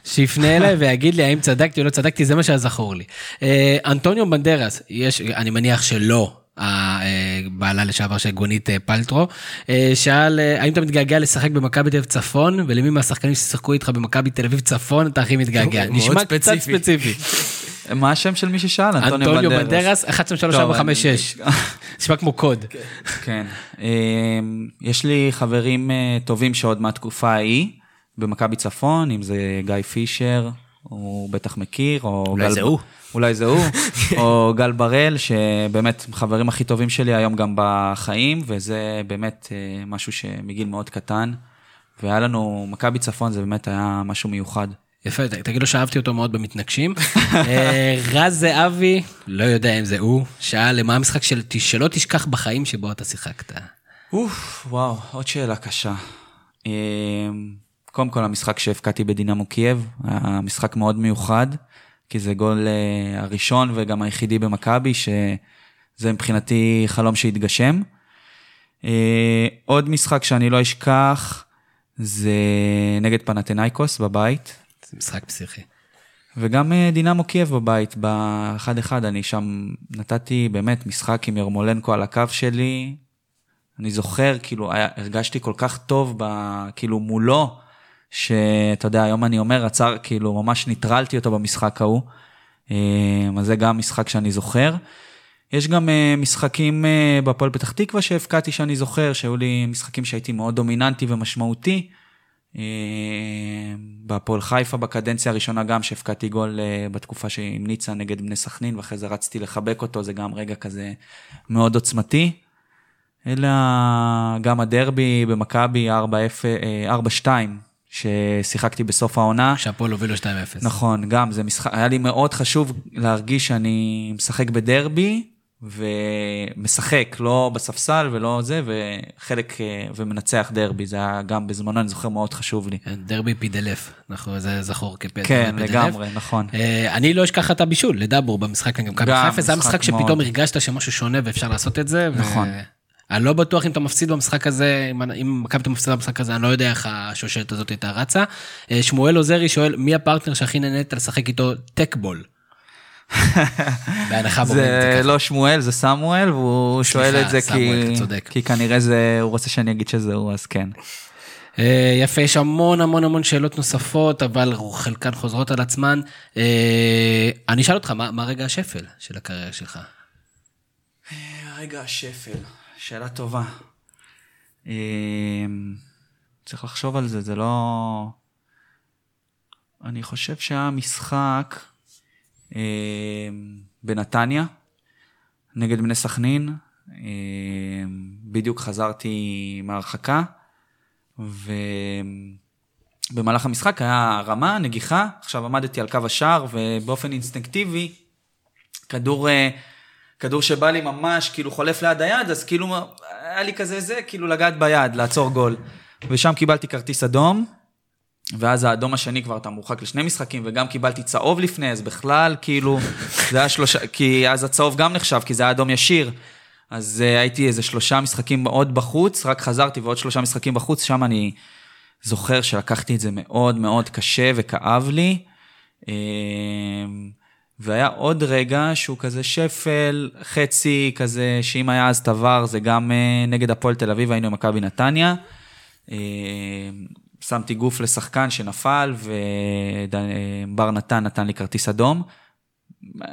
שיפנה אליי ויגיד לי האם צדקתי או לא צדקתי, זה מה שהיה זכור לי. אה, אנטוניו בנדרס, יש, אני מניח שלא, הבעלה לשעבר של גונית אה, פלטרו, אה, שאל האם אתה מתגעגע לשחק במכבי תל אביב צפון, ולמי מהשחקנים ששיחקו איתך במכבי תל אביב צפון אתה הכי מתגעגע. נשמע קצת ספציפי. מה השם של מי ששאל? אנטוניו בנדרס, 123456. נשמע כמו קוד. כן. אמ, יש לי חברים אה, טובים שעוד מהתקופה ההיא, במכבי צפון, אם זה גיא פישר, הוא בטח מכיר, או... אולי זה הוא. אולי זה הוא, או גל בראל, שבאמת חברים הכי טובים שלי היום גם בחיים, וזה באמת אה, משהו שמגיל מאוד קטן. והיה לנו, מכבי צפון זה באמת היה משהו מיוחד. יפה, תגיד לו שאהבתי אותו מאוד במתנגשים. אה, רז זהבי, לא יודע אם זה הוא, שאל מה המשחק של שלא תשכח בחיים שבו אתה שיחקת. אוף, וואו, עוד שאלה קשה. אה, קודם כל המשחק שהבקעתי בדינמו קייב, היה משחק מאוד מיוחד. כי זה גול אה, הראשון וגם היחידי במכבי, שזה מבחינתי חלום שהתגשם. אה, עוד משחק שאני לא אשכח, זה נגד פנתנייקוס בבית. זה משחק פסיכי. וגם uh, דינמו קייב בבית, ב-1-1, אני שם נתתי באמת משחק עם ירמולנקו על הקו שלי. אני זוכר, כאילו, הרגשתי כל כך טוב, ב, כאילו, מולו, שאתה יודע, היום אני אומר, עצר, כאילו, ממש ניטרלתי אותו במשחק ההוא. אה, אז זה גם משחק שאני זוכר. יש גם אה, משחקים אה, בהפועל פתח תקווה שהבקעתי שאני זוכר, שהיו לי משחקים שהייתי מאוד דומיננטי ומשמעותי. בהפועל חיפה בקדנציה הראשונה גם שהבקעתי גול בתקופה שהמליצה נגד בני סכנין, ואחרי זה רצתי לחבק אותו, זה גם רגע כזה מאוד עוצמתי. אלא גם הדרבי במכבי 4-2, ששיחקתי בסוף העונה. שהפועל הובילו 2-0. נכון, גם זה משחק, היה לי מאוד חשוב להרגיש שאני משחק בדרבי, ומשחק, לא בספסל ולא זה, וחלק, אה, ומנצח דרבי, זה היה גם בזמנו, אני זוכר, מאוד חשוב לי. כן, דרבי פידלף, נכון, זה זכור כפדלף. כן, לגמרי, נכון. אה, אני לא אשכח את הבישול לדאבור במשחק נגד מכבי חיפה, זה היה משחק שפתאום הרגשת שמשהו שונה ואפשר לעשות את זה. נכון. אני לא בטוח אם אתה מפסיד במשחק הזה, אם מכבי אתה מפסיד במשחק הזה, אני לא יודע איך השושלת הזאת הייתה רצה. אה, שמואל עוזרי שואל, מי הפרטנר שהכי נהנית לשחק איתו טקבול? בהנחה זה לא שמואל, זה סמואל, והוא שואל את זה כי, כי כנראה זה, הוא רוצה שאני אגיד שזה הוא, אז כן. אה, יפה, יש המון המון המון שאלות נוספות, אבל חלקן חוזרות על עצמן. אה, אני אשאל אותך, מה, מה רגע השפל של הקריירה שלך? רגע השפל. שאלה טובה. אמ, צריך לחשוב על זה, זה לא... אני חושב שהיה משחק אמ, בנתניה, נגד בני סכנין. אמ, בדיוק חזרתי מהרחקה, ובמהלך המשחק היה רמה, נגיחה, עכשיו עמדתי על קו השער, ובאופן אינסטינקטיבי, כדור... אה, כדור שבא לי ממש, כאילו חולף ליד היד, אז כאילו היה לי כזה זה, כאילו לגעת ביד, לעצור גול. ושם קיבלתי כרטיס אדום, ואז האדום השני כבר אתה מורחק לשני משחקים, וגם קיבלתי צהוב לפני, אז בכלל, כאילו, זה היה שלושה, כי אז הצהוב גם נחשב, כי זה היה אדום ישיר. אז uh, הייתי איזה שלושה משחקים עוד בחוץ, רק חזרתי ועוד שלושה משחקים בחוץ, שם אני זוכר שלקחתי את זה מאוד מאוד קשה וכאב לי. והיה עוד רגע שהוא כזה שפל, חצי כזה, שאם היה אז תבר זה גם אה, נגד הפועל תל אביב, היינו עם מכבי נתניה. אה, שמתי גוף לשחקן שנפל, ובר נתן נתן לי כרטיס אדום.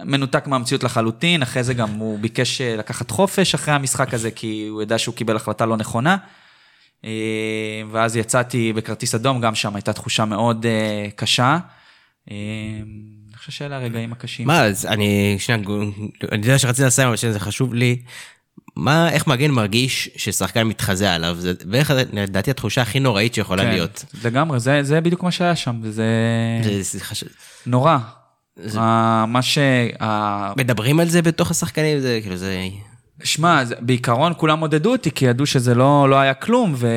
מנותק מהמציאות לחלוטין, אחרי זה גם הוא ביקש אה, לקחת חופש אחרי המשחק הזה, כי הוא ידע שהוא קיבל החלטה לא נכונה. ואז יצאתי בכרטיס אדום, גם שם הייתה תחושה מאוד קשה. חושב שאלה הרגעים הקשים. מה, אז אני, שנייה, אני יודע שרציתי לסיים, אבל שזה חשוב לי. מה, איך מגן מרגיש ששחקן מתחזה עליו? זה בערך, לדעתי, התחושה הכי נוראית שיכולה כן, להיות. לגמרי, זה, זה בדיוק מה שהיה שם, וזה... זה, זה חש... נורא. זה... מה ש... מדברים על זה בתוך השחקנים, זה כאילו, זה... שמע, בעיקרון כולם עודדו אותי, כי ידעו שזה לא, לא היה כלום, ו...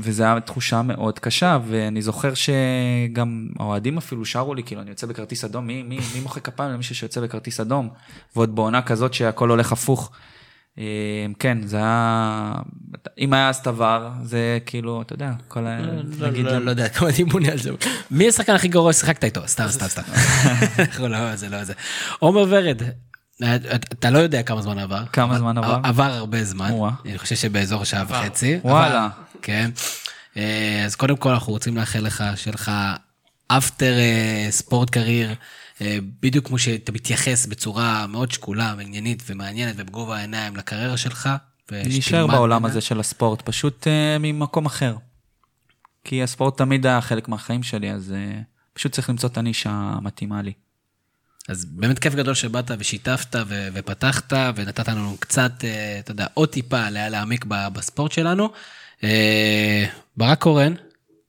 וזו הייתה תחושה מאוד קשה, ואני זוכר שגם האוהדים אפילו שרו לי, כאילו, אני יוצא בכרטיס אדום, מי, מי, מי מוחא כפיים למישהו שיוצא בכרטיס אדום? ועוד בעונה כזאת שהכל הולך הפוך. אה, כן, זה היה... אם היה אז תבר, זה כאילו, אתה יודע, כל ה... לא, לא, לא יודע כמה דימוני על זה. מי השחקן הכי גרוע ששיחקת איתו? סתם, סתם, סתם. לא, זה לא זה. עומר ורד, אתה לא יודע כמה זמן עבר. כמה זמן עבר? עבר הרבה זמן. אני חושב שבאזור שעה וחצי. וואלה. כן. אה, אז קודם כל אנחנו רוצים לאחל לך, שיהיה לך אפטר ספורט קרייר, בדיוק כמו שאתה מתייחס בצורה מאוד שקולה ועניינית ומעניינת ובגובה העיניים לקריירה שלך. נשאר בעולם הזה של הספורט, פשוט אה, ממקום אחר. כי הספורט תמיד היה חלק מהחיים שלי, אז אה, פשוט צריך למצוא את הנישה המתאימה לי. אז באמת כיף גדול שבאת ושיתפת ו- ופתחת ונתת לנו קצת, אה, אתה יודע, עוד טיפה להעמיק בספורט שלנו. אה, ברק קורן,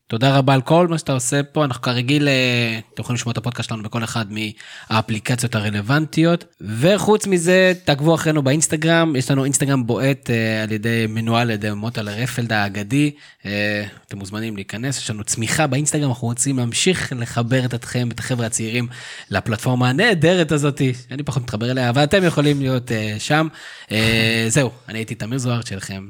תודה רבה על כל מה שאתה עושה פה, אנחנו כרגיל, אה, אתם יכולים לשמוע את הפודקאסט שלנו בכל אחד מהאפליקציות הרלוונטיות. וחוץ מזה, תעקבו אחרינו באינסטגרם, יש לנו אינסטגרם בועט אה, על ידי, מנוהל על ידי מוטה לרפלד האגדי. אה, אתם מוזמנים להיכנס, יש לנו צמיחה באינסטגרם, אנחנו רוצים להמשיך לחבר את אתכם, את החבר'ה הצעירים, לפלטפורמה הנהדרת הזאתי, שאני פחות מתחבר אליה, אבל אתם יכולים להיות שם. זהו, אני הייתי תמיר זוהר, שיהיה לכם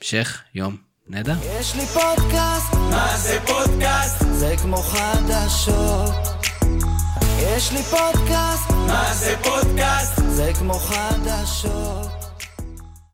המשך יום נהדר. יש לי פודקאסט, מה זה פודקאסט? זה כמו חדשות. יש לי פודקאסט, מה זה פודקאסט? זה כמו חדשות.